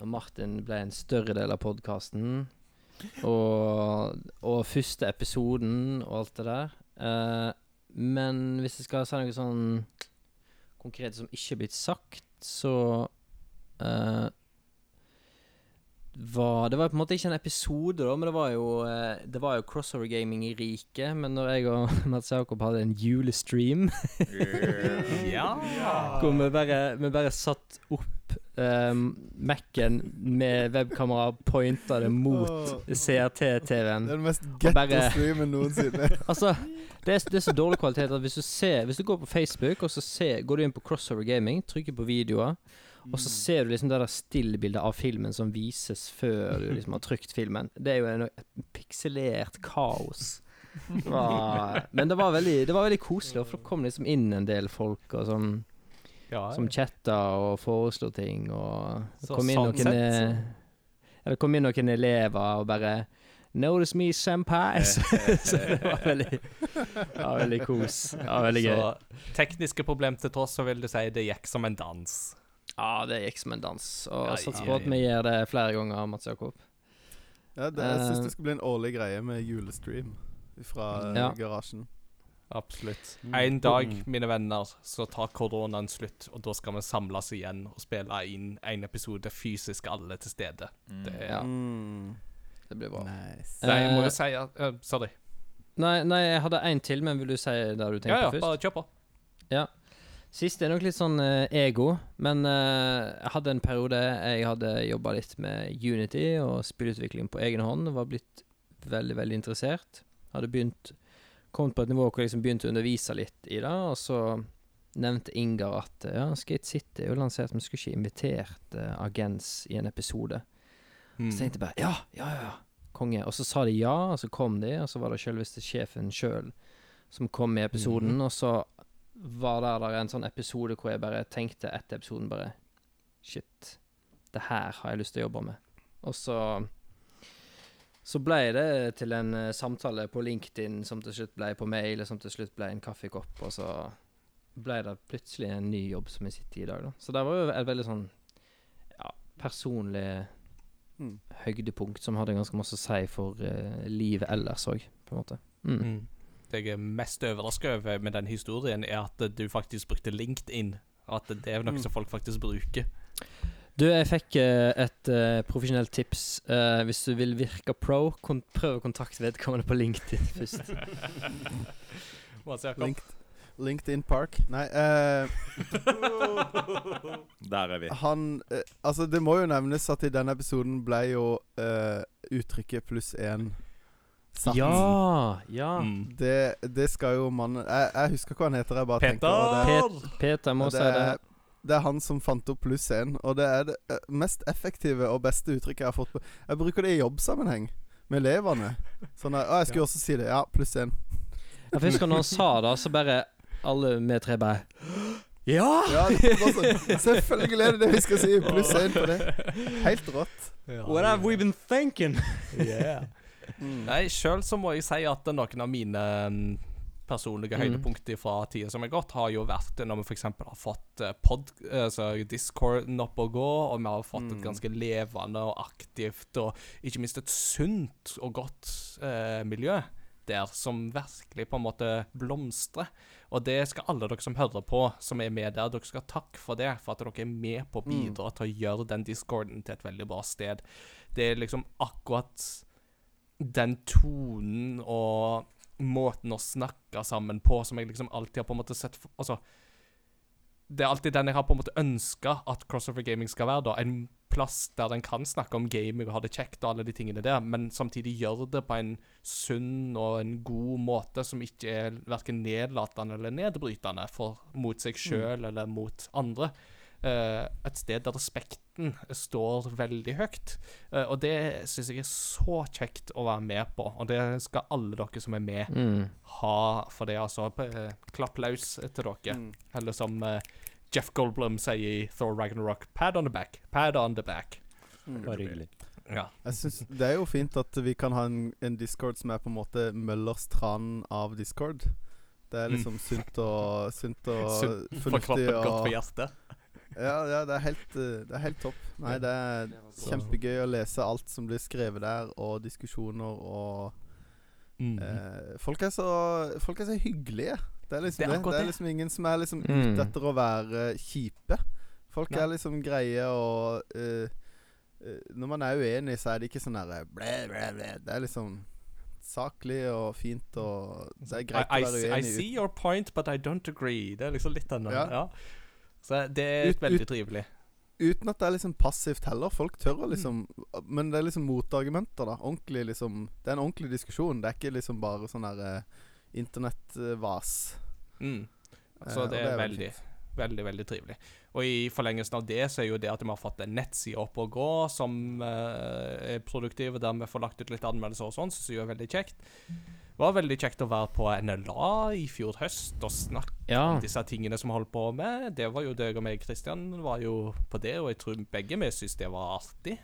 når Martin ble en større del av podkasten. Og, og første episoden og alt det der. Uh, men hvis jeg skal si noe sånn konkret som ikke er blitt sagt, så uh, var Det var på en måte ikke en episode, da, men det var jo eh, Det var jo crossover gaming i riket. Men når jeg og Mats Jakob hadde en julestream Ja. hvor vi bare, vi bare satt opp um, Mac-en med webkamera pointa det mot CRT-TV-en. Det er den mest bare- getto-streamen noensinne. Altså, det er, det er så dårlig kvalitet at hvis du ser Hvis du går på Facebook, og så ser, går du inn på Crossover Gaming, trykker på videoer, og så ser du liksom det der stillbildet av filmen som vises før du liksom har trykt filmen. Det er jo en, et pikselert kaos. Det var, men det var, veldig, det var veldig koselig, for det kom liksom inn en del folk og som, ja. som chatta og foreslo ting, og det Så kom inn sånn noen sett, eh, ja, det kom inn noen elever og bare Notice me, senpai. Så, så det var veldig Ja, veldig kos. Ja, veldig gøy. Så tekniske problem til tross, så vil du si det gikk som en dans. Ja, det gikk som en dans. Og Ja, satser på at vi gjør det flere ganger, Mats Jakob. Ja, det, jeg syns Eh, det skal bli en årlig greie med julestream fra eh, Ja. garasjen. Absolutt. Mm. En dag, Mm. mine venner, så tar koronaen slutt, og da skal vi samles igjen og spille inn en episode fysisk alle til stede. Det, Ja. Mm. Det blir bra. Nice. Nei, jeg må Eh, jo si at eh, Sorry. Nei, nei, jeg hadde én til, men vil du si det du tenkte Ja, ja, først? bare kjør på. Siste er nok litt sånn uh, ego, men uh, jeg hadde en periode jeg hadde jobba litt med Unity og spillutvikling på egen hånd. Var blitt veldig, veldig interessert. Hadde begynt kommet på et nivå hvor jeg liksom begynte å undervise litt i det, og så nevnte Ingar at ja, Skate City er jo lansert, men skulle ikke invitert uh, Agens i en episode. Mm. Så tenkte jeg bare ja, ja, ja, konge. Og så sa de ja, og så kom de, og så var det selveste sjefen sjøl som kom i episoden, og så var det der en sånn episode hvor jeg bare tenkte etter episoden bare Shit, det her har jeg lyst til å jobbe med. Og så så ble det til en eh, samtale på LinkedIn som til slutt ble på mail, og som til slutt ble en kaffekopp, og så ble det plutselig en ny jobb som jeg sitter i i dag, da. Så det var jo et veldig sånn ja, personlig Mm. høydepunkt som hadde ganske masse å si for uh, livet ellers òg, på en måte. Mm. Mm. Det jeg er mest overraska over med den historien, er at du faktisk brukte LinkedIn. At det er noe Mm. som folk faktisk bruker. Du, jeg fikk eh, et uh, profesjonelt tips. Uh, hvis du vil virke pro, kon prøv å kontakte vedkommende på LinkedIn først. Jakob? LinkedIn Park. Nei, uh, Der er vi. han Altså, det må jo nevnes at i denne episoden ble jo eh, uttrykket pluss én satt. ja! Ja. Mm. Det, det skal jo mannen jeg, jeg husker hva han heter, jeg bare tenkte og Peter! Pet Peter må si det. Det er han som fant opp pluss én, og det er det eh, mest effektive og beste uttrykket jeg har fått på Jeg bruker det i jobbsammenheng med elevene. Sånn der, Å, jeg skulle også si det. Ja, pluss én. Jeg husker når han sa det, så bare alle vi tre bare Ja! Ja, det sånn, selvfølgelig er det det vi skal si. Pluss én på det. Helt rått. What have we been thinking? Yeah. Mm. Nei, sjøl så må jeg si at noen av mine mm, personlige Mm. høydepunkter fra tida som er gått, har jo vært når vi f.eks. har fått eh, pod, altså Discorden opp og gå, og vi har fått et Mm. ganske levende og aktivt, og ikke minst et sunt og godt eh, miljø der som virkelig på en måte blomstrer. Og det skal alle dere som hører på, som er med der, dere skal takke for det. For at dere er med på å bidra til å gjøre den discorden til et veldig bra sted. Det er liksom akkurat den tonen og måten å snakke sammen på som jeg liksom alltid har på en måte sett for, Altså Det er alltid den jeg har på en måte ønska at Crossover Gaming skal være. da En plass der en kan snakke om gaming og ha det kjekt og alle de tingene der, men samtidig gjøre det på en sunn og en god måte som ikke er verken nedlatende eller nedbrytende for, mot seg sjøl eller mot andre. Eh, et sted der respekten står veldig høyt. Eh, og det syns jeg er så kjekt å være med på, og det skal alle dere som er med, Mm. ha for det, altså. Eh, klapp løs til dere. Mm. Eller som Jeff Goldblum sier i Thor Ragnarok, pad on the back. Pad on the back. Mm. Bare hyggelig. Ja. Jeg synes Det er jo fint at vi kan ha en, en discord som er på en måte Møllers tran av discord. Det er Mm. liksom sunt og Sunt og Sunt for fornuftig kroppen, godt for hjertet. Ja, ja, det er helt eh, Det er helt topp. Nei, det er kjempegøy å lese alt som blir skrevet der, og diskusjoner og Mm. eh, Folk er så Folk er så hyggelige. Det er liksom Det er det. Det er liksom ingen som er liksom Mm. ute etter å være kjipe. Folk Nei. er liksom greie og uh, uh, Når man er uenig, så er det ikke sånn derre blæ, blæ, blæ. Det er liksom saklig og fint og Det er greit I, I, å være uenig. I see your point, but I don't agree. Det er liksom litt den ja. Ja. Så det er Ut- veldig ut- trivelig. Uten at det er liksom passivt heller. Folk tør Mm. å liksom Men det er liksom motargumenter, da. Ordentlig liksom Det er en ordentlig diskusjon. Det er ikke liksom bare sånn der eh, internettvas. Mm. Eh, Så det, det det er veldig veldig, veldig, veldig trivelig. Og i forlengelsen av det så er jo det at vi har fått en nettside opp og gå som eh, er produktiv, der vi får lagt ut litt anmeldelser og sånn, som jeg er veldig kjekt. Det var veldig kjekt å være på NLA i fjor høst og snakke Ja. om disse tingene som vi holdt på med. Det var jo deg og meg, Kristian, var jo på det, og jeg tror begge vi syntes det var artig.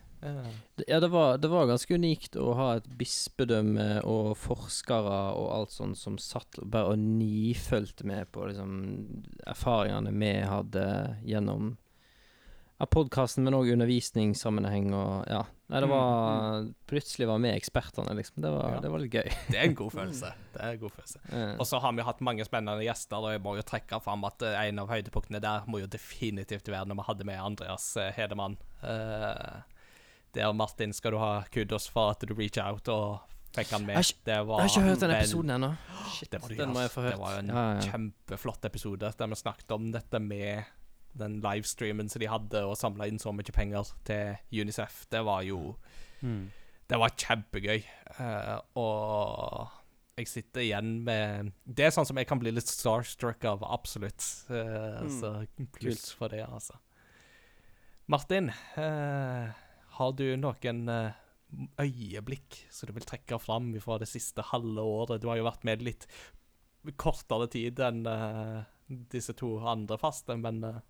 Ja, det var, det var ganske unikt å ha et bispedømme og forskere og alt sånt som satt bare og nifølte med på liksom erfaringene vi hadde gjennom ja, podkasten, men òg undervisningssammenheng og ja. Nei, det var Plutselig var vi ekspertene, liksom. Det var, Ja. det var litt gøy. det er en god følelse. Det er en god følelse. Eh, Og så har vi hatt mange spennende gjester, og jeg må jo trekke fram at eh, en av høydepunktene der må jo definitivt være når vi hadde med Andreas eh, Hedemann. Det der, Martin, skal du ha kudos for at du reach out og fikk han med. Jeg har ikke- hørt den episoden ennå. Det. Det var jo en Ja, ja. kjempeflott episode der vi snakket om dette med den livestreamen som de hadde, og samla inn så mye penger til Unicef. Det var jo Mm. det var kjempegøy. Uh, og jeg sitter igjen med Det er sånn som jeg kan bli litt starstruck av, absolutt. Uh, Mm. Så pluss for det, altså. Martin, uh, har du noen øyeblikk som du vil trekke fram fra det siste halve året? Du har jo vært med litt kortere tid enn disse to andre faste, men eh,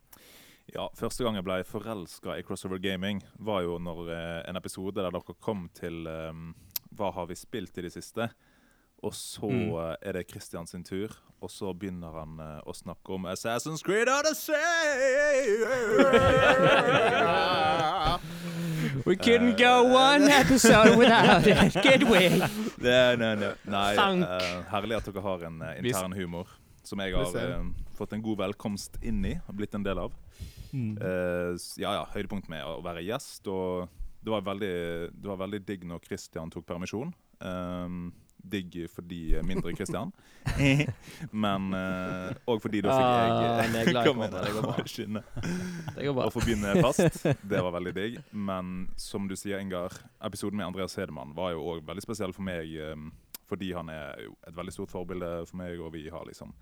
Ja, Første gang jeg ble forelska i Crossover Gaming, var jo når eh, en episode der dere kom til um, Hva har vi spilt i det siste? Og så Mm. eh, er det Christian sin tur, og så begynner han uh, å snakke om Assassin's Creed Odyssey! We couldn't go one episode without it. Good way. Nei, nei, nei. nei eh, herlig at dere har en uh, intern humor som jeg har eh, fått en god velkomst inn i og blitt en del av. Eh, ja, ja, høydepunkt med å være gjest. Og det var veldig, det var veldig digg når Christian tok permisjon. Um, digg fordi eh, mindre Christian. Men òg fordi da fikk jeg Ah, komme det går bra. skinne. Det går bra. Å få begynne fast. Det var veldig digg. Men som du sier, Ingar, episoden med Andreas Hedemann var jo òg veldig spesiell for meg. um, fordi han er jo et veldig stort forbilde for meg, og vi har liksom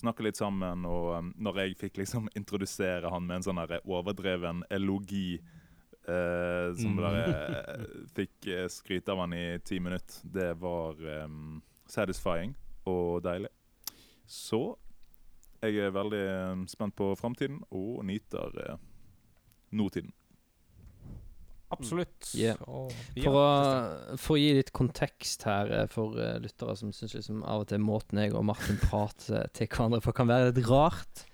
snakket litt sammen. Og um, når jeg fikk liksom introdusere han med en sånn overdreven elogi eh, som Mm. bare fikk eh, skryte av han i ti minutter, det var um, satisfying og deilig. Så jeg er veldig um, spent på framtiden og nyter uh, nåtiden. Absolutt. Yeah. For å, for å gi litt kontekst her eh, for uh, lyttere som syns liksom av og til måten jeg og Martin prater til hverandre på kan være litt rart,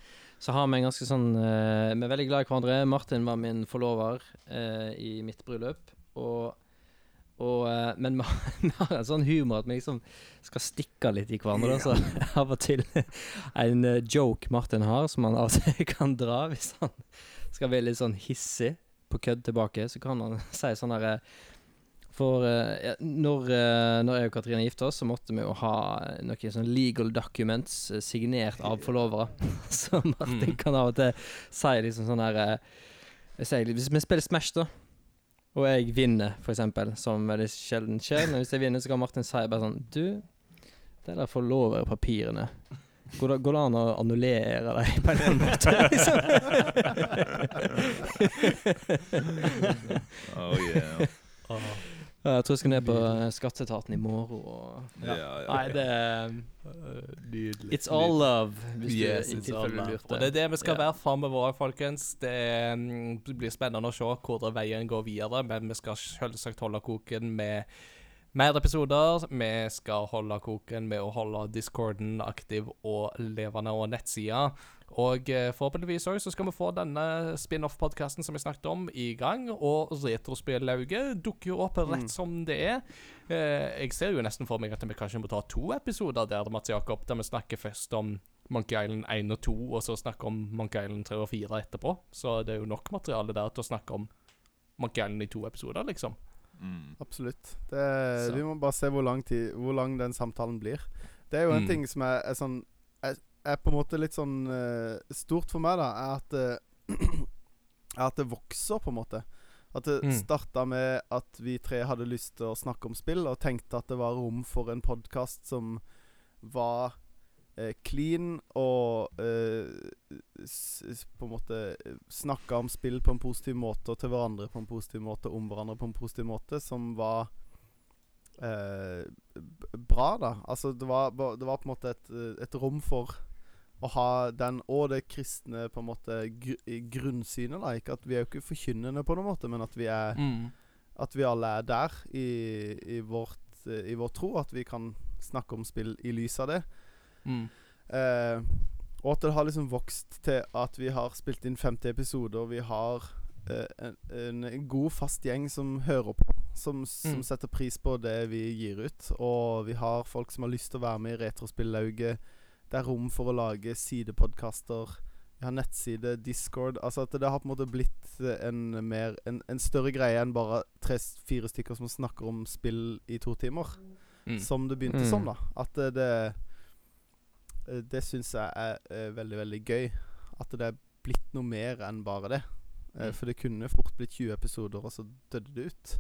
så har vi en ganske sånn uh, Vi er veldig glad i hverandre. Martin var min forlover uh, i mitt bryllup. Og, og Men vi har- vi har en sånn humor at vi liksom skal stikke litt i hverandre. da, Så av og til en joke Martin har, som han av og til kan dra hvis han skal være litt sånn hissig på kødd tilbake, så kan han si sånn herre For uh, når, uh, når jeg og Katrine gifta oss, så måtte vi jo ha eh, noen sånn legal documents eh, signert av forlovere. så Martin Mm. kan av og til si liksom sånn her eh, jeg Hvis vi spiller Smash, da, og jeg vinner, for eksempel, som veldig sjelden skjer, men hvis jeg vinner, så kan Martin si bare sånn Du, det der forloverpapirene Går det, går det an å annullere deg på en eller annen måte? Oh, yeah. Ja, jeg tror jeg skal ned på eh, skatteetaten i morgen og Ja, ja. Nei, det Nydelig. It's all love, hvis Yes, du i it's all tilfelle du love. lurte. Og det er det vi skal Ja. være framover òg, folkens. Det mm, blir spennende å se hvor veien går videre, men vi skal selvsagt holde koken med mer episoder. Vi skal holde koken med å holde discorden aktiv og levende og nettsida. Og eh, forhåpentligvis òg så skal vi få denne spin-off-podkasten som vi snakket om, i gang. Og Retrospillauget dukker jo opp rett som det er. Eh, jeg ser jo nesten for meg at vi kanskje må ta to episoder der, Mats Jakob, der vi snakker først om Monkey Island 1 og 2, og så snakke om Monkey Island 3 og 4 etterpå. Så det er jo nok materiale der til å snakke om Monkey Island i to episoder, liksom. Mm. Absolutt. Det, vi må bare se hvor lang, tid, hvor lang den samtalen blir. Det er jo en Mm. ting som er, er sånn er, er på en måte litt sånn uh, stort for meg, da. Er at, det- er at det vokser, på en måte. At det Mm. starta med at vi tre hadde lyst til å snakke om spill, og tenkte at det var rom for en podkast som var eh, clean og eh, på en måte snakka om spill på en positiv måte, og til hverandre på en positiv måte, og om hverandre på en positiv måte, som var eh, bra, da. Altså, det var, det var på en måte et, et rom for å ha den og det kristne på en måte gr grunnsynet. da Ikke at Vi er jo ikke forkynnende på noen måte, men at vi er At vi alle er der i, i, vårt, i vår tro. At vi kan snakke om spill i lys av det. Mm. Eh, og at det har liksom vokst til at vi har spilt inn 50 episoder. Vi har eh, en, en, en god, fast gjeng som hører på. Som, som Mm. setter pris på det vi gir ut. Og vi har folk som har lyst til å være med i Retrospillauget. Det er rom for å lage sidepodkaster. Vi har nettside, Discord. Altså at det har på en måte blitt en, mer, en, en større greie enn bare tre-fire stykker som snakker om spill i to timer. Mm. Som det begynte Mm. som, da. At det, det Det syns jeg er eh, veldig, veldig gøy. At det er blitt noe mer enn bare det. Eh, Mm. For det kunne fort blitt 20 episoder, og så døde det ut.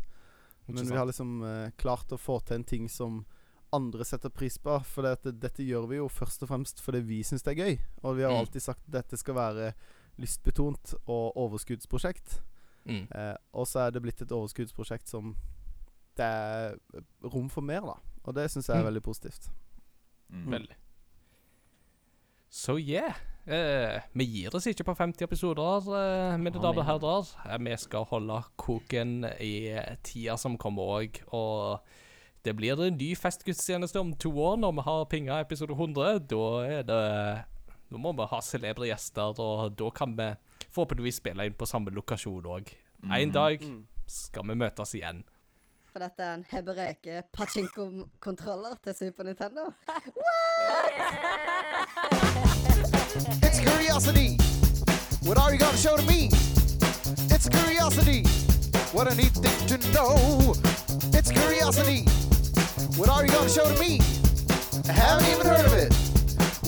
Men vi har liksom eh, klart å få til en ting som andre setter pris på. For det, at dette gjør vi jo først og fremst fordi vi syns det er gøy. Og vi har Mm. alltid sagt at dette skal være lystbetont og overskuddsprosjekt. Mm. Eh, og så er det blitt et overskuddsprosjekt som det er rom for mer, da. Og det syns jeg er Mm. veldig positivt. Mm. Veldig. Så yeah. Eh, vi gir oss ikke på 50 episoder, eh, mine damer og herrer. Eh, vi skal holde koken i tida som kommer òg. Og det blir en ny festgudstjeneste om to år når vi har pinga episode 100. Da er det Nå må vi ha celebre gjester, og da kan vi forhåpentligvis spille inn på samme lokasjon òg. En dag skal vi møtes igjen. For dette er en hebreke pachinko-kontroller til Super Nintendo. It's curiosity. What are you gonna show to me? It's curiosity. What a neat thing to know. It's curiosity. What are you gonna show to me? I haven't even heard of it.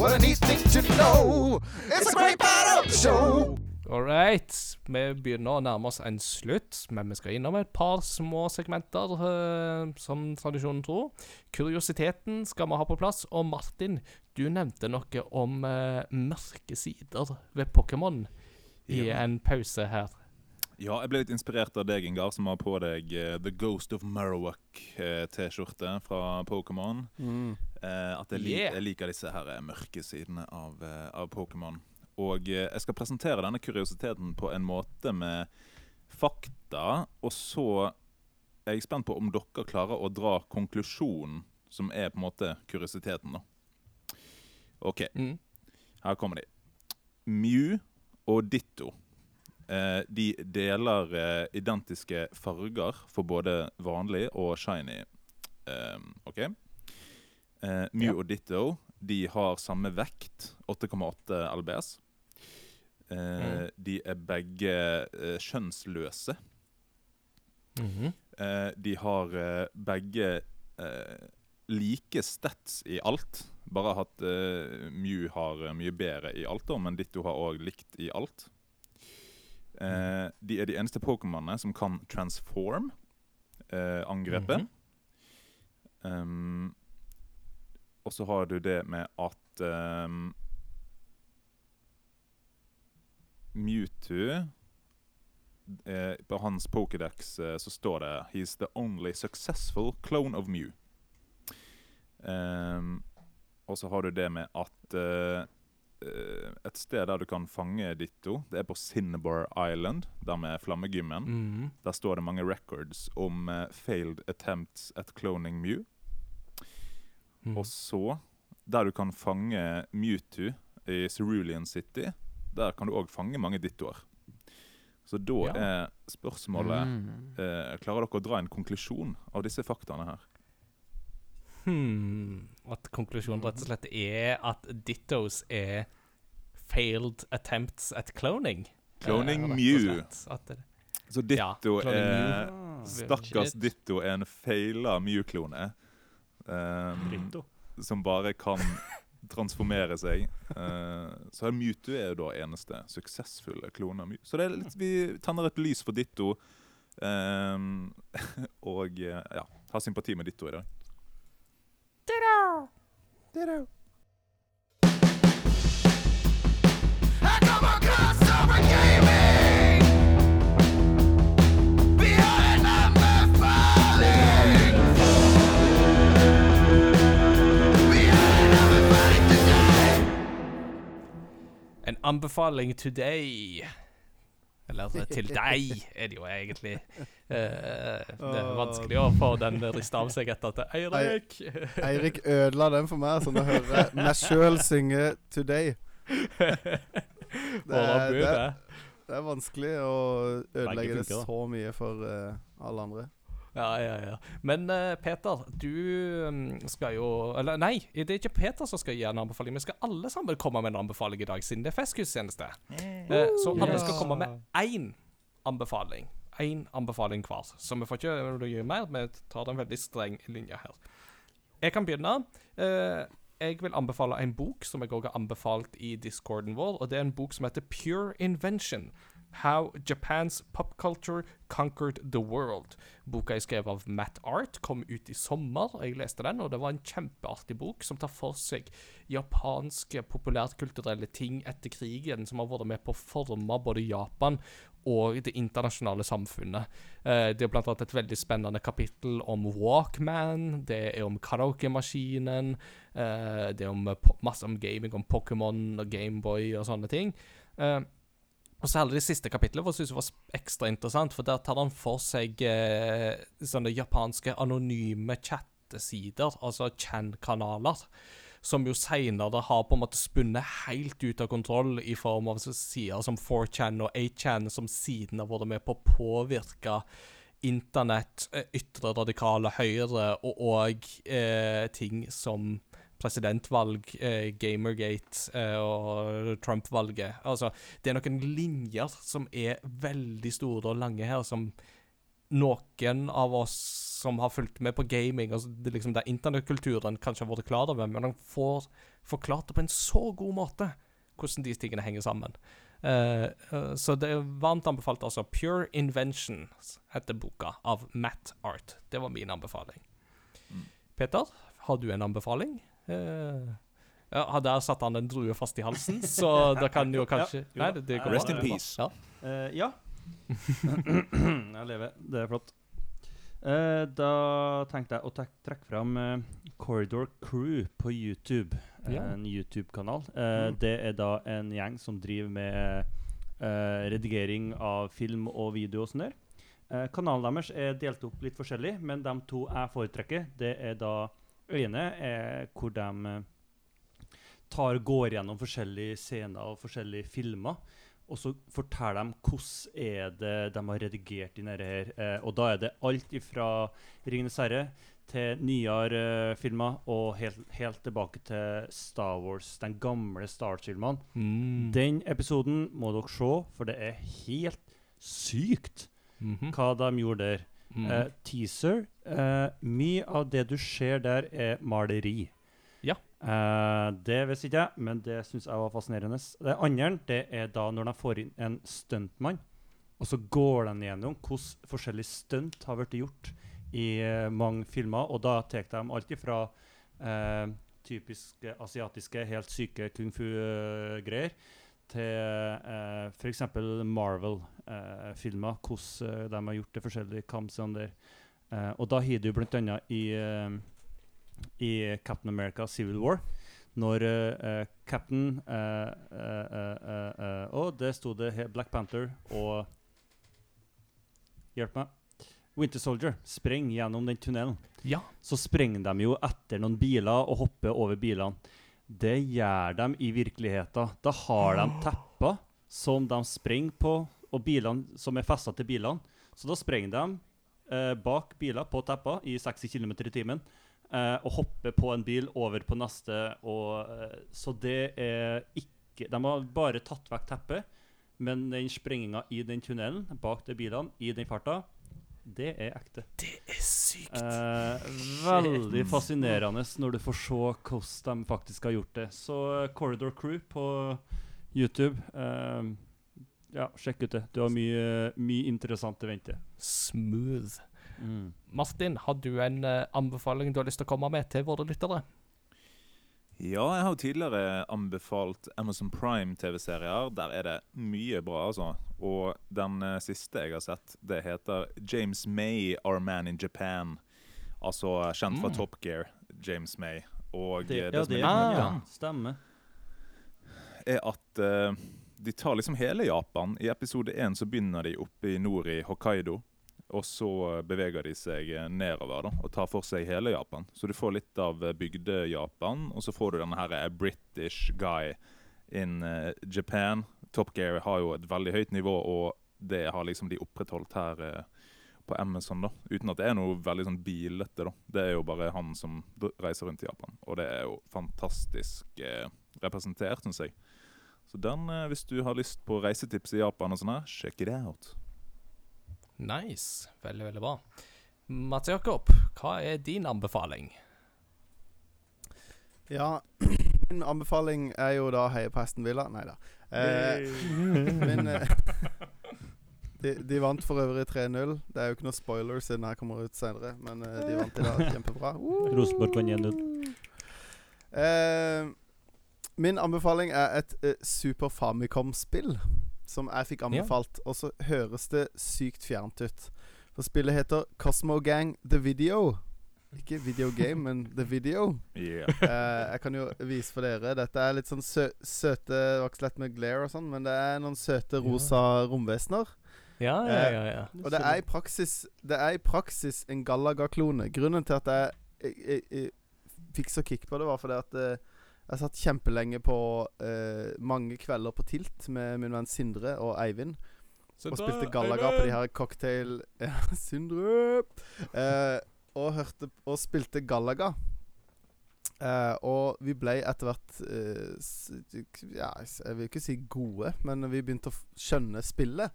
What a neat thing to know. It's a great part of the show. All right. Vi begynner å nærme oss en slutt, men vi skal innom et par små segmenter, eh, som tradisjonen tror. Kuriositeten skal vi ha på plass. Og Martin, du nevnte noe om eh, mørke sider ved Pokémon i Ja. en pause her. Ja, jeg ble litt inspirert av deg, Ingar, som har på deg uh, The Ghost of Marowak-T-skjorte fra Pokémon. Eh, at jeg, lik, Yeah. jeg liker disse her eh, mørke sidene av, eh, av Pokémon. Og eh, jeg skal presentere denne kuriositeten på en måte med fakta, og så er jeg spent på om dere klarer å dra konklusjonen, som er på en måte kuriositeten, da. OK, Mm. her kommer de. Mew og Ditto. Eh, de deler eh, identiske farger for både vanlig og shiny. Eh, OK? Eh, Mew og Ditto de har samme vekt, 8,8 LBS. Eh, Mm. De er begge eh, kjønnsløse. Mhm. Eh, de har eh, begge eh, like stats i alt. Bare at eh, Mew har eh, mye bedre i alt, da, men Ditto har òg likt i alt. Eh, de er de eneste Pokémonene som kan transform eh, angrepet. -hmm. Um, og så har du det med at um, Mewtwo eh, På hans Pokédex eh, så står det 'He's the only successful clone of Mew'. Um, og så har du det med at eh, et sted der du kan fange Ditto, det er på Cinnabar Island, der med flammegymmen. Mhm. Der står det mange records om eh, failed attempts at cloning Mew. Mhm. Og så, der du kan fange Mewtwo i Cerulean City, der kan du òg fange mange dittoer. Så da Ja. er spørsmålet Mm. eh, Klarer dere å dra en konklusjon av disse faktaene her? Hmm. At konklusjonen rett og slett er at Dittos er failed attempts at cloning. Cloning Eh, Mew. det, Så Ditto ja, er Stakkars Ditto er en feila Mew-klone. Um, som bare kan transformere seg. Uh, så er Mewtwo er jo da eneste suksessfulle klone av Mew. Så det er litt, vi tenner et lys for Ditto. Um, og eh, ja, har sympati med Ditto i dag. Ditto. I come across over gaming. En anbefaling today. Eller til deg, er det jo egentlig. Eh, det er vanskelig å få den rista av seg etter til Eirik Eirik ødela den for meg, sånn å høre meg sjøl synge 'Today'. Det er- det- det. Det er vanskelig å ødelegge det så mye for eh, alle andre. Ja, ja, ja. Men eh, Peter, du mm, skal jo Eller nei, det er ikke Peter som skal gi en anbefaling. Vi skal alle sammen komme med en anbefaling i dag, siden det er festgudstjeneste. Eh, så alle skal komme med én anbefaling. Én anbefaling hver. Så vi får ikke gjøre mer. Vi tar den veldig streng linja her. Jeg kan begynne. Eh, jeg vil anbefale en bok som jeg også har anbefalt i discorden vår, og det er en bok som heter Pure Invention. How Japan's Pop Culture Conquered the World. Boka er skrevet av Matt Art, kom ut i sommer. Jeg leste den, og det var en kjempeartig bok som tar for seg japanske populærkulturelle ting etter krigen, som har vært med på å forme både Japan og det internasjonale samfunnet. Eh, det er annet et veldig spennende kapittel om Walkman, det er om karaokemaskinen, eh, det er om masse om gaming, om Pokémon og Gameboy og sånne ting. Og særlig det siste kapitlet for jeg synes var ekstra interessant, for der tar han for seg eh, sånne japanske anonyme chattesider, altså Chan-kanaler, som jo senere har på en måte spunnet helt ut av kontroll i form av sider som 4chan og 8chan, som siden har vært med på å påvirke internett, eh, ytre radikale høyre og, og eh, ting som presidentvalg, eh, Gamergate eh, og Trump-valget. Altså, det er noen linjer som er veldig store og lange her, som noen av oss som har fulgt med på gaming, altså det, liksom der internettkulturen kanskje har vært klar over, men han får forklart det på en så god måte hvordan de tingene henger sammen. Uh, uh, så det er varmt anbefalt, altså. Pure Inventions heter boka, av Matt Art. Det var min anbefaling. Mm. Peter, har du en anbefaling? Eh, ja, der satte han en drue fast i halsen, så da kan jo kanskje jo Nei, det, det går Rest in peace. Ja. Uh, ja. jeg lever. Det er flott. Uh, da tenkte jeg å trekke fram uh, Corridor Crew på YouTube. Yeah. En YouTube-kanal. Eh, Mm. Det er da en gjeng som driver med eh, redigering av film og video og sånn der. Eh, kanalen deres er delt opp litt forskjellig, men de to jeg foretrekker, det er da øyene er hvor de eh, tar, går gjennom forskjellige scener og forskjellige filmer. Og så forteller de hvordan er det de har redigert inn dette her. Eh, og da er det alt fra 'Ringenes herre' til nyere uh, filmer og helt, helt tilbake til Star Wars, den gamle Star Wars-filmene. Mm. Den episoden må dere se, for det er helt sykt Mhm. hva de gjorde der. Mm. Eh, teaser. Eh, mye av det du ser der, er maleri. Ja. Eh, det visste ikke jeg, men det syns jeg var fascinerende. Det andre det er da når de får inn en stuntmann, og så går de gjennom hvordan forskjellige stunt har blitt gjort i eh, mange filmer, og da tar de alt ifra eh, typiske asiatiske, helt syke kung fu-greier, til eh, f.eks. Marvel-filmer, hvordan eh, de har gjort de forskjellige kampscenene der. Eh, og da har du annet i, eh, i Captain America Civil War, når eh, eh, Captain eh, eh, eh, eh, eh, Og det sto det Black Panther og Hjelp meg. Winter Soldier sprenger gjennom den tunnelen. Ja. Så sprenger de jo etter noen biler og hopper over bilene. Det gjør de i virkeligheten. Da har de tepper som de sprenger på, og bilene som er festa til bilene. Så da sprenger de eh, bak biler på tepper i 60 km i timen. eh, og hopper på en bil over på neste. Og, eh, så det er ikke De har bare tatt vekk teppet, men den sprenginga i den tunnelen bak de bilene, i den farta, det er ekte. Det er sykt. Eh, veldig fascinerende når du får se hvordan de faktisk har gjort det. Så eh, Corridor Crew på YouTube eh, Ja, sjekk ut det. Du har mye, mye interessant i vente. Smooth. Mm. Martin, har du en uh, anbefaling du har lyst til å komme med til våre lyttere? Ja, jeg har jo tidligere anbefalt Amazon Prime TV-serier. Der er det mye bra, altså. Og den eh, siste jeg har sett, det heter James May, Our Man in Japan. Altså kjent fra Mm. Top Gear, James May. Og Det, eh, det, ja, som det er Ah. den, stemmer. er at uh, de tar liksom hele Japan. I episode én så begynner de oppe i nord i Hokkaido. Og så beveger de seg nedover da, og tar for seg hele Japan. Så du får litt av eh, bygde-Japan, og så får du denne her eh, British guy in eh, Japan. Top Gear har jo et veldig høyt nivå, og det har liksom de opprettholdt her på Amazon. da, Uten at det er noe veldig sånn bilete. da. Det er jo bare han som reiser rundt i Japan. Og det er jo fantastisk eh, representert, syns jeg. Så den, eh, hvis du har lyst på reisetips i Japan og sånn her, check it out. Nice. Veldig, veldig bra. Mats Jakob, hva er din anbefaling? Ja, min anbefaling er jo da heie på Aston Villa. Nei da. Eh, men eh, de, de vant for øvrig 3-0. Det er jo ikke noe spoiler siden her kommer ut senere, men eh, de vant i dag. Kjempebra. Uh. Rosenborg vant 1-0. Eh, min anbefaling er et eh, Super Famicom-spill som jeg fikk anbefalt, og så høres det sykt fjernt ut. For spillet heter Cosmo Gang The Video. Ikke video game, men The Video. Yeah. Eh, jeg kan jo vise for dere. Dette er litt sånn sø søte Det var ikke så lett med glare og sånn, men det er noen søte rosa romvesener. Ja, ja, ja. ja. Og det er i praksis Det er i praksis en Galaga-klone. Grunnen til at jeg, jeg, jeg, jeg fikk så kick på det, var fordi at eh, jeg satt kjempelenge på eh, mange kvelder på Tilt med min venn Sindre og Eivind. Og spilte gallaga på de her cocktail ja, Sindre! Eh, og hørte Og spilte gallaga. Eh, og vi ble etter hvert eh, Ja, jeg vil ikke si gode, men vi begynte å skjønne spillet.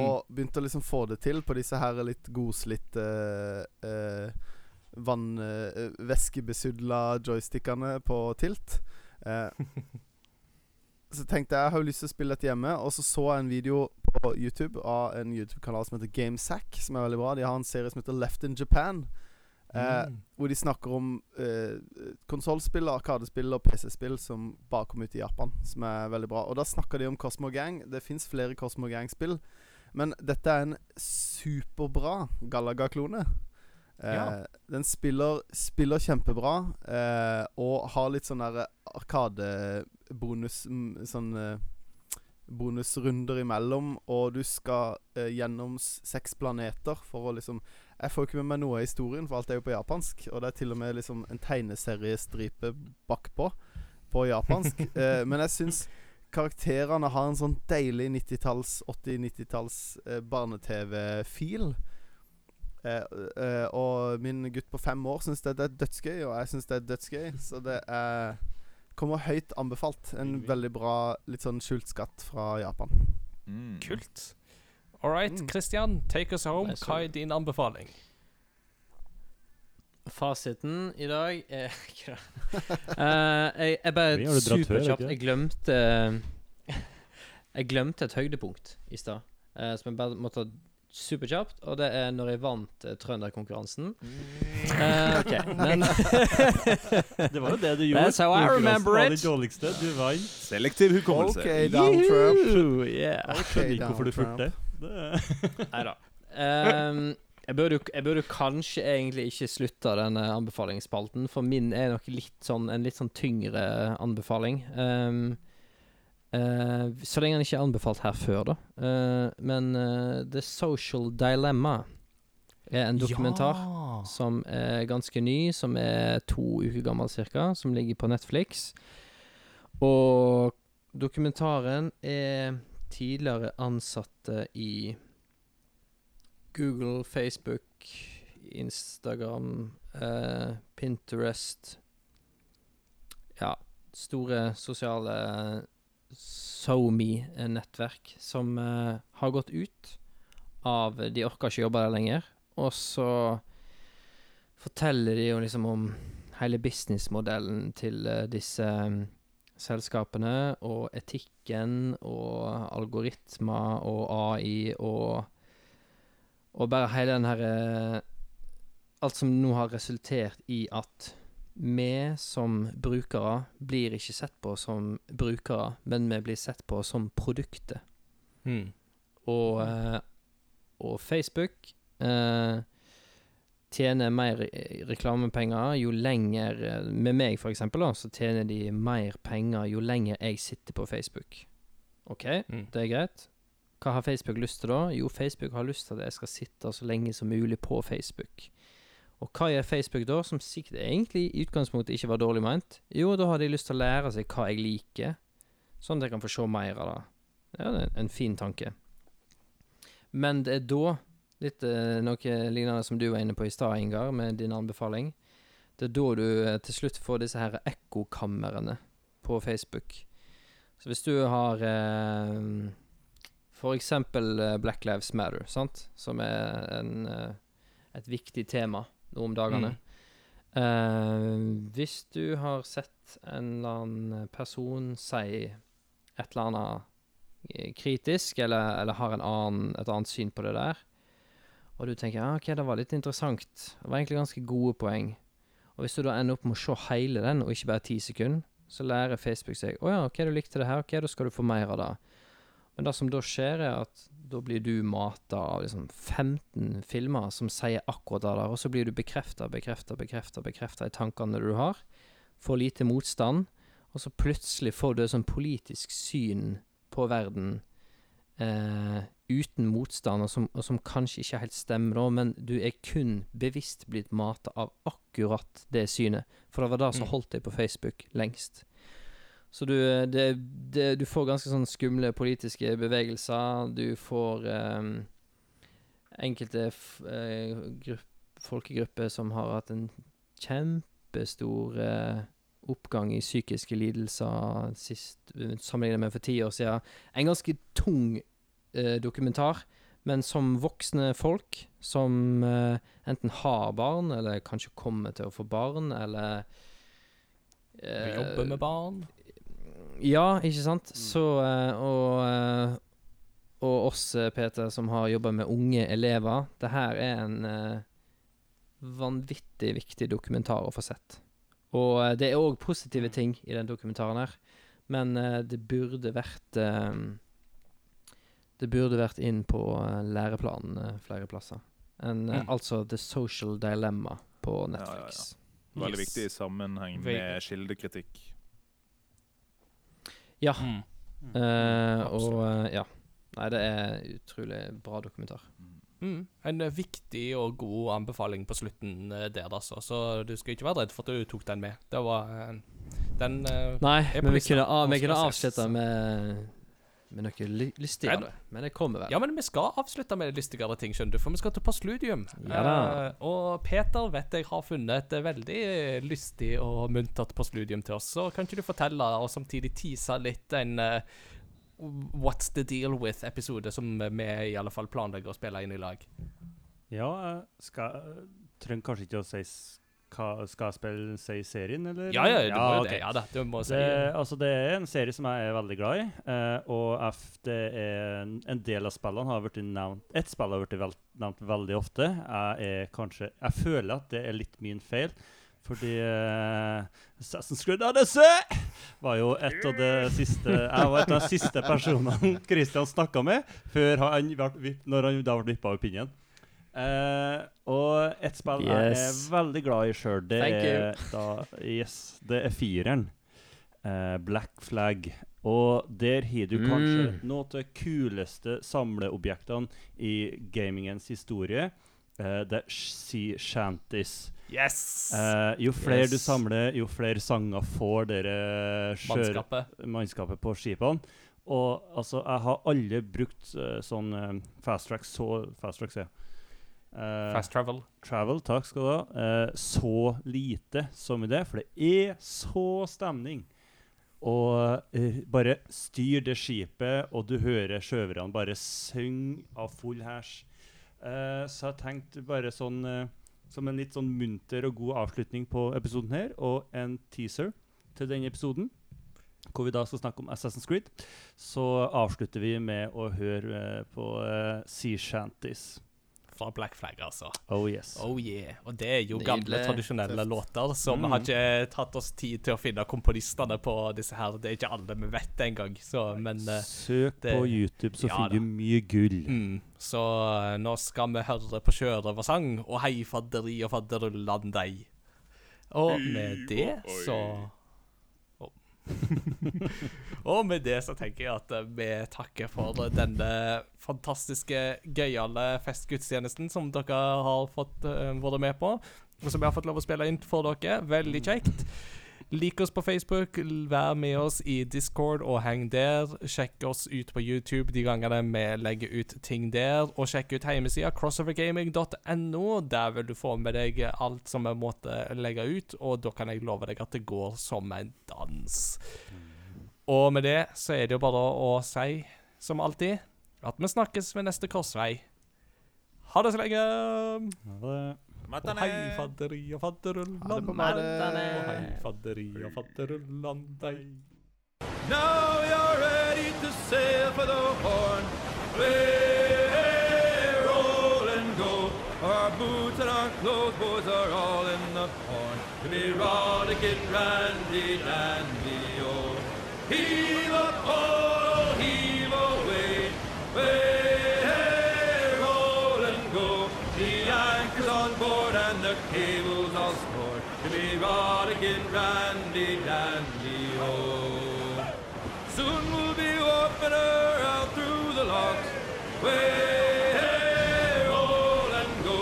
Og begynte å liksom få det til på disse her litt godslitte eh, vann... Eh, joystickene på Tilt. Eh, så tenkte jeg jeg har jo lyst til å spille dette hjemme, og så så jeg en video på YouTube av en YouTube-kanal som heter GameSack, som er veldig bra. De har en serie som heter Left in Japan. Eh, Mm. Hvor de snakker om eh, konsollspill, arkadespill og PC-spill som bare kom ut i Japan, som er veldig bra. Og da snakker de om Cosmo Gang. Det fins flere Cosmo Gang-spill, men dette er en superbra Galaga-klone. Eh, Ja. Den spiller, spiller kjempebra, eh, og har litt sånn der arkadebonus mm, Sånn eh, bonusrunder imellom, og du skal eh, gjennom seks planeter for å liksom Jeg får ikke med meg noe av historien, for alt er jo på japansk. Og det er til og med liksom en tegneseriestripe bakpå på japansk. eh, men jeg syns karakterene har en sånn deilig 90-talls, 80-90-talls eh, barne-TV-fil. Eh, eh, og min gutt på fem år syns det er dødsgøy, og jeg syns det er dødsgøy. Så det er kommer høyt anbefalt. En veldig bra, litt sånn skjult skatt fra Japan. Mm. Kult. All right, Mm. Christian, take us home. Hva er din anbefaling? Fasiten i dag er ikke det. Eh, jeg, jeg bare superkjapt? Jeg glemte Jeg glemte et høydepunkt i stad, uh, som jeg bare må ta superkjapt. Og det er når jeg vant uh, trønderkonkurransen. Eh, OK, men Det var jo det du gjorde. That's how I Konkurransen remember var it. det dårligste. Du vant. Selektiv hukommelse. OK, down Trump. Juhu, yeah. Jeg skjønner ikke hvorfor du Donald fulgte det. Nei da. Ehm, jeg, burde, jo- jeg burde kanskje egentlig ikke slutta denne anbefalingsspalten, for min er nok litt sånn en litt sånn tyngre anbefaling. Ehm, eh, så lenge den ikke er anbefalt her før, da. Uh, men uh, The Social Dilemma er en dokumentar Ja. som er ganske ny, som er to uker gammel cirka, som ligger på Netflix. Og dokumentaren er tidligere ansatte i Google, Facebook, Instagram, Pinterest Ja, store sosiale SoMe-nettverk som uh, har gått ut av De orker ikke jobbe der lenger. Og så forteller de jo liksom om hele businessmodellen til uh, disse um, selskapene, og etikken og algoritmer og AI og Og bare hele den herre Alt som nå har resultert i at vi som brukere blir ikke sett på som brukere, men vi blir sett på som produktet. Mm. Og, eh, og Facebook eh, tjener mer reklamepenger jo lenger eh, Med meg, for eksempel, da, så tjener de mer penger jo lenger jeg sitter på Facebook. OK, Mm. det er greit. Hva har Facebook lyst til da? Jo, Facebook har lyst til at jeg skal sitte så lenge som mulig på Facebook. Og hva gjør Facebook da, som sikkert egentlig i utgangspunktet ikke var dårlig ment? Jo, da har de lyst til å lære seg hva jeg liker, sånn at jeg kan få se mer av det. Ja, det er en fin tanke. Men det er da, litt eh, noe lignende som du var inne på i stad, Ingar, med din anbefaling, det er da du eh, til slutt får disse her ekkokamrene på Facebook. Så hvis du har eh, eksempel eh, Black Lives Matter, sant, som er en, et viktig tema nå om dagene. Eh, hvis du har sett en eller annen person si et eller annet kritisk, eller, eller har en annen, et annet syn på det der, og du tenker ja, ok, det var litt interessant, det var egentlig ganske gode poeng, og hvis du da ender opp med å se hele den, og ikke bare ti sekunder, så lærer Facebook seg å ja, ok, du likte det her, ok, da skal du få mer av det. Men det som da skjer, er at da blir du mata av liksom 15 filmer som sier akkurat det der, og så blir du bekrefta, bekrefta, bekrefta bekrefta i tankene du har. Får lite motstand, og så plutselig får du et sånn politisk syn på verden eh, uten motstand, og som, og som kanskje ikke helt stemmer, da, men du er kun bevisst blitt mata av akkurat det synet. For det var det som Mm. holdt deg på Facebook lengst. Så du, det, det, du får ganske sånn skumle politiske bevegelser. Du får eh, enkelte eh, grupp, folkegrupper som har hatt en kjempestor eh, oppgang i psykiske lidelser sist, sammenlignet med for ti år siden. En ganske tung eh, dokumentar, men som voksne folk som eh, enten har barn, eller kanskje kommer til å få barn, eller eh, jobber med barn. Ja, ikke sant? Så eh, Og eh, og oss, eh, Peter, som har jobba med unge elever. Det her er en vanvittig viktig dokumentar å få sett. Og det er òg positive ting i den dokumentaren her, men det burde vært Det burde vært inn på læreplanen flere plasser. En, Mm. Altså The Social Dilemma på ja, ja. Netflix. Veldig Yes. viktig i sammenheng med kildekritikk. Ja. Mm. Uh, og eh, ja. Nei, det er utrolig bra dokumentar. Mm. En eh, viktig og god anbefaling på slutten der, altså. Så du skal ikke være redd for at du tok den med. Det var Den uh, Nei, men vi kunne, av, vi kunne avslutte med, med noe ly lystigere. Men- Men det kommer vel. Ja, men vi skal avslutte med lystigere ting, skjønner du, for vi skal til postludium. Ja da. Eh, og Peter vet jeg har funnet et eh, veldig eh, lystig og muntert postludium til oss. Så kan ikke du fortelle, og samtidig tease litt en uh, What's the deal with-episode som vi i alle fall planlegger å spille inn i lag? Ja, jeg skal Trenger kanskje ikke å si Skal spille i serien, eller? Ja, ja, du må jo det. Ja da, du må si Det, altså, det er en serie som jeg er veldig glad i, Uh, og det er en, del av spillene har vært nevnt Ett spill har blitt vel, nevnt veldig ofte. Jeg kanskje Jeg føler at det er litt min feil. Fordi uh, Assassin's Creed Odyssey var jo et av de siste Jeg var et av de siste personene Christian snakka med før han ble, når han da ble vippa av pinnen. Eh, og et spill jeg er veldig glad i sjøl, det er da Yes, det er fireren. Uh, Black Flag. Og der har du kanskje Mm. noe av de kuleste samleobjektene i gamingens historie. Uh, det er sea shanties. Yes! Uh, jo flere du samler, jo flere sanger får dere Mannskapet. mannskapet på skipene. Og altså, jeg har aldri brukt uh, sånn eh, fast track så Fast track, sier jeg. Eh, Fast travel. travel, takk skal du ha. Uh, så lite som i det, for det er så stemning. Og uh, bare styr det skipet, og du hører sjøverne bare synge av full hæsj. Så jeg tenkte bare sånn som en litt sånn munter og god avslutning på episoden her, og en teaser til denne episoden, hvor vi da skal snakke om Assassin's Creed, så avslutter vi med å høre på Sea Shanties. Fra Black Flag, altså. Oh yes. Oh yeah. Og det er jo gamle, Nydelig. tradisjonelle låter, så vi Mm. har ikke tatt oss tid til å finne komponistene på disse her. Det er ikke alle vi vet engang, så men eh, Søk det- på YouTube, så Ja finner du mye gull. mm, Så eh, nå skal vi høre på sjørøversang og hei fadderi og fadderullan deg. Og med det så. Og med det så tenker jeg at eh, vi takker for denne fantastiske, gøyale festgudstjenesten som dere har fått uh, vært med på. Og som jeg har fått lov å spille inn for dere. Veldig kjekt. Lik oss på Facebook, vær med oss i Discord og heng der. Sjekk oss ut på YouTube de gangene vi legger ut ting der. Og sjekk ut hjemmesida crossovergaming.no. Der vil du få med deg alt som vi måtte legge ut, og da kan jeg love deg at det går som en dans. Og med det så er det jo bare å si, som alltid, at vi snakkes ved neste korsvei. Ha det så lenge! Ha det. Og hei, fadderi og fadderullan Ha det på badet. Og hei, fadderi og fadderullan deg. Now you're ready to sail for the horn. Way, roll and go. Our boots and our clothes, boys, are all in the horn. To be rollicking, randy, dandy, oh. Heave up, oh, heave away. Way, rollicking randy dandy oh. Soon we'll be warping her out through the locks. Way, hey, roll and go.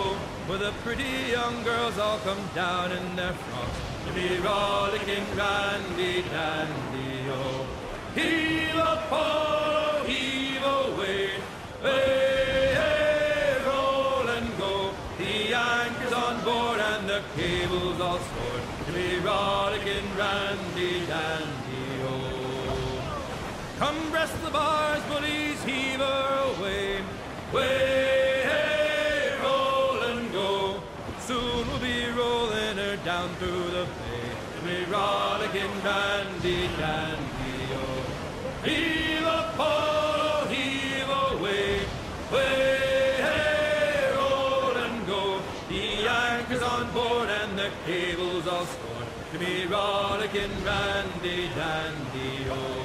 Where the pretty young girls all come down in their frocks. To be rollicking randy dandy oh. Heave a pole, heave away. Hey, hey, roll and go. The anchor's on board and the cable's all stored. Rollicking randy dandy oh. Come breast the bars, bullies, heave her away. Way, hey, roll and go. Soon we'll be rolling her down through the bay. Be rollicking randy dandy oh. Heave a pole, heave away. Way, hey, roll and go. The anchor's on board and the cable's all me rollicking randy dandy, oh.